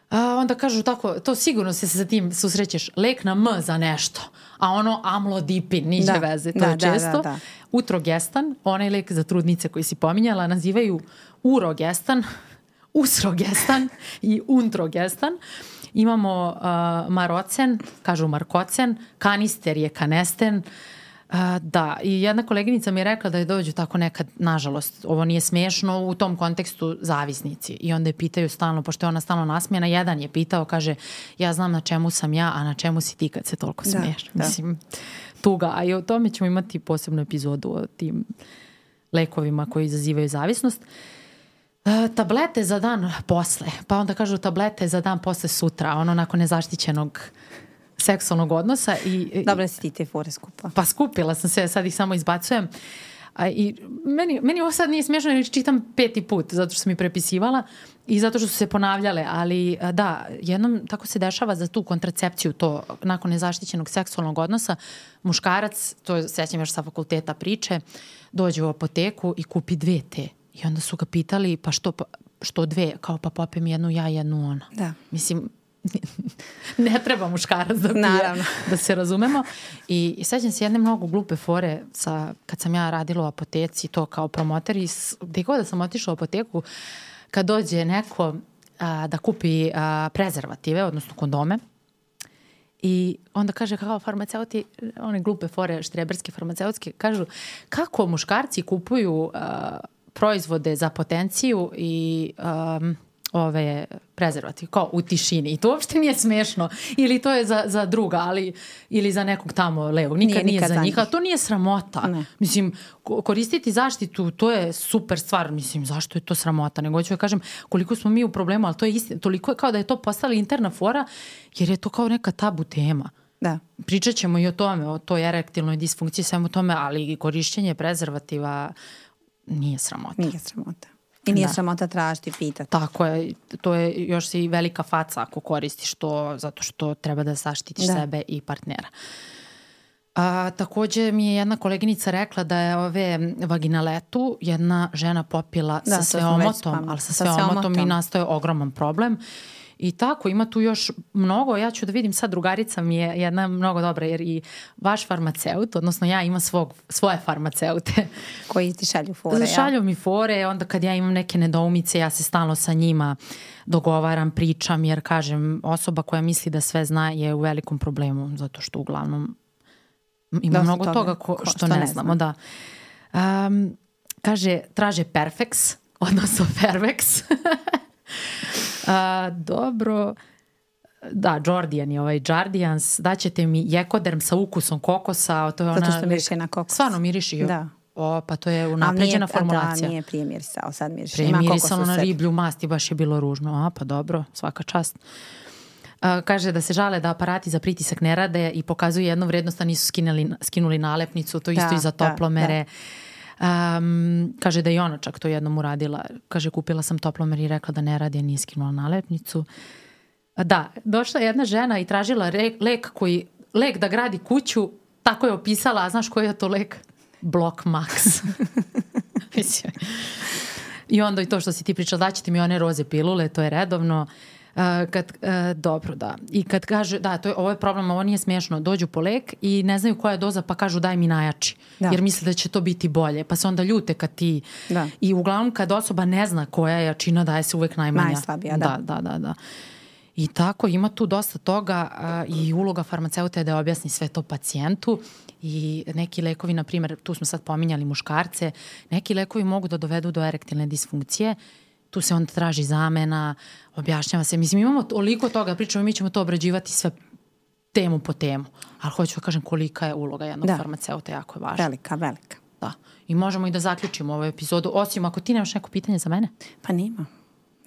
S1: A, onda kažu tako, to sigurno se sa tim susrećeš, lek na M za nešto, a ono amlodipin, niđe da. veze, to da, je često. Da, da, da. Utrogestan, onaj lek za trudnice koji si pominjala, nazivaju urogestan, usrogestan i untrogestan. Imamo uh, marocen, kažu markocen, kanister je kanesten, Uh, da, i jedna koleginica mi je rekla da je dođu tako nekad, nažalost, ovo nije smešno, u tom kontekstu zavisnici. I onda je pitaju stalno, pošto je ona stalno nasmijena, jedan je pitao, kaže, ja znam na čemu sam ja, a na čemu si ti kad se toliko da, smiješ. Da. Mislim, tuga. A i o tome ćemo imati posebnu epizodu o tim lekovima koji izazivaju zavisnost. Uh, E, tablete za dan posle, pa onda kažu tablete za dan posle sutra, ono nakon nezaštićenog seksualnog odnosa. I,
S2: Dobro si ti te fore skupa.
S1: Pa skupila sam se, sad ih samo izbacujem. A, I meni, meni ovo sad nije smiješno jer čitam peti put zato što sam ih prepisivala i zato što su se ponavljale, ali da, jednom tako se dešava za tu kontracepciju, to nakon nezaštićenog seksualnog odnosa, muškarac, to sećam još sa fakulteta priče, dođe u apoteku i kupi dve te I onda su ga pitali, pa što, pa, što dve, kao pa popem jednu ja, jednu ona.
S2: Da.
S1: Mislim, ne treba muškarac da pije, Naravno. da se razumemo. I, i sećam se jedne mnogo glupe fore sa, kad sam ja radila u apoteci, to kao promoter i gde god da sam otišla u apoteku, kad dođe neko a, da kupi a, prezervative, odnosno kondome, I onda kaže kao farmaceuti, one glupe fore, štreberske farmaceutske, kažu kako muškarci kupuju a, proizvode za potenciju i um, ove prezervativ, kao u tišini. I to uopšte nije smešno. Ili to je za, za druga, ali ili za nekog tamo levog. Nikad nije, nije nikad za njih. A to nije sramota. Ne. Mislim, koristiti zaštitu, to je super stvar. Mislim, zašto je to sramota? Nego ću da kažem koliko smo mi u problemu, ali to je istina. Toliko je kao da je to postala interna fora, jer je to kao neka tabu tema.
S2: Da.
S1: Pričat ćemo i o tome, o toj erektilnoj disfunkciji, svemu tome, ali korišćenje prezervativa, nije sramota.
S2: Nije sramota. I nije da. sramota tražiti, pitati.
S1: Tako je, to je još i velika faca ako koristiš to, zato što treba da zaštitiš da. sebe i partnera. A, takođe mi je jedna koleginica rekla da je ove vaginaletu jedna žena popila da, sa sve omotom, ali sa sve omotom i nastoje ogroman problem. I tako, ima tu još mnogo, ja ću da vidim sad, drugarica mi je jedna mnogo dobra, jer i vaš farmaceut, odnosno ja imam svog, svoje farmaceute.
S2: Koji ti šalju fore,
S1: Šalju ja? mi fore, onda kad ja imam neke nedoumice, ja se stalno sa njima dogovaram, pričam, jer kažem, osoba koja misli da sve zna je u velikom problemu, zato što uglavnom ima Dosta mnogo toga, toga ko, ko, što, što ne, ne znamo. Da. Um, kaže, traže Perfex, odnosno Fervex. A, dobro, da, Jordian je ovaj Jardians, daćete mi jekoderm sa ukusom kokosa, to je ona...
S2: Zato što miriše na kokos.
S1: Stvarno miriši. Da. O, pa to je unapređena formulacija.
S2: Da, nije prije mirisao, sad miriše.
S1: Prije Ima mirisalo na riblju mast i baš je bilo ružno. A, pa dobro, svaka čast. A, kaže da se žale da aparati za pritisak ne rade i pokazuju jednu vrednost, a nisu skinuli, skinuli nalepnicu, to isto da, i za toplomere. Da, da Um, kaže da je ona čak to jednom uradila. Kaže kupila sam toplomer i rekla da ne radi, nije skinula nalepnicu. Da, došla jedna žena i tražila re, lek koji, lek da gradi kuću, tako je opisala, a znaš koji je to lek? Block Max. I onda i to što si ti pričala, daćete mi one roze pilule, to je redovno. Uh, kad, uh, dobro, da. I kad kaže, da, to je, ovo je problem, ovo nije smiješno, dođu po lek i ne znaju koja je doza, pa kažu daj mi najjači. Da. Jer misle da će to biti bolje. Pa se onda ljute kad ti... Da. I uglavnom kad osoba ne zna koja je jačina, daje se uvek najmanja.
S2: Najslabija, da.
S1: Da, da, da. da. I tako, ima tu dosta toga uh, i uloga farmaceuta je da objasni sve to pacijentu i neki lekovi, na primjer, tu smo sad pominjali muškarce, neki lekovi mogu da dovedu do erektilne disfunkcije tu se onda traži zamena, objašnjava se. Mislim, imamo toliko toga, pričamo, mi ćemo to obrađivati sve temu po temu. Ali hoću da kažem kolika je uloga jednog da. farmaceuta, jako je važna.
S2: Velika, velika.
S1: Da. I možemo i da zaključimo ovu epizodu, osim ako ti nemaš neko pitanje za mene.
S2: Pa nema.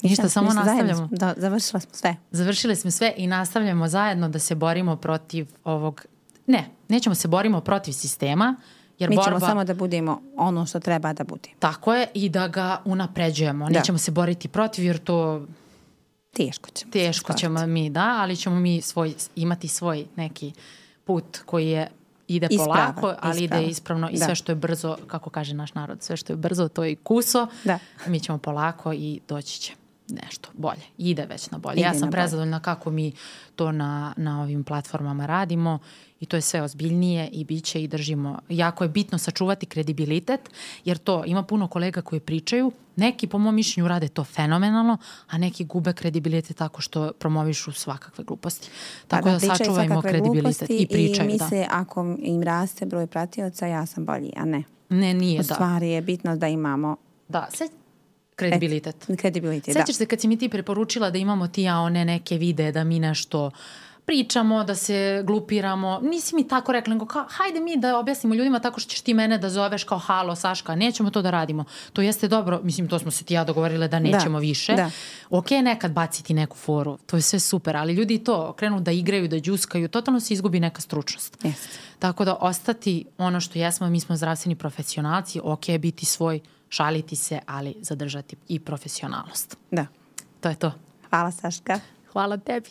S1: Ništa, samo ništa nastavljamo.
S2: Da, završila smo sve.
S1: Završili smo sve i nastavljamo zajedno da se borimo protiv ovog... Ne, nećemo se borimo protiv sistema,
S2: Jer Mi borba... ćemo samo da budemo ono što treba da budemo.
S1: Tako je i da ga unapređujemo. Da. Nećemo se boriti protiv jer to
S2: Teško ćemo.
S1: Teško ćemo mi, da, ali ćemo mi svoj, imati svoj neki put koji je ide isprava, polako, ali isprava. ide ispravno i da. sve što je brzo, kako kaže naš narod, sve što je brzo to je i kuso. Da. Mi ćemo polako i doći će nešto bolje. Ide već na bolje. Ide ja sam prezadovoljna kako mi to na, na ovim platformama radimo i to je sve ozbiljnije i bit će i držimo. Jako je bitno sačuvati kredibilitet, jer to ima puno kolega koji pričaju, neki po mom mišljenju rade to fenomenalno, a neki gube kredibilitet tako što promovišu svakakve gluposti. Tako pa da, da sačuvajmo kredibilitet i pričaju.
S2: I misle da. ako im raste broj pratioca, ja sam bolji, a ne.
S1: Ne, nije,
S2: U da. stvari je bitno da imamo
S1: Da, sve, kredibilitet.
S2: E, kredibilitet, da.
S1: Sećaš se kad si mi ti preporučila da imamo ti ja one neke videe da mi nešto pričamo, da se glupiramo. Nisi mi tako rekla, nego kao, hajde mi da objasnimo ljudima tako što ćeš ti mene da zoveš kao halo, Saška, nećemo to da radimo. To jeste dobro, mislim, to smo se ti ja dogovorile da nećemo da, više. Da. Ok, nekad baciti neku foru, to je sve super, ali ljudi to krenu da igraju, da džuskaju, totalno se izgubi neka stručnost.
S2: Yes.
S1: Tako da ostati ono što jesmo, mi smo zdravstveni profesionalci, ok, biti svoj, šaliti se, ali zadržati i profesionalnost.
S2: Da.
S1: To je to.
S2: Hvala Saška.
S1: Hvala tebi.